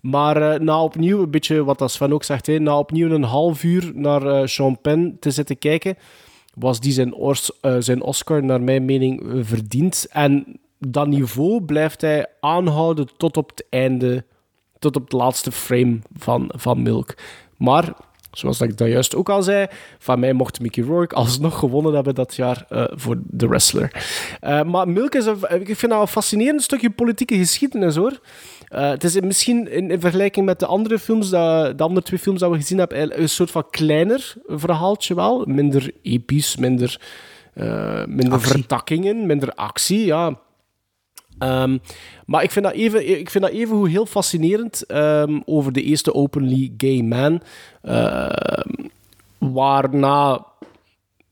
Maar eh, na opnieuw, een beetje wat Sven ook zegt, hè, na opnieuw een half uur naar eh Sean Penn te zitten kijken, was die zijn, eh, zijn Oscar naar mijn mening eh, verdiend. En dat niveau blijft hij aanhouden tot op het einde tot op het laatste frame van, van Milk. Maar, zoals ik dat juist ook al zei, van mij mocht Mickey Rourke alsnog gewonnen hebben dat jaar eh, voor The Wrestler. Eh, maar Milk is ik vind dat een fascinerend stukje politieke geschiedenis, hoor. Eh, het is misschien in, in vergelijking met de andere films, dat, de andere twee films dat we gezien hebben, een soort van kleiner verhaaltje wel. Minder episch, minder, eh, minder vertakkingen, minder actie, ja. Ehm, maar ik vind dat even, ik vind dat even hoe heel fascinerend ehm, over de eerste openly gay man. ehm, waarna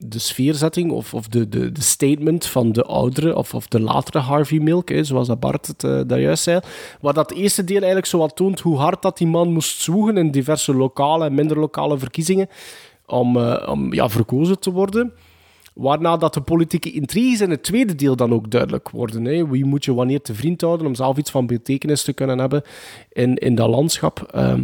de sfeerzetting of, of de, de, de statement van de oudere of, of de latere Harvey Milk, zoals dat Bart het eh, daar juist zei, waar dat eerste deel eigenlijk zo wat toont hoe hard dat die man moest zwoegen in diverse lokale en minder lokale verkiezingen om, eh, om ja, verkozen te worden. Waarna dat de politieke intriges in het tweede deel dan ook duidelijk worden. Hè. Wie moet je wanneer te vriend houden om zelf iets van betekenis te kunnen hebben in, in dat landschap. Ehm,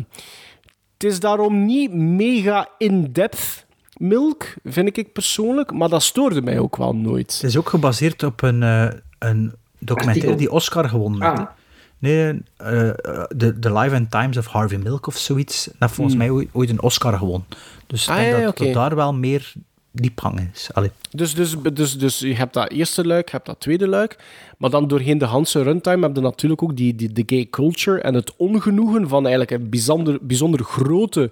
het is daarom niet mega in-depth milk, vind ik persoonlijk, maar dat stoorde mij ook wel nooit. Het is ook gebaseerd op een, eh, een documentaire die Oscar gewonnen heeft. Ah. hè. Nee, eh, de The Life and Times of Harvey Milk of zoiets. Dat heeft volgens Hmm. mij ooit- een Oscar gewonnen. Dus ik Ah, denk ja, dat, daar wel meer diepgang is. Allee. Dus, dus, dus, dus je hebt dat eerste luik, je hebt dat tweede luik. Maar dan doorheen de Hanse runtime heb je natuurlijk ook die, die, de gay culture en het ongenoegen van eigenlijk een bijzonder, bijzonder grote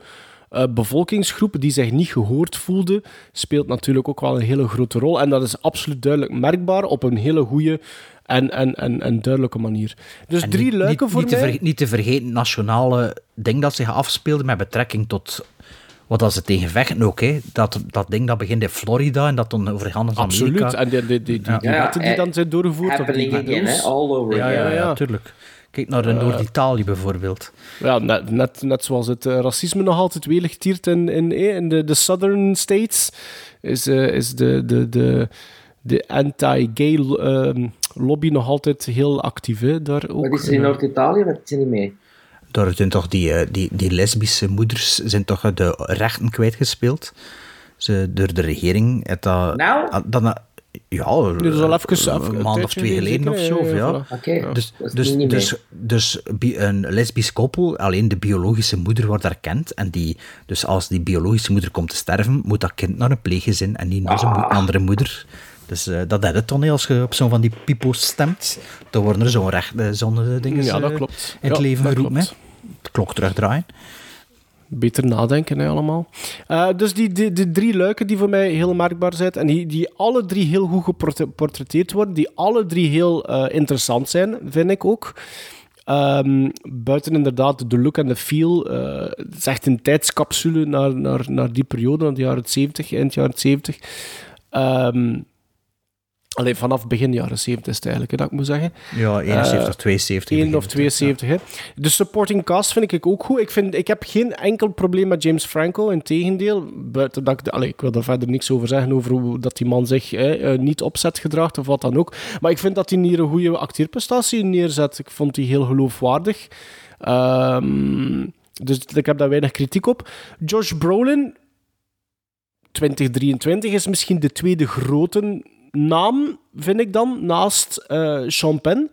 eh, bevolkingsgroep die zich niet gehoord voelde, speelt natuurlijk ook wel een hele grote rol. En dat is absoluut duidelijk merkbaar op een hele goede en, en, en, en duidelijke manier. Dus En drie niet, luiken niet, voor niet mij. Te niet te vergeten, nationale ding dat zich afspeelde met betrekking tot wat als ze tegen vechten ook. Hè. Dat, dat ding dat begint in Florida en dat dan naar Absoluut. Amerika. En die, die, die, die, Ja. die Ja, wetten die dan zijn doorgevoerd. of die happening again, rules. hè, all over Ja, ja, ja, ja. Kijk naar eh, Noord-Italië bijvoorbeeld. Ja, net, net, net zoals het eh, racisme nog altijd welig tiert in, in, eh, in de, de Southern States, is, eh, is de, de, de, de anti-gay ehm, lobby nog altijd heel actief. Hè, daar ook. Wat is er in Noord-Italië? Wat is er niet mee? Daar zijn toch die, eh, die, die lesbische moeders zijn toch de rechten kwijtgespeeld. Ze, door de regering. Het, dat, Nou? dan, eh, ja, dat is al even- even- een maand of twee geleden of zo. ja, Dus, dus, dus, dus een lesbisch koppel, alleen de biologische moeder wordt erkend. En die, dus als die biologische moeder komt te sterven, moet dat kind naar een pleeggezin en niet naar zijn Ah. andere moeder. Dus eh, dat is het hè, als je op zo'n van die pipo's stemt. Dan worden er zo'n recht, eh, zo'n eh, dingen Ja, dat eh, klopt. in het Ja, leven geroepen. klopt. De klok terugdraaien. Beter nadenken, hè, allemaal. Eh, dus die, die, die drie luiken die voor mij heel merkbaar zijn, en die, die alle drie heel goed geportretteerd worden, die alle drie heel eh, interessant zijn, vind ik ook. Ehm, buiten inderdaad de look en de feel. eh, het is echt een tijdscapsule naar, naar, naar die periode, naar de jaren 70, eind jaren 70. Ehm alleen vanaf begin jaren 70 is het eigenlijk, hè, dat ik moet zeggen. Ja, 71, Eh, 72 1 begint of het, 72, hè. De supporting cast vind ik ook goed. Ik, vind, ik heb geen enkel probleem met James Franco, in tegendeel. Buiten dat ik, allee, ik wil er verder niks over zeggen, over hoe dat die man zich hè, eh, niet opzet gedraagt of wat dan ook. Maar ik vind dat hij hier een goede acteerprestatie neerzet. Ik vond die heel geloofwaardig. Ehm, dus ik heb daar weinig kritiek op. Josh Brolin, 2023, is misschien de tweede grote naam, vind ik dan, naast eh Sean Penn.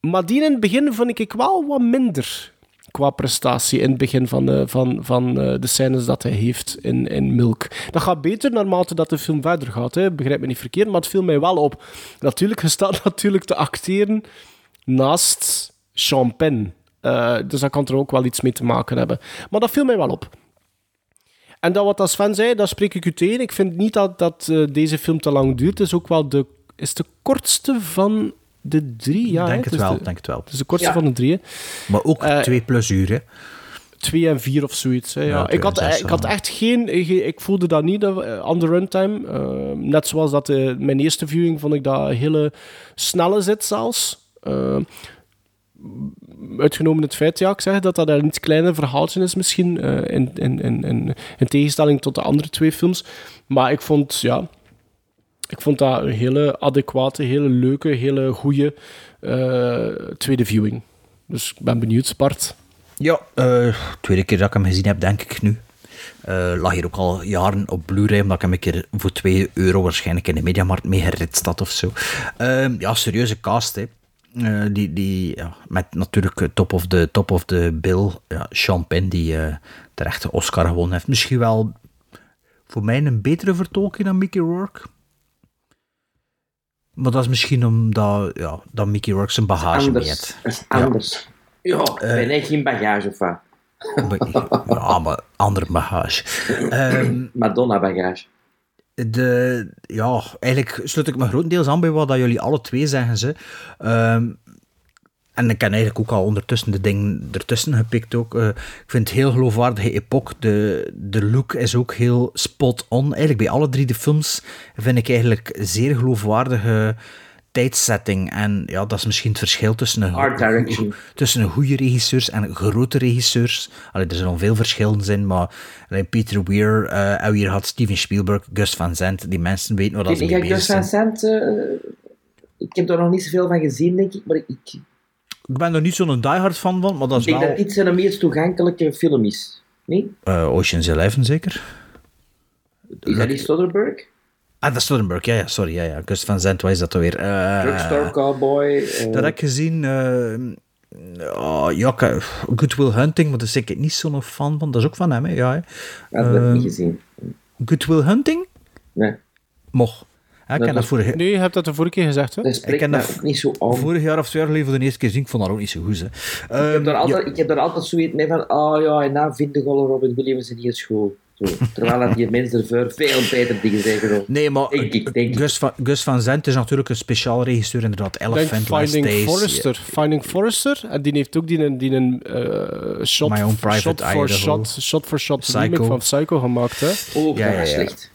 Maar die in het begin vond ik wel wat minder qua prestatie in het begin van de, van, van, eh, de scènes dat hij heeft in, in Milk. Dat gaat beter naarmate dat de film verder gaat, hè. begrijp me niet verkeerd, maar het viel mij wel op. Natuurlijk, je staat natuurlijk te acteren naast. Eh, dus dat kan er ook wel iets mee te maken hebben. Maar dat viel mij wel op. En dat wat als Sven zei, daar spreek ik u tegen. Ik vind niet dat, dat eh, deze film te lang duurt. Het is ook wel de, is de kortste van de drie. Ja, denk hè? het wel, de- denk het wel. Het is de kortste Ja. van de drie. hè. Maar ook Eh, twee plus uur, hè. Twee en vier of zoiets. Hè, ja. Ja, twee ik, had, zes, ik had echt geen... Ik, voelde dat niet aan de runtime. Eh, net zoals dat mijn eerste viewing vond ik dat een hele snelle zit zelfs. Uitgenomen het feit, ja, ik zeg dat dat een iets kleiner verhaaltje is misschien, eh, in, in, in, in, in tegenstelling tot de andere twee films. Maar ik vond, ja... Ik vond dat een hele adequate, hele leuke, hele goede eh, tweede viewing. Dus ik ben benieuwd, Bart. Ja, eh, tweede keer dat ik hem gezien heb, denk ik nu. Lag hier ook al jaren op Blu-ray, omdat ik hem een keer voor 2 euro waarschijnlijk in de Mediamarkt mee geritst had of zo. Ehm, ja, serieuze cast, hè. Eh, die, die, ja, met natuurlijk eh, top of the, top of the bill, ja, Sean Penn, die eh terecht de Oscar gewonnen heeft. Misschien wel voor mij een betere vertolking dan Mickey Rourke. Maar dat is misschien omdat ja, dat Mickey Rourke zijn bagage mee heeft. Dat is anders. Ja, ben ik geen bagage of wat? Ja, maar andere bagage. Ehm, Madonna bagage. De, ja, eigenlijk sluit ik me grotendeels aan bij wat dat jullie alle twee zeggen. Ze. Ehm, en ik ken eigenlijk ook al ondertussen de dingen ertussen gepikt ook. Eh, ik vind het heel geloofwaardige epoch. De, de look is ook heel spot on. Eigenlijk bij alle drie de films vind ik eigenlijk zeer geloofwaardige tijdsetting. En ja, dat is misschien het verschil tussen een, Art direction. tussen een goede regisseurs en grote regisseurs. Allee, er zijn al veel verschillen in, maar allee, Peter Weir, eh en hier had Steven Spielberg, Gus Van Sant, die mensen weten waar dat ze Ik bezig Gus zijn. Van Sant... eh, ik heb er nog niet zoveel van gezien, denk ik. Maar ik, ik Ik ben er niet zo'n diehard fan van, maar dat is denk wel... dat dit zijn meest toegankelijke film is. Nee? eh, Ocean's Eleven zeker? Is dat niet Soderbergh? Ah, dat is Soderbergh, ja, ja, sorry. Ja, ja. Gus Van Sant, wat is dat alweer? Eh, Drugstore Cowboy. eh, Dat heb ik gezien. eh, oh, ja, Good Will Hunting, maar daar ben ik niet zo'n fan van. Dat is ook van hem, hè? Ja, hè. dat heb ik niet gezien. Good Will Hunting? Nee. Mocht. Ja, ik Dat ken dat vorige... Nee, je hebt dat de vorige keer gezegd, hè? Dat Ik ken dat ook niet zo aan. vorig jaar of twee jaar geleden voor de eerste keer zien. Ik vond dat ook niet zo goed. Hè. Ik Ehm, heb, daar altijd, ja, ik heb daar altijd zoiets mee van, oh ja, en nou vind ik al Robin Williams in die school. Terwijl dat die mensen ervoor veel beter dingen zeggen. Nee, maar Denk ik, denk ik. Gus, van, Gus Van Sant is natuurlijk een speciaal regisseur, inderdaad. Denk Elephant, Last Finding Days. Forrester. Finding Forrester. En die heeft ook die een, die een eh, shot, My Own Private shot for shot, shot for shot Psycho. remake van Psycho gemaakt. Hè? Oh, Ja, ja, ja. slecht.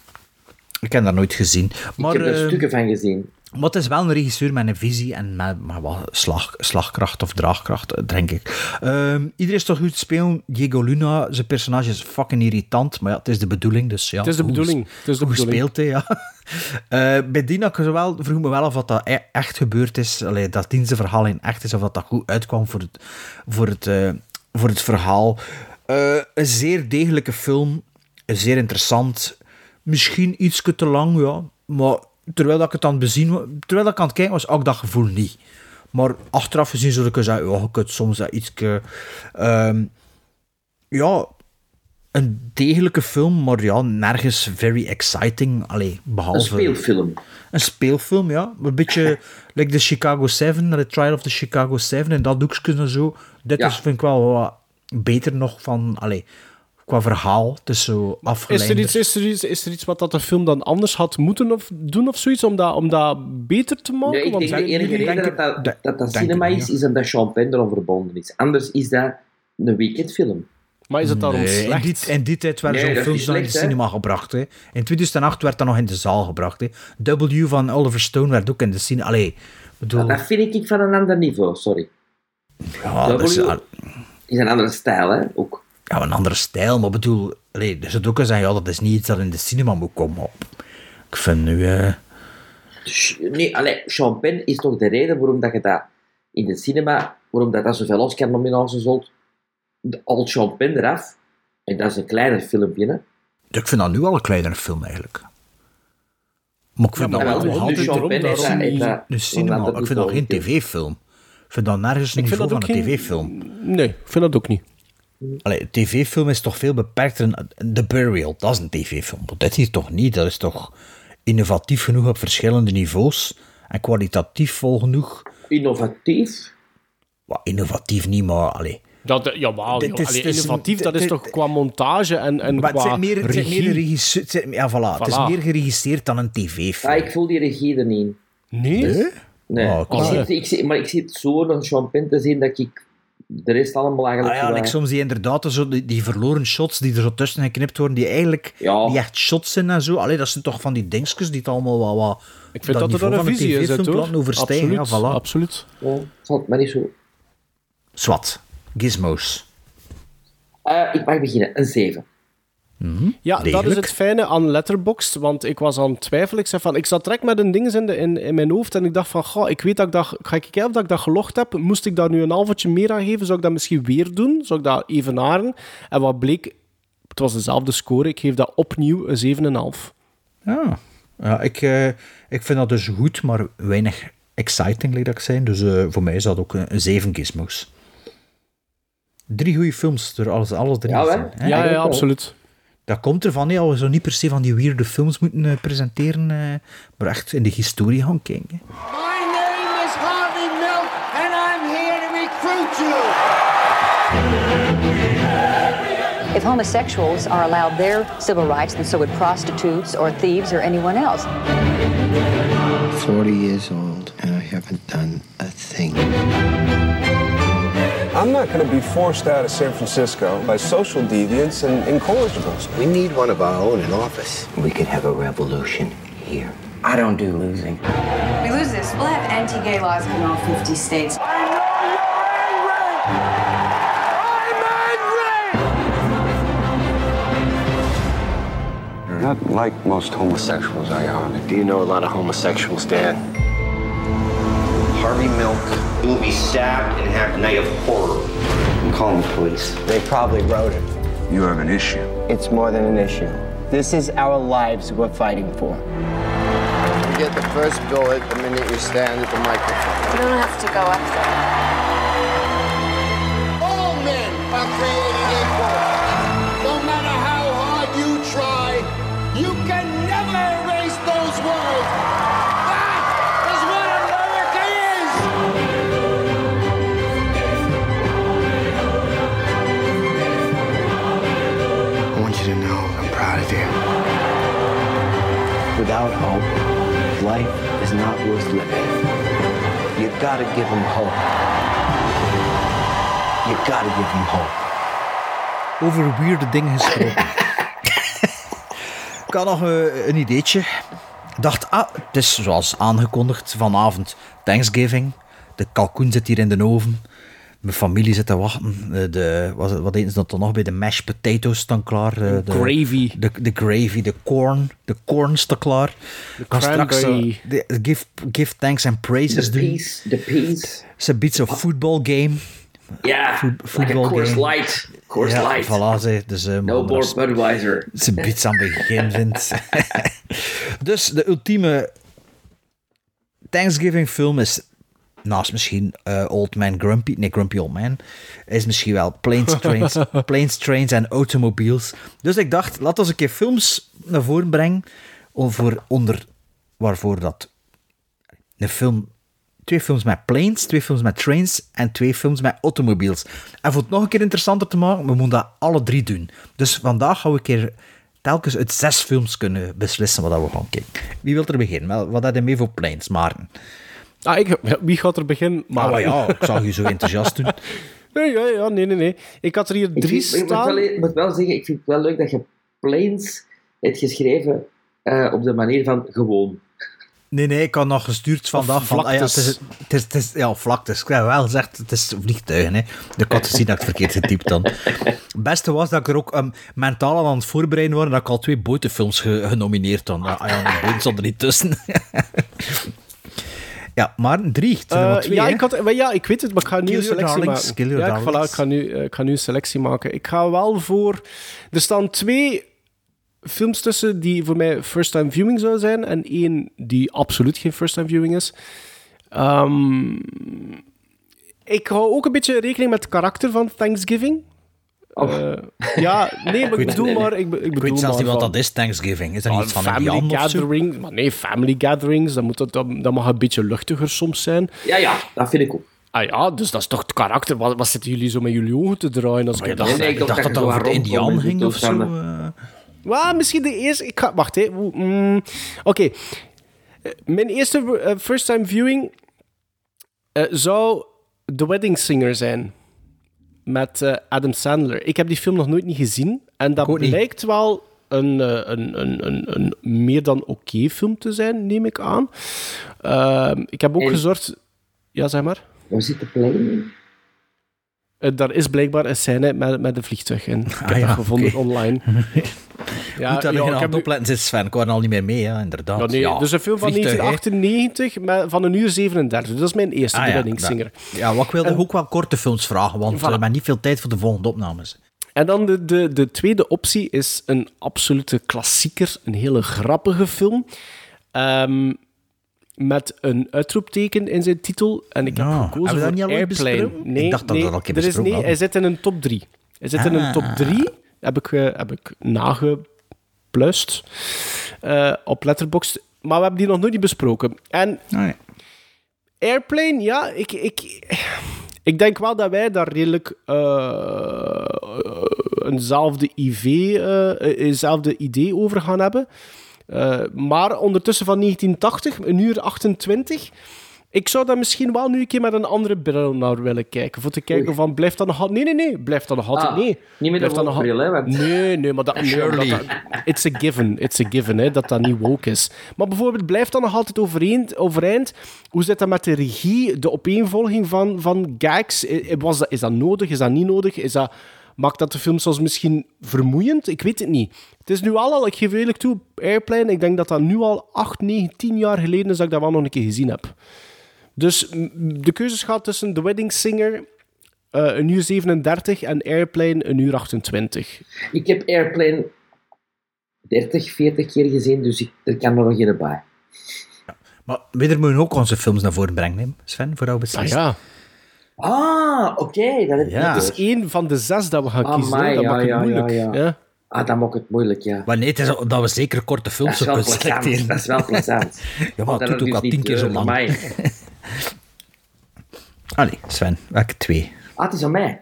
Ik heb dat nooit gezien. Maar, ik heb er ehm, stukken van gezien. Maar het is wel een regisseur met een visie en met, met wat slag, slagkracht of draagkracht, eh, denk ik. Ehm, iedereen is toch goed te spelen. Diego Luna, zijn personage is fucking irritant, maar ja, het is de bedoeling. Dus ja, Het is de bedoeling. Het is de bedoeling. gespeeld, hè, ja. Eh, bij Dina wel, vroeg me wel of dat, dat e- echt gebeurd is. Allee, dat dienstenverhaal in echt is, of dat dat goed uitkwam voor het, voor het, eh, voor het verhaal. Eh, een zeer degelijke film, zeer interessant. Misschien iets te lang, ja. Maar terwijl dat ik het aan het bezien, terwijl ik aan het kijken was, ik dat gevoel niet. Maar achteraf gezien zou ik zeggen, je kunt soms dat iets... ja, een degelijke film, maar ja, nergens very exciting. Allee, behalve... Een speelfilm. Een speelfilm, ja. Een beetje like de Chicago 7, de Trial of the Chicago 7 en dat doekje en zo. Dit Ja. is, vind ik wel wat beter nog van, allee, qua verhaal. Het is zo Is afgeleid. er, iets, is, er iets, is er iets wat dat de film dan anders had moeten of doen of zoiets om dat, om dat beter te maken? Nee, ik Want denk de enige reden denken- dat dat, dat, dat cinema is, is omdat Sean Penn erom verbonden is. Anders is dat een weekendfilm. Maar is het daarom Nee, in, slecht? die, in die tijd werden Nee, zo'n is films nog in de cinema gebracht. Hè. In 2008 werd dat nog in de zaal gebracht. Hè. W van Oliver Stone werd ook in de cinema. Allee, bedoel... Dat vind ik van een ander niveau, sorry. ja, dat is, W is een andere stijl, hè? Ook. Ja, een andere stijl, maar bedoel... Allee, er zit ook eens zeggen, ja, dat is niet iets dat in de cinema moet komen. Ik vind nu... eh, Sh- Nee, allee, Sean Penn is toch de reden waarom dat je dat in de cinema waarom dat, dat zoveel Oscar-nominaties zult, al Sean Penn eraf. En dat is een kleiner filmpje, hè. Ik vind dat nu al een kleinere film eigenlijk. Maar ik vind Ja, dat maar wel wel, nog altijd heeft dat- een cinema. Ik vind dat geen tv-film. Ik vind dat nergens een niveau van een geen- tv-film. Nee, ik vind dat ook niet. Allee, een tv-film is toch veel beperkter. The Burial, dat is een tv-film. Maar dit hier toch niet. Dat is toch innovatief genoeg op verschillende niveaus. En kwalitatief vol genoeg. Innovatief? Wat, innovatief niet, maar... Allee. Dat, eh, ja, maar Dit is- allee, dit is- innovatief, dat is dit- toch qua montage en, en Maar het qua meer, het zijn meer regie. het zijn- ja, voilà. Het is meer geregisseerd dan een tv-film. Ja, ik voel die regie er niet in. Nee? Nee? Nee. Oh, ik zit, maar. ik zit, maar ik zit zo een Penn te zien dat ik de rest allemaal eigenlijk... Ah ja, en ik eh, soms die inderdaad zo, die, die verloren shots die er zo tussen geknipt worden, die eigenlijk niet echt shots zijn en zo. Allee, dat zijn toch van die dingetjes die het allemaal wat... wat Ik vind dat, er niveau dan een visie is, het, hoor. overstijgen. Absoluut, Ja, voilà. absoluut. Ja, me niet zo. Swat. Gizmos. Eh, ik mag beginnen. Een 7. Ja, dat is het fijne aan Letterboxd, want ik was aan het twijfelen. Ik, zei van, ik zat direct met een ding in, de, in, in mijn hoofd en ik dacht van, goh, ik weet dat ik dat... Ga ik kijken of dat ik dat gelogd heb? Moest ik daar nu een halfje meer aan geven? Zou ik dat misschien weer doen? Zou ik dat evenaren? En wat bleek? Het was dezelfde score. Ik geef dat opnieuw een 7,5. Ja, ja ik, eh, ik vind dat dus goed, maar weinig exciting, dat ik zijn. Dus eh, voor mij is dat ook een, een 7 gizmos. Drie goede films, door alles, alles drie Ja, zijn. Ja, ja, absoluut. Dat komt ervan, ja, we zo niet per se van die weirde films moeten eh, presenteren, eh, maar echt in de historie gaan kijken. My name is Harvey Milk, and I'm here to recruit you. If homosexuals are allowed their civil rights, then so would prostitutes or thieves or anyone else. 40 years old, and I haven't done a thing. I'm not going to be forced out of San Francisco by social deviants and incorrigibles. We need one of our own in office. We could have a revolution here. I don't do losing. We lose this, we'll have anti-gay laws in all 50 states. You're not like most homosexuals, are you, Do you know a lot of homosexuals, Dad? Harvey Milk will be stabbed and have a night of horror. I'm calling the police. They probably wrote it. You have an issue. It's more than an issue. This is our lives we're fighting for. You get the first bullet the minute you stand at the microphone. You don't have to go up there. Without hope, life is not worth living. You gotta give him hope. You gotta give him hope. Over weirde dingen gesproken. ik had nog eh, een ideetje. Ik dacht, ah, het is zoals aangekondigd vanavond Thanksgiving. De kalkoen zit hier in de oven. Mijn familie zit te wachten. Eh, De, wat, wat eten ze dan toch nog bij? De mashed potatoes staan klaar. eh, De, Gravy. De, de gravy, de corn. De corn staat klaar. We gaan straks de- give, give thanks and praises De doen. peas, de peas. Ze biedt zo'n football game. Ja, like Coors game. Light. Coors ja, Light. Voilà, ze, dus, eh, No more Budweiser. ze biedt aan het begin vindt. dus de ultieme Thanksgiving film is naast misschien eh, Old Man Grumpy, nee Grumpy Old Man, is misschien wel Planes, Trains, Planes, Trains en Automobiles. Dus ik dacht, laat ons een keer films naar voren brengen over onder waarvoor dat een film twee films met planes, twee films met trains en twee films met automobiles. En voor het nog een keer interessanter te maken, we moeten dat alle drie doen. Dus vandaag gaan we een keer telkens uit zes films kunnen beslissen wat we gaan kijken. Wie wil er beginnen? Wel, Wat had je mee voor planes, Maarten? Ah, ik, wie gaat er beginnen? Maar Maar ja, ik zag je zo enthousiast doen. Nee, ja, ja, nee, nee, nee. Ik had er hier Ik, drie ik moet, staan. wel, ik moet wel zeggen, ik vind het wel leuk dat je Planes hebt geschreven eh, op de manier van gewoon. Nee, nee, ik had nog gestuurd vandaag van... Ah ja, het, is, het, is, het is- ja, vlaktes. Ik heb wel gezegd, het is vliegtuigen. Hè. Ik had gezien dat ik het verkeerd getypt dan. Het beste was dat ik er ook um, mentaal aan aan het voorbereiden was en dat ik al twee botenfilms ge- genomineerd had. Ah ja, die boten stonden er niet tussen. Ja, maar drie. Het zijn Eh, maar twee, ja, hè? ik had, maar ja, ik weet het, maar ik ga nu een selectie darlings, maken. kill your ja, ik, voilà, darlings. ik, ga nu, eh, ik ga nu een selectie maken. Ik ga wel voor... Er staan twee films tussen die voor mij first-time viewing zouden zijn en één die absoluut geen first-time viewing is. Ehm, ik hou ook een beetje rekening met het karakter van Thanksgiving. Eh, ja, nee, maar ik bedoel maar... Ik, be- ik Ik bedoel weet zelfs niet wat van- dat is, Thanksgiving. Is dat niet van een family gatherings, maar nee, family gatherings, dat, moet, dat, mag een beetje luchtiger soms zijn. Ja, ja, dat vind ik ook. Ah ja, dus dat is toch het karakter. Wat, wat zitten jullie zo met jullie ogen te draaien? Als ik ik dat dacht, nee, ik ik dacht dat dat over de Indiaan in die ging of zo. Well, misschien de eerste... Ik ga, wacht, hè. Mm, Oké. Eh, Mijn eerste first-time viewing eh, zou The Wedding Singer zijn. Met eh, Adam Sandler. Ik heb die film nog nooit niet gezien. En dat niet. blijkt wel een, eh, een, een, een, een meer dan oké film te zijn, neem ik aan. Ehm, ik heb ook En- gezorgd... Ja, zeg maar. Waar zit de play in? Eh, daar is blijkbaar een scène met, met een vliegtuig in. Ik heb Ah ja, dat gevonden online. Ja, Goed dat je ja, ik heb opletten zit, Sven. Ik hoor al niet meer mee, ja, inderdaad. Ja, nee, Ja, dus een film van vliegtuig, hè. 1998 met, van een uur 37. Dat is mijn eerste Ah, ja, Singer. Ja, wat ik wilde En- ook wel korte films vragen, want Voilà. we hebben niet veel tijd voor de volgende opnames. En dan de, de, de tweede optie is een absolute klassieker. Een hele grappige film. Ehm, met een uitroepteken in zijn titel. En ik heb gekozen voor niet Airplane. besproken? Nee, Ik dacht dat we nee, dat al een keer er is, besproken nee, hij zit in een top 3. Hij zit in een Ah. top 3. Heb ik, eh, heb ik nageplust eh, op Letterboxd. Maar we hebben die nog nooit niet besproken. En Nee. Airplane, ja, ik, ik, ik denk wel dat wij daar redelijk eh, eenzelfde IV, eh, eenzelfde idee over gaan hebben. Eh, maar ondertussen van 1980, een uur 28. Ik zou daar misschien wel nu een keer met een andere bril naar willen kijken. Voor te kijken van, blijft dat nog altijd... Nee, nee, nee. Blijft dat nog altijd... Ah, nee. niet met een bril, hè? Want... Nee, nee, maar dat... omdat dat- it's a given, it's a given, hè, dat dat niet woke is. Maar bijvoorbeeld, blijft dat nog altijd overeind? overeind? Hoe zit dat met de regie, de opeenvolging van, van gags? I- Was dat, is dat nodig, is dat niet nodig? Is dat, maakt dat de film soms misschien vermoeiend? Ik weet het niet. Het is nu al, al ik geef eerlijk toe, Airplane, ik denk dat dat nu al 8, 9, 10 jaar geleden is dat ik dat wel nog een keer gezien heb. Dus de keuze gaat tussen The Wedding Singer, eh, een uur 37, en Airplane, een uur 28. Ik heb Airplane 30, 40 keer gezien, dus ik, er kan er nog geen bij. Maar we moeten ook onze films naar voren brengen, hè, Sven, voor jou Ah beslist. ja. Ah, oké. dat heb ik Ja. niet Het is gehoord. één van de zes dat we gaan Amai, kiezen. Dat ja, maakt het ja, moeilijk. ja, ja. Ah, dat maakt het moeilijk, ja. Maar nee, het is dat we zeker korte Dat films is zo wel kunnen selecteren. Dat is wel plezant. Ja, maar Dat het doet ook al tien keer eh, zo voor lang. mij. Allee, Sven, welke twee? Ah, het is aan mij.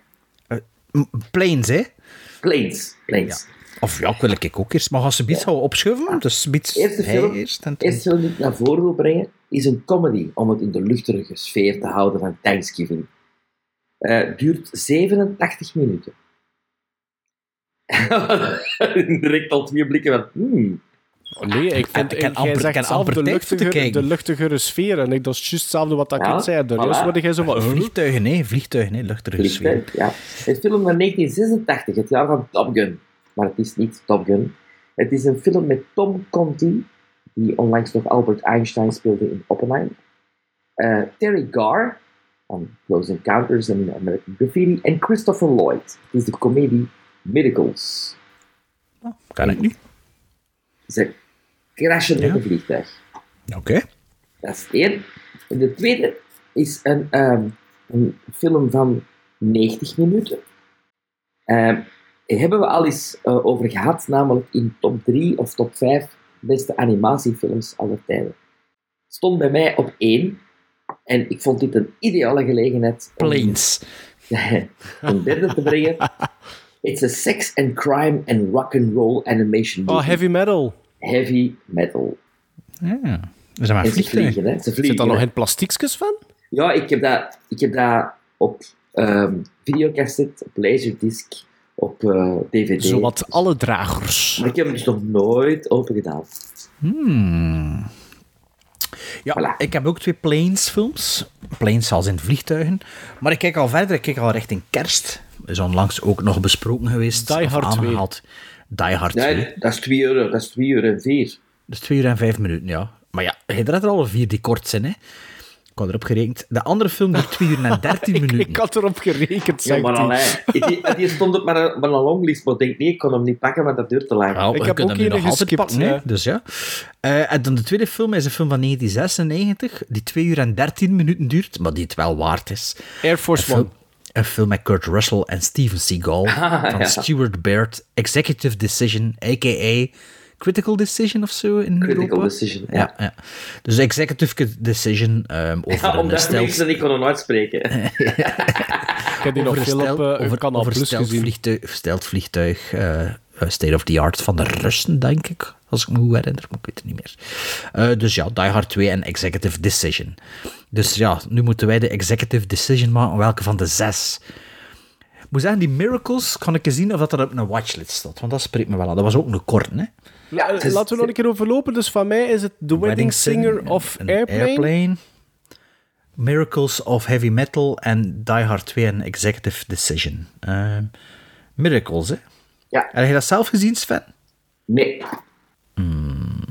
M- Planes, hè? Planes. Planes. Of ja, ik wil ik ook eerst. Maar als ze iets houden opschuiven, dus iets Eerste film, eerst en toen- eerste film die ik naar voren wil brengen, is een comedy om het in de luchtige sfeer te houden van Thanksgiving. Eh duurt 87 minuten. Direct al twee blikken van, hmm, Oh, nee, ik vind... Ik amper- zelf de luchtigere, de luchtigere sfeer. En ik, dat is juist hetzelfde wat ik Ja, net zei. De voilà. rest word jij zo van... Vliegtuigen, nee, vliegtuigen, nee, luchtige sfeer. ja. Het film van 1986, het jaar van Top Gun. Maar het is niet Top Gun. Het is een film met Tom Conti, die onlangs nog Albert Einstein speelde in Oppenheimer. Eh, Terry Garr, van Close Encounters en American Graffiti. En Christopher Lloyd. Het is de comedie Miracles. Kan ik nu? Ze crashen met Ja. een vliegtuig. Oké. Dat is één. En de tweede is een, ehm, een film van 90 minuten. Ehm hebben we al eens eh, over gehad, namelijk in top 3 of top 5 beste animatiefilms aller tijden. Stond bij mij op 1. En ik vond dit een ideale gelegenheid om Planes. een derde te brengen. It's a sex and crime and rock and roll animation Oh, movie. heavy metal. Heavy metal. Ja. We zijn maar ze vliegen, hè? Ze vliegen. Zit daar nog in plastiekjes van? Ja, ik heb dat, ik heb dat op ehm videocassette, op laserdisc, op eh, dvd. Zowat alle dragers. Maar ik heb hem dus nog nooit open gedaan. Hmm. Ja, ik heb ook twee Planes films. Planes als in vliegtuigen. Maar ik kijk al verder, ik kijk al richting kerst. Is onlangs ook nog besproken geweest. Die Hard 2. aangehaald. Die Hard 2. Nee, dat is 2 euro, dat is 2 uur en 4. Dat is twee uur en vijf minuten, ja. Maar ja, je hebt er al vier die kort zijn, hè. Ik had erop gerekend. De andere film duurt 2 uur en 13 minuten. Ik had erop gerekend, Ja, maar die, die stond op mijn, op mijn longlist, maar ik denk, nee, ik kon hem niet pakken, want dat duurt te lang. Nou, Ik heb ook hem nog altijd geskipt, pakken, ja. Dus ja. Eh, en dan de tweede film is een film van 1996, die 2 uur en 13 minuten duurt, maar die het wel waard is. Air Force Een One. een film met Kurt Russell en Steven Seagal Ah, van ja. Stuart Baird, Executive Decision, a.k.a. Critical Decision of zo in Critical Europa. Decision, ja. ja. ja. Dus Executive Decision ehm, over Ja, een omdat stel... mensen niet konden uitspreken. Ik heb die nog veel stel- op uh, over, Canal over Plus stelt gezien. vliegtuig, stelt vliegtuig eh, eh, state of the art van de Russen, denk ik. Als ik me goed herinner, maar ik weet het niet meer. Eh, dus ja, Die Hard 2 en Executive Decision. Dus ja, nu moeten wij de Executive Decision maken. Welke van de zes? Ik moet zeggen, die Miracles kan ik eens zien of dat er op een watchlist staat. Want dat spreekt me wel aan. Dat was ook een kort, hè? Ja, Eh, Laten we nog een keer overlopen. Dus van mij is het The Wedding, Singer of een Airplane. Miracles of Heavy Metal en Die Hard 2 en Executive Decision. Ehm, Miracles, hè? Ja. Heb je dat zelf gezien, Sven? Nee. Mm.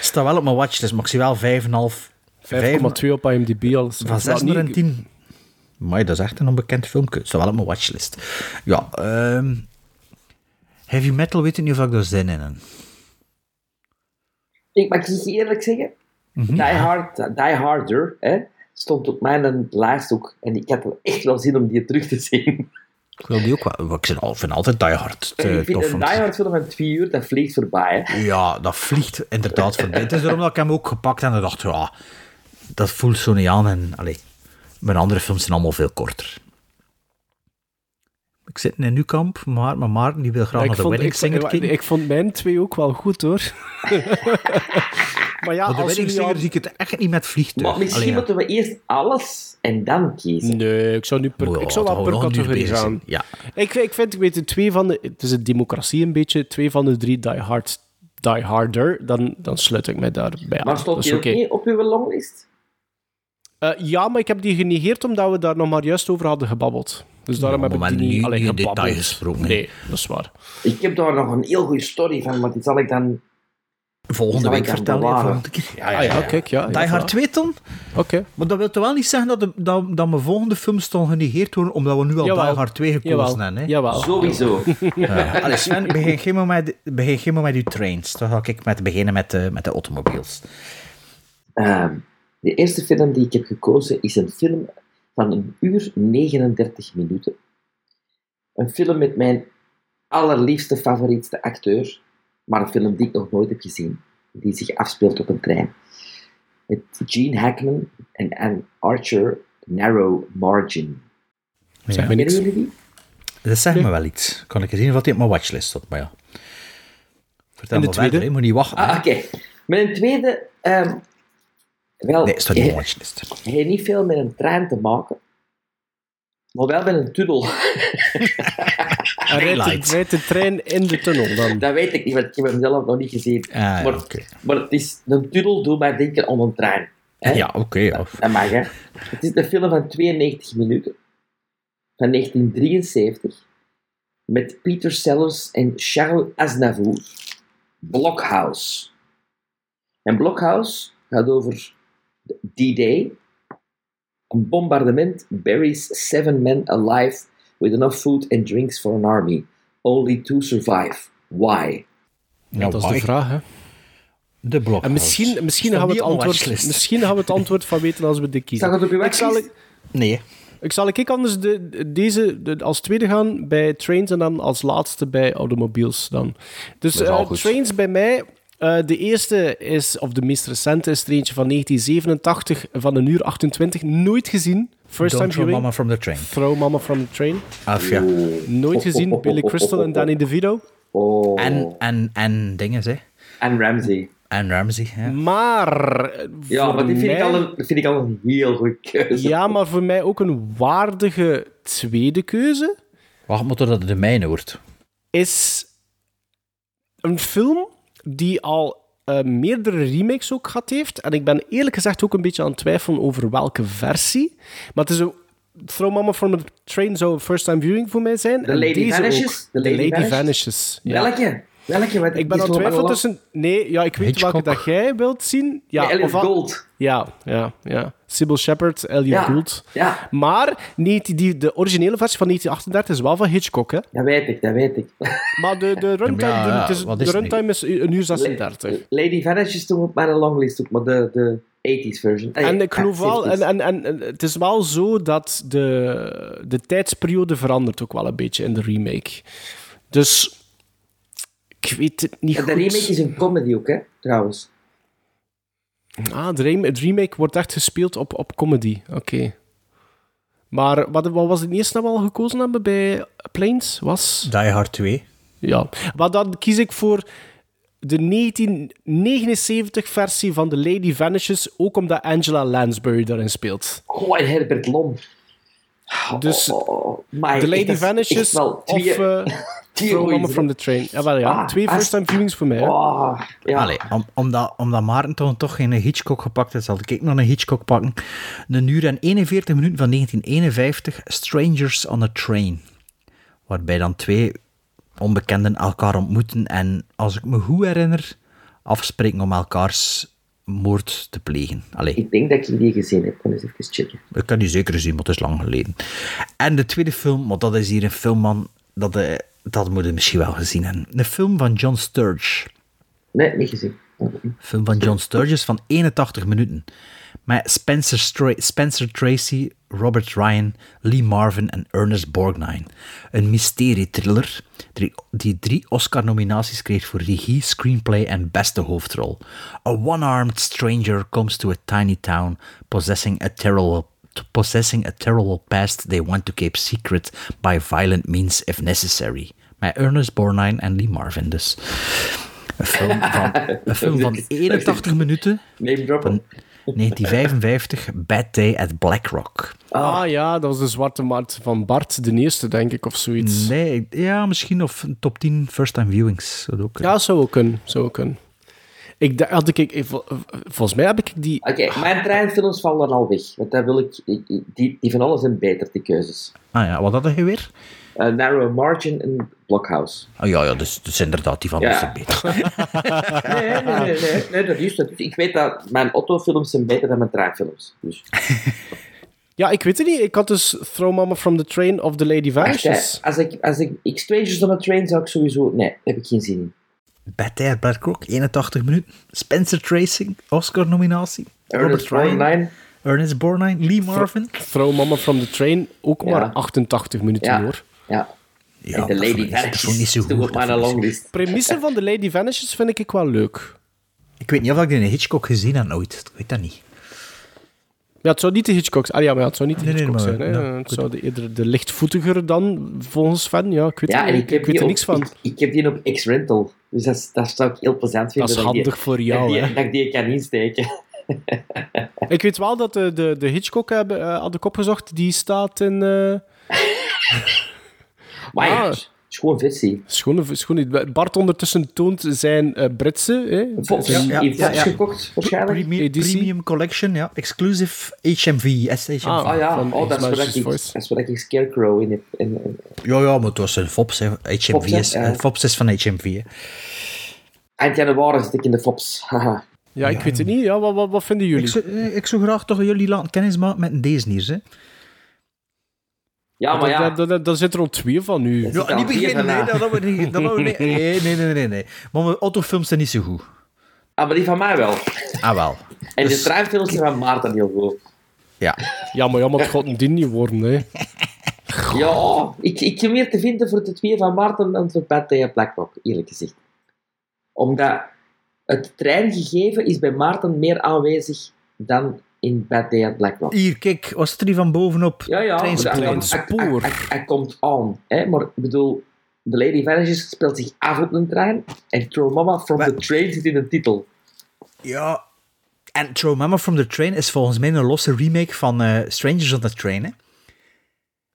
Staat wel op mijn watchlist, maar ik zie wel 5,5. 5,2 op IMDb al. Van 6 naar een 10. Maar dat is echt een onbekend filmpje. Staat wel op mijn watchlist. Ja, ehm, Heavy Metal weet ik niet of ik daar zin in heb. Ik mag je eerlijk zeggen, Mhm. Die, Hard, Die Harder hè, stond op mijn lijst ook. En ik had er echt wel zin om die terug te zien. Ik wil die ook wel. Ik vind al- vind altijd Die Hard te ik vind tof. een Die Hard film van twee uur, dat vliegt voorbij. Hè. Ja, dat vliegt inderdaad voorbij. Het is daarom dat ik hem ook gepakt heb en dacht, ja, dat voelt zo niet aan. En allee, mijn andere films zijn allemaal veel korter. Ik zit in Nukamp, maar, maar Maarten die wil graag naar de vond, Wedding ik, Singer ik, vond mijn twee ook wel goed hoor. maar ja, Maar de als Wedding Singer al- zie ik het echt niet met vliegtuig. Maar misschien Allee, ja. moeten we eerst alles en dan kiezen. Nee, ik zou, nu per, ik zou dat wel we per categorie gaan. Ja. Ik, ik vind, ik weet de twee van de... Het is een democratie een beetje. Twee van de drie Die Hard, Die Harder. Dan, dan sluit ik mij daarbij aan. Maar Dat stond is die ook oké. niet op uw longlist? Eh, ja, maar ik heb die genegeerd omdat we daar nog maar juist over hadden gebabbeld. Dus daarom Ja, heb ik die niet alleen nu in detail gebabbeld. gesproken. Nee, dat is waar. Ik heb daar nog een heel goede story van, maar die zal ik dan... Volgende week vertellen. volgende keer. Ja, Ah ja, kijk, ja. Die ja, Hard voilà. 2 ton? Oké. Maar dat wil toch wel niet zeggen dat, de, dat, dat mijn volgende films dan genegeerd worden, omdat we nu al Jawel. Die Hard 2 gekozen Jawel. hebben. Hè? Jawel. Sowieso. Ja. Allee, Sven, begin geen moment met, begin geen moment met uw trains. Dan ga ik met beginnen met de, met de automobiels. Ehm, de eerste film die ik heb gekozen is een film van een uur 39 minuten. Een film met mijn allerliefste, favorietste acteur, maar een film die ik nog nooit heb gezien, die zich afspeelt op een trein. Met Gene Hackman en Anne Archer, Narrow Margin. Zeg me niks. jullie die? Dat zegt me wel iets. Kan ik eens zien of die op mijn watchlist staat, maar ja. Vertel En de maar verder, tweede? hè. moet niet wachten. Ah, oké. Met een tweede... ehm, wel, Nee, staat niet op watchlist. hij heeft niet veel met een trein te maken, maar wel met een tunnel. Hij rijdt de, trein in de tunnel dan. Dat weet ik niet, want ik heb hem zelf nog niet gezien. Ah, ja, maar, het is, een tunnel doet mij denken aan een trein. Hè? Ja, oké. Dat mag, hè. Het is een film van 92 minuten. Van 1973. Met Peter Sellers en Charles Aznavour. Blockhouse. En Blockhouse gaat over D-Day. Een bombardement buries seven men alive with enough food and drinks for an army. Only two survive. Why? Ja, Nou, dat is de vraag, hè. De blok. En misschien, misschien, gaan we het antwoord, misschien gaan we het antwoord van weten als we dit kiezen. Staat het op zal, watchlist? Nee. ik zal ik anders de, de- deze de- als tweede gaan bij trains en dan als laatste bij automobiels dan. Dus Dat eh, trains bij mij. Eh, de eerste is, of de meest recente, is er eentje van 1987 van een uur 28. Nooit gezien. First Don't time throw viewing. mama from the train. Throw Mama from the Train. Af, ja. Nooit gezien. Billy Crystal en Danny DeVito. Oh. En, en, en dingen, hè. En Ramsey. En Ramsey, ja. Maar. Ja, voor maar die vind, ik mij- al een, vind ik al een heel goede keuze. Ja, maar voor mij ook een waardige tweede keuze Wacht maar totdat het de mijne wordt. is een film die al eh, meerdere remakes ook gehad heeft. En ik ben eerlijk gezegd ook een beetje aan het twijfelen over welke versie. Maar het is een... Throw Mama from the Train zou een first time viewing voor mij zijn. The En Lady Vanishes? The Lady Lady, Vanishes? Vanishes. ja. Welke? Welke? Wat, Ik ben aan is het twijfelen tussen... Nee, ja, ik weet Hitchcock. welke dat jij wilt zien. Ja, Elliot of Gould. Ja, ja, ja. Sybil Shepherd, Elliot Ja, Gould. ja. Maar niet, die, de originele versie van 1938 is wel van Hitchcock, hè? Dat weet ik, dat weet ik. Maar de, de runtime, Ja, ja, de, is- de is runtime is een uur 36. Lady Vanishes toen op mijn longlist ook, maar de, de 80s version. Ah, En ja, ik geloof wel, 70s. en, en, en en het is wel zo dat de, de tijdsperiode verandert ook wel een beetje in de remake. Dus ik weet het niet En de goed. remake is een comedy ook, hè, trouwens. Ah, de rem- het remake wordt echt gespeeld op, op comedy. Oké. Maar wat, wat was het eerste dat we al gekozen hebben bij Planes? Was... Die Hard 2. Ja. Maar dan kies ik voor de 1979-versie van The Lady Vanishes, ook omdat Angela Lansbury daarin speelt. Goh, en Herbert Lom. Dus Oh, oh, oh. The Lady Vanishes wel of Mama from the Train. Jawel, ja. Ah, Twee als- first-time viewings voor mij. Oh, ja. Allee, om, omdat, omdat Maarten toch, toch geen Hitchcock gepakt heeft, zal ik nog een Hitchcock pakken. Een uur en 41 minuten van 1951, Strangers on a Train. Waarbij dan twee onbekenden elkaar ontmoeten en, als ik me goed herinner, afspreken om elkaars moord te plegen. Allee, Ik denk dat ik die gezien heb. Dan eens even checken. ik kan die zeker zien, maar het is lang geleden. En de tweede film, want dat is hier een film, man, dat, eh, dat moet je misschien wel gezien hebben. Een film van John Sturge. Nee, niet gezien. film van John Sturges van 81 minuten. Met Spencer, Stra- Spencer Tracy, Robert Ryan, Lee Marvin en Ernest Borgnine. Een mysterie-thriller die, drie Oscar-nominaties kreeg voor regie, screenplay en beste hoofdrol. A one-armed stranger comes to a tiny town possessing a terrible possessing a terrible past they want to keep secret by violent means if necessary. Met Ernest Borgnine en Lee Marvin dus. Een film van, een film van 81 minuten. Name droppen. Van 1955, Bad Day at Black Rock. Ah ja, dat was de zwarte markt van Bart, de eerste, denk ik, of zoiets. Nee, ja, misschien of een top 10 first time viewings. Zou ook, Ja, zou ook kunnen. Zou ook kunnen. Ik, dacht- had ik, ik, vol- volgens mij heb ik die... Oké, mijn treinfilms vallen al weg. Want dat wil ik- die, die van alles zijn beter, die keuzes. Ah ja, wat had je weer? Eh, Narrow Margin en Blockhouse. Oh ja, ja dus, dus inderdaad, die van Ja. ons zijn beter. Nee, nee, nee, nee, nee, dat is dat. Ik weet dat mijn Otto-films zijn beter dan mijn treinfilms. Dus. Ja, ik weet het niet. Ik had dus Throw Mama from the Train of The Lady. Vanishes. als ik, als ik, ik Strangers on a Train zou ik sowieso... Nee, daar heb ik geen zin in. Bad Rock, 81 minuten. Spencer Tracy, Oscar-nominatie. Ernest Borgnine. Ernest Borgnine, Lee Marvin. Throw Mama from the Train, ook Ja. maar 88 minuten Ja. hoor. Ja. Ja, de dat Lady dat Vanishes is toch op dat mijn longlist. Van The Lady Vanishes vind ik wel leuk. Ik weet niet of ik die in Hitchcock gezien heb nooit. Ik weet dat niet. Ja, het zou niet de Hitchcock Ah ja, maar het zou niet de Nee, nee, Hitchcock maar- zijn. Hè. het zou de, eerder de lichtvoetiger dan, volgens Sven. Ja, ik weet, Ja, en ik weet die er op, niks van. Ik, ik heb die op X-Rental. Dus dat, is- dat zou ik heel plezant vinden. is ik die- handig voor jou, dat, die, hè. dat ik die kan insteken. Ik weet wel dat de, de, de Hitchcock hebben, eh, had ik opgezocht, die staat in... eh Maar ja, Ah. het is gewoon versie. Schoon, schoon niet. Bart ondertussen toont zijn eh, Britse. Hè, Fox, zijn ja, in Fox gekocht, waarschijnlijk. Premium, premium Collection, ja. Exclusive HMV. SHMV. Ah, Ah ja, van oh, dat, is Majesty's ik, ik Scarecrow in. En, en, Ja, ja, maar het was een Fops. Hè. HMV Fops, is, Ja. eh, Fops is van HMV. Hè. eind januari zit ik in de Fops. Haha. Ja, ik weet het niet. Ja, wat, wat, wat vinden jullie? Ik zou, eh, ik zou graag toch jullie laten kennismaken met deze hier. Hè. Ja, maar ja. Daar, daar, daar, daar zitten er al twee van nu. zit Ja, niet beginnen, nee, dat hebben we niet. Dat hebben we niet. Nee, nee, nee, nee, nee. Maar mijn autofilms zijn niet zo goed. Ah, maar die van mij wel. Ah, wel. En Dus- de treinfilms zijn van Maarten heel goed. Ja. Ja, maar ja, maar het gaat een ding niet worden. Hè. Ja, ik, ik heb meer te vinden voor de twee van Maarten dan voor Bad Day at Black Rock, eerlijk gezegd. Omdat het treingegeven is bij Maarten meer aanwezig dan in Bad Day at Black Rock. Hier, kijk, was het er die van bovenop? Ja, ja. Treinspoor. hij- hij- komt aan. Hè? Maar ik bedoel, The Lady Vanishes speelt zich af op een trein en Throw Mama from the Train zit in een titel. Ja. En Throw Mama from the Train is volgens mij een losse remake van eh, Strangers on the Train. Hè?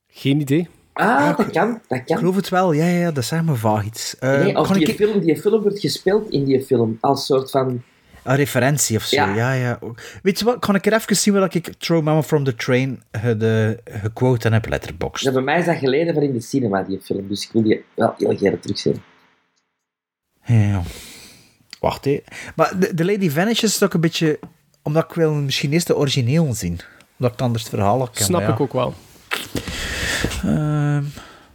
Geen idee. Ah, dat kan, dat Ik kan. geloof het wel. Ja, ja, dat zegt me vaag iets. Eh, Nee, of kan die, ik film, die film wordt gespeeld in die film als soort van... een referentie of zo? Ja. Ja. ja, Weet je wat? Kan ik er even zien wat ik Throw Mama from the Train ge- de, gequote en heb letterboxd? Ja, bij mij is dat geleden van in de cinema, die film. Dus ik wil die wel heel graag terugzien. Ja. Wacht, hé. Maar de, de Lady Vanishes is ook een beetje... Omdat ik wil misschien eerst de origineel zien. Omdat ik anders het verhaal ken. Snap ja. ik ook wel. Ehm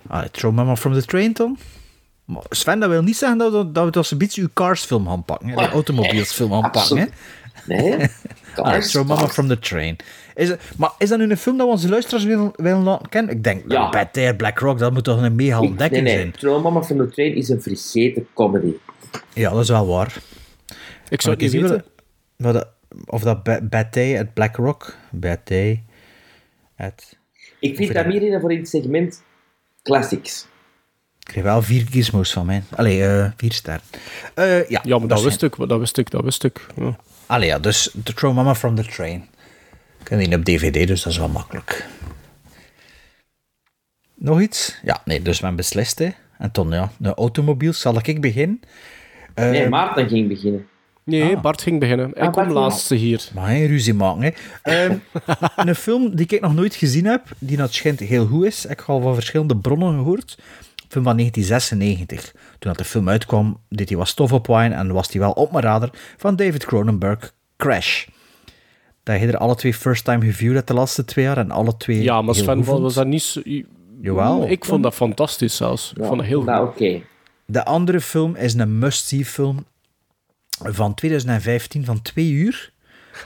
ah, Throw Mama from the Train dan? Maar Sven, dat wil niet zeggen dat we, dat we als een beetje uw Cars film gaan pakken. hè? De automobiels film gaan pakken. Hè? Nee. Ah, Cars, Throw Mama Cars. from the Train. Is het, maar is dat nu een film dat we onze luisteraars willen, willen laten kennen? Ik denk, Ja. Bad Air, Black Rock, dat moet toch een mega Nee, ontdekking nee. zijn? Throw Mama from the Train is een vergeten comedy. Ja, dat is wel waar. Ik zou het niet weten. wat- dat- of dat Ba- Bad Day at Black Rock. Bad Day at... Ik vind dat meer in voor in het segment classics. Ik kreeg wel vier gizmos van mij. Allee, eh, vier sterren. Eh, ja, Ja, maar dat is- wist ik, dat wist ik, dat wist ik. Ja. Allee, ja, dus The Throw Mama from the Train. Ik ken die op DVD, dus dat is wel makkelijk. Nog iets? Ja, nee, dus we hebben beslist, hè. En toen, ja, de automobiels, zal ik beginnen? Eh, nee, Maarten ging beginnen. Nee, Ah. Bart ging beginnen. Ik Bart kom laatste hier. Maar geen ruzie maken, hè. Ehm, een film die ik nog nooit gezien heb, die dat schijnt heel goed is. Ik heb al van verschillende bronnen gehoord. Een film van 1996. Toen dat de film uitkwam, deed hij wat stof op wine en was hij wel op mijn radar van David Cronenberg, Crash. Dat je er alle twee first time geviewd hebt de laatste twee jaar en alle twee Ja, maar Sven was, vond. was dat niet zo... Jawel. Ik vond dat fantastisch zelfs. Ik Ja, vond dat heel nou, goed. oké. De andere film is een must-see film van 2015 van twee uur.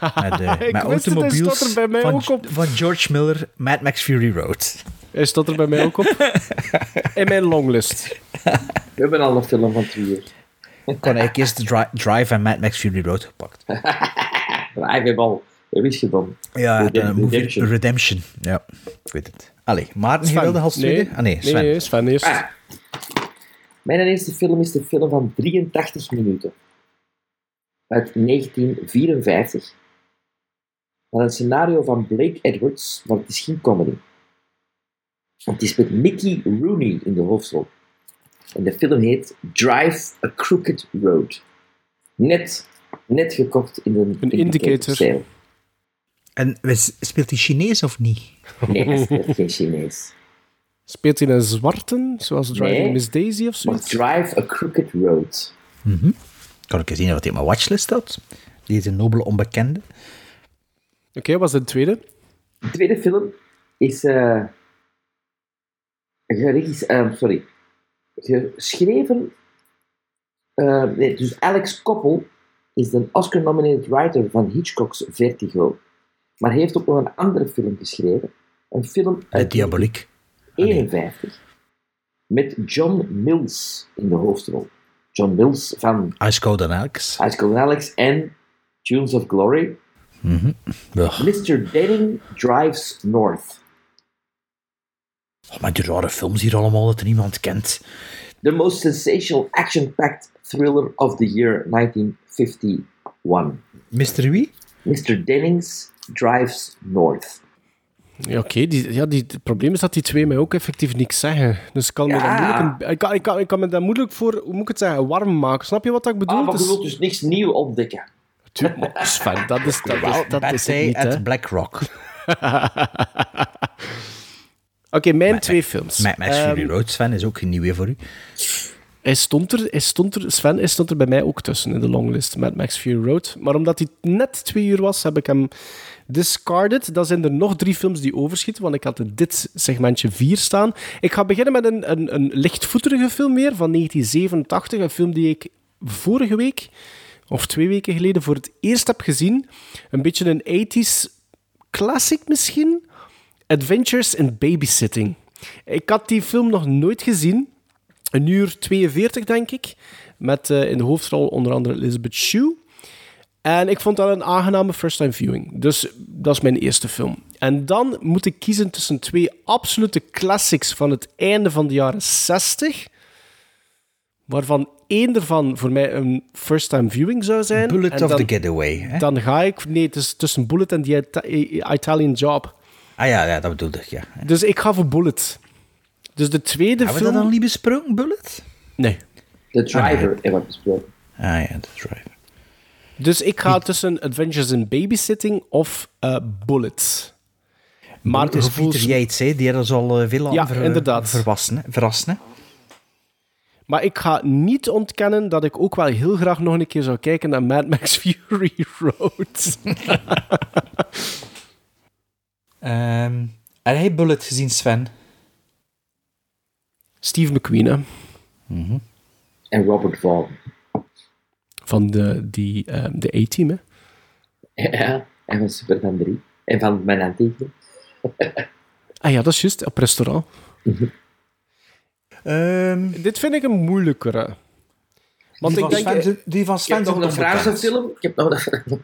Met, Ik met wist het, hij automobiels staat er bij mij van, ook op. van George Miller, Mad Max Fury Road. Hij staat er bij mij ook op. In mijn longlist. We hebben al een film van twee uur. Ik kon eigenlijk eerst Dri- Drive en Mad Max Fury Road gepakt. Drive heb al. Dat wist je dan. Ja, Redem- de movie Redemption. Redemption. Ja, ik weet het. Allee, Maarten, je Sven. wilde als tweede? Nee. Ah nee, Sven. Nee, nee, Sven eerst. Ah. Mijn eerste film is de film van 83 minuten. Uit 1954. Van een scenario van Blake Edwards, maar het is geen comedy. Het is met Mickey Rooney in de hoofdrol. En de film heet Drive a Crooked Road. Net, net gekocht in een, Een indicator. sale. En speelt hij Chinees of niet? Nee, hij speelt geen Chinees. Speelt hij een zwarte, zoals Driving Nee. Miss Daisy of Maar zoiets? Drive a Crooked Road. Mhm. Kan ik eens zien wat hij op mijn watchlist had? Deze nobele onbekende. Oké, wat was de tweede? De tweede film is eh geregis- eh, sorry, geschreven. eh, nee, dus Alex Koppel is de Oscar-nominated writer van Hitchcock's Vertigo. Maar hij heeft ook nog een andere film geschreven. Een film uit Diaboliek. 1951. Met John Mills in de hoofdrol. John Mills van Ice Cold and Alex. High School Alex en Tunes of Glory. Mhm. Mr. Denning Drives North. Oh, maar die rare films hier allemaal dat er niemand kent. The most sensational action-packed thriller of the year 1951. Mr. Wie? Mr. Dennings Drives North. Ja, oké. die, ja, die, het probleem is dat die twee mij ook effectief niks zeggen. Dus ik kan, me, dat moeilijk, een- ik, kan, ik, kan, ik kan me dat moeilijk voor, hoe moet ik het zeggen, warm maken. Snap je wat ik bedoel? Ah, maar je wilt dus niks nieuw ontdekken. Tuurlijk, Sven, dat is, dat is, dat is het niet, at hè. Black Rock. Oké, mijn twee films. Mad Max Fury Road, Sven, is ook geen nieuwe voor u. Hij stond, er, hij stond er, Sven, hij stond er bij mij ook tussen in de longlist, Mad Max Fury Road. Maar omdat hij net twee uur was, heb ik hem discarded. Dan zijn er nog drie films die overschieten, want ik had in dit segmentje vier staan. Ik ga beginnen met een, een, een lichtvoeterige film weer, van 1987. Een film die ik vorige week, of twee weken geleden, voor het eerst heb gezien. Een beetje een 80s classic misschien. Adventures in Babysitting. Ik had die film nog nooit gezien. Een uur 42, denk ik. Met eh, in de hoofdrol onder andere Elizabeth Shue. En ik vond dat een aangename first-time viewing. Dus dat is mijn eerste film. En dan moet ik kiezen tussen twee absolute classics van het einde van de jaren 60. Waarvan één ervan voor mij een first-time viewing zou zijn. Bullet En of dan- the Getaway. Hè? Dan ga ik... Nee, het is tussen Bullet en die Ita- Italian Job. Ah ja, ja, dat bedoelde ik, ja. Dus ik ga voor Bullet. Dus de tweede Hebben we film... dat dan niet besproken, Bullet? Nee. The Driver hebben we besproken. Ah ja, The Driver. Dus ik ga tussen Adventures in Babysitting of eh, Bullet. Maar het is gevoels- Pieter Yates, hè? die ons al eh, veel Ja, aan ver- inderdaad. verwassen, hè? verrassen. Hè? Maar ik ga niet ontkennen dat ik ook wel heel graag nog een keer zou kijken naar Mad Max Fury Road. Ehm heb jij Bullet gezien, Sven? Steve McQueen, hè? En Robert Vaughn. Van de, die, ehm, de A-team, hè? Ja, en van Superman 3. En van mijn antieke. Ah ja, dat is juist, op restaurant. Ehm, Dit vind ik een moeilijkere. Want die, ik van denk, Sven, die van Ik Sven heb nog een film. Ik heb nog een...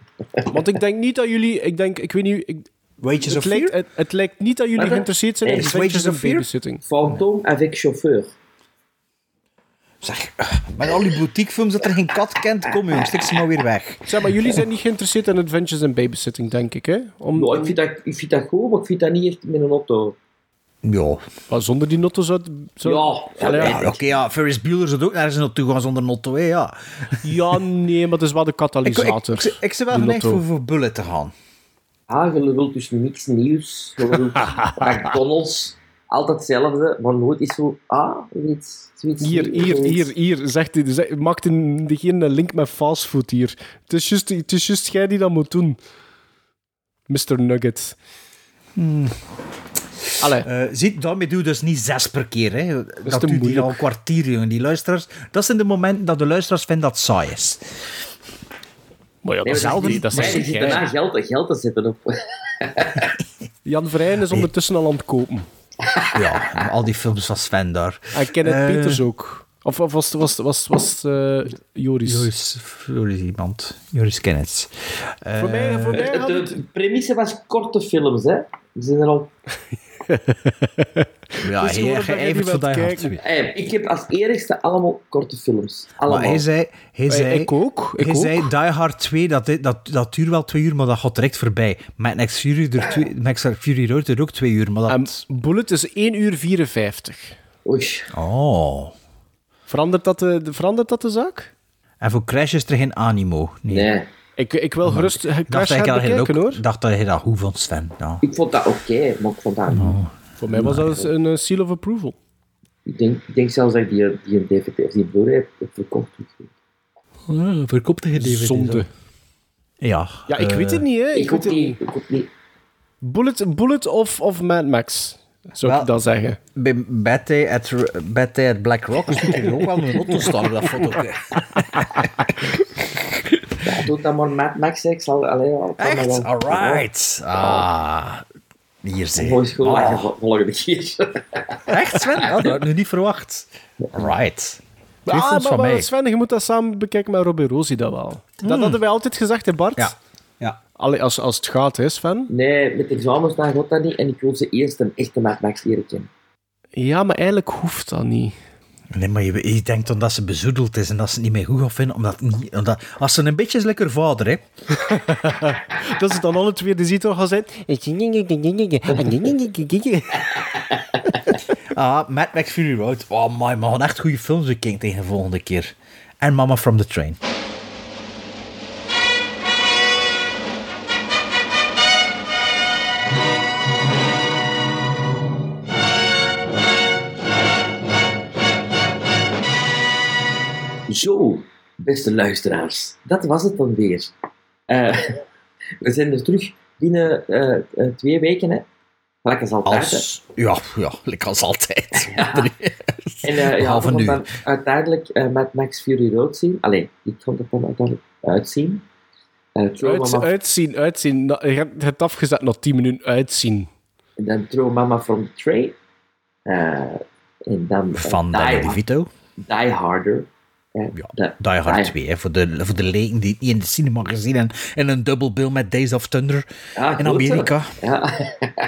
want ik denk niet dat jullie... Ik denk, ik weet niet... Ik, Wages het, of lijkt, Fear? het, het lijkt niet dat jullie geïnteresseerd zijn in Is Adventures Wages of Fear? Babysitting. Fantôme avec chauffeur. Zeg, met al die boutiquefilms dat er geen kat kent, kom jongens, stik ze maar weer weg. Zeg maar, jullie zijn niet geïnteresseerd in Adventures in Babysitting, denk ik, hè? Om, Nou, ik, vind dat, ik vind dat goed, maar ik vind dat niet echt met een auto. Ja, Maar zonder die notto zou... zou Ja, ja oké, ja, Ferris Bueller zou ook nergens naartoe gaan zonder notto, hè, ja. Ja, nee, maar dat is wel de Ik, ik, katalysator. ik, ik zou wel geneigd voor, voor Bullet te gaan. Ah, je wilt dus niks nieuws. Je wilt McDonald's. Altijd hetzelfde, maar nooit is zo... Ah, iets, zoiets Hier, nieuws, hier, hier, hier, zegt hij. Zeg, maakt een, degene een link met fastfood hier. Het is juist, het is juist jij die dat moet doen. Mr. Nugget. Allee, Eh zie, daarmee doe je dus niet zes per keer. Hè. Dat, te doet die al een kwartier, jongen. Die luisteraars, dat zijn de momenten dat de luisteraars vinden dat het saai is. maar ja, dat Nee, is maar Dat is nee, die toch zitten jij? daarna geld, geld te zetten op. Jan Vrijen is ondertussen al aan het kopen. Ja, al die films van Sven daar. En Kenneth Eh, Peters ook. Of, of was het was, was, was, eh, Joris? Joris, Joris iemand. Joris Kenneth. Eh, Voor mij, voor mij De, de premisse was korte films, hè. We zijn er al... Ja, Dus voor Die Hard kijken. 2. Eh, ik heb als eerste allemaal korte films. Allemaal. Maar hij zei, hij zei, ik ook, ik hij ook. zei Die Hard 2, dat, dat, dat duurt wel twee uur, maar dat gaat direct voorbij. Met Max Fury, er twee, Max Fury Road er ook twee uur, maar En dat... Bullet is 1 uur 54. Oei. Oh. Verandert dat de, de- verandert dat de zaak? En voor Crash is er geen animo. Nee. Nee. Ik, ik wil gerust Ik dacht, Crash dat hij dat bekijken, ook, hoor. dacht dat hij dat goed vond, Sven. Ja. Ik vond dat oké, maar ik vond dat... Voor mij was dat een eh, seal of approval. Ik denk, ik denk zelfs dat ik die, die een DVD of die Blu-ray heb, heb verkocht. Ah, verkopte DVD. Zonde. Ja. Ja, ik eh, weet het niet, hè. Ik, Ik weet het niet. Ik niet. Bullet, Bullet of, of Mad Max, zou ik dan zeggen. Bij Bad Day at, Bad Day at Black Rock is er ook wel een auto staan op dat foto. Ja, doe dat maar Mad Max, ik zal... Allee, ja, ik kan me Echt? Alright. Ah. Hier zijn. Mooi school, Ah. volgende keer. Echt, Sven? Ja, dat had ik nu niet verwacht. Right. Ah, maar, van maar mij. Sven, je moet dat samen bekijken met Robbie Rosie, dat wel. Dat hadden wij altijd gezegd, hè Bart? Ja. Ja. Allee, als, als het gaat, hè Sven? Nee, met examens daar gaat dat niet. En ik wil ze eerst een echte Mad Max leren kennen. Ja, maar eigenlijk hoeft dat niet. Nee, maar je, je denkt dan dat ze bezoedeld is en dat ze het niet meer goed gaat vinden. Omdat, niet, omdat als ze een beetje is lekker vader, hè. Dat ze dan alle twee de ziet gaan zijn. Ah, Mad Max Fury Road. Oh my, gaan echt goede films bekijken tegen de volgende keer. En Mama from the Train. Zo, beste luisteraars, dat was het dan weer. Eh, we zijn er terug binnen eh, eh, twee weken, hè. Gelijk als altijd. Als, ja, ja, lekker als altijd. En eh, ja, we nu. gaan dan uiteindelijk eh, met Max Fury Road zien. Allee, ik vond het dan uiteindelijk uitzien. Throw Uit, Mama, uitzien, uitzien. Je hebt het afgezet na 10 minuten uitzien. en dan Throw Mama from the Tray. Eh, en dan Van Die, Danny DeVito. Die Harder. De- Die Hard 2, hè, voor de, voor de leken die het niet in de cinema gezien hebben. En een dubbelbill met Days of Thunder Ja, in goed. Amerika. Ja.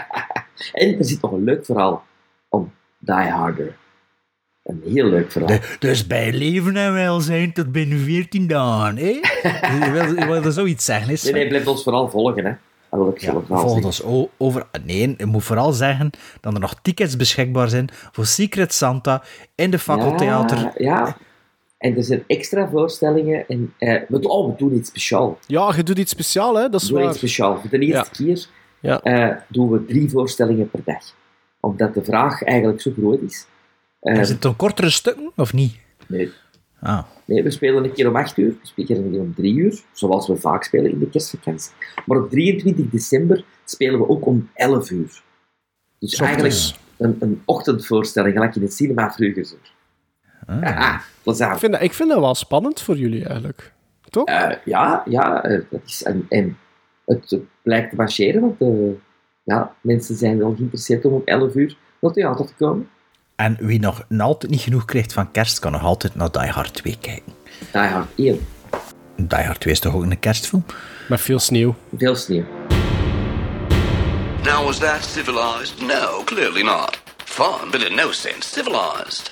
en er zit nog een leuk verhaal om Die Harder. Een heel leuk verhaal. De- dus bij leven en welzijn tot binnen 14 dagen, hè? je, wil, je wilde zoiets zeggen, is Nee, nee, blijf ons vooral volgen, hè. Dat wil ik zelf wel Volg zeggen. ons over... Nee, je moet vooral zeggen dat er nog tickets beschikbaar zijn voor Secret Santa in de Fakkeltheater. Ja, ja. En er zijn extra voorstellingen. En, eh, we, oh, we doen iets speciaals. Ja, je doet iets speciaals, hè? Dat is We doen waar. iets speciaals. Voor de eerste keer Ja. eh, doen we drie voorstellingen per dag. Omdat de vraag eigenlijk zo groot is. Eh, Is het een kortere stukken, of niet? Nee. Ah. Nee, we spelen een keer om 8 uur, we spelen een keer om 3 uur, zoals we vaak spelen in de kerstvakantie. Maar op 23 december spelen we ook om 11 uur. Dus eigenlijk een, een ochtendvoorstelling, gelijk in het cinema vroeger. Zo. Plezant. Ik vind, dat, ik vind dat wel spannend voor jullie eigenlijk. Toch? Eh, ja, ja eh, dat is, en, en het, blijkt te marcheren, want eh, ja, mensen zijn wel geïnteresseerd om om 11 uur naar theater te komen. En wie nog altijd niet genoeg krijgt van kerst, kan nog altijd naar Die Hard 2 kijken. Die Hard 1. Die Hard 2 is toch ook een kerstfilm? Met veel sneeuw. Veel sneeuw. Now, was that civilized? No, clearly not. Fun, but in no sense civilized.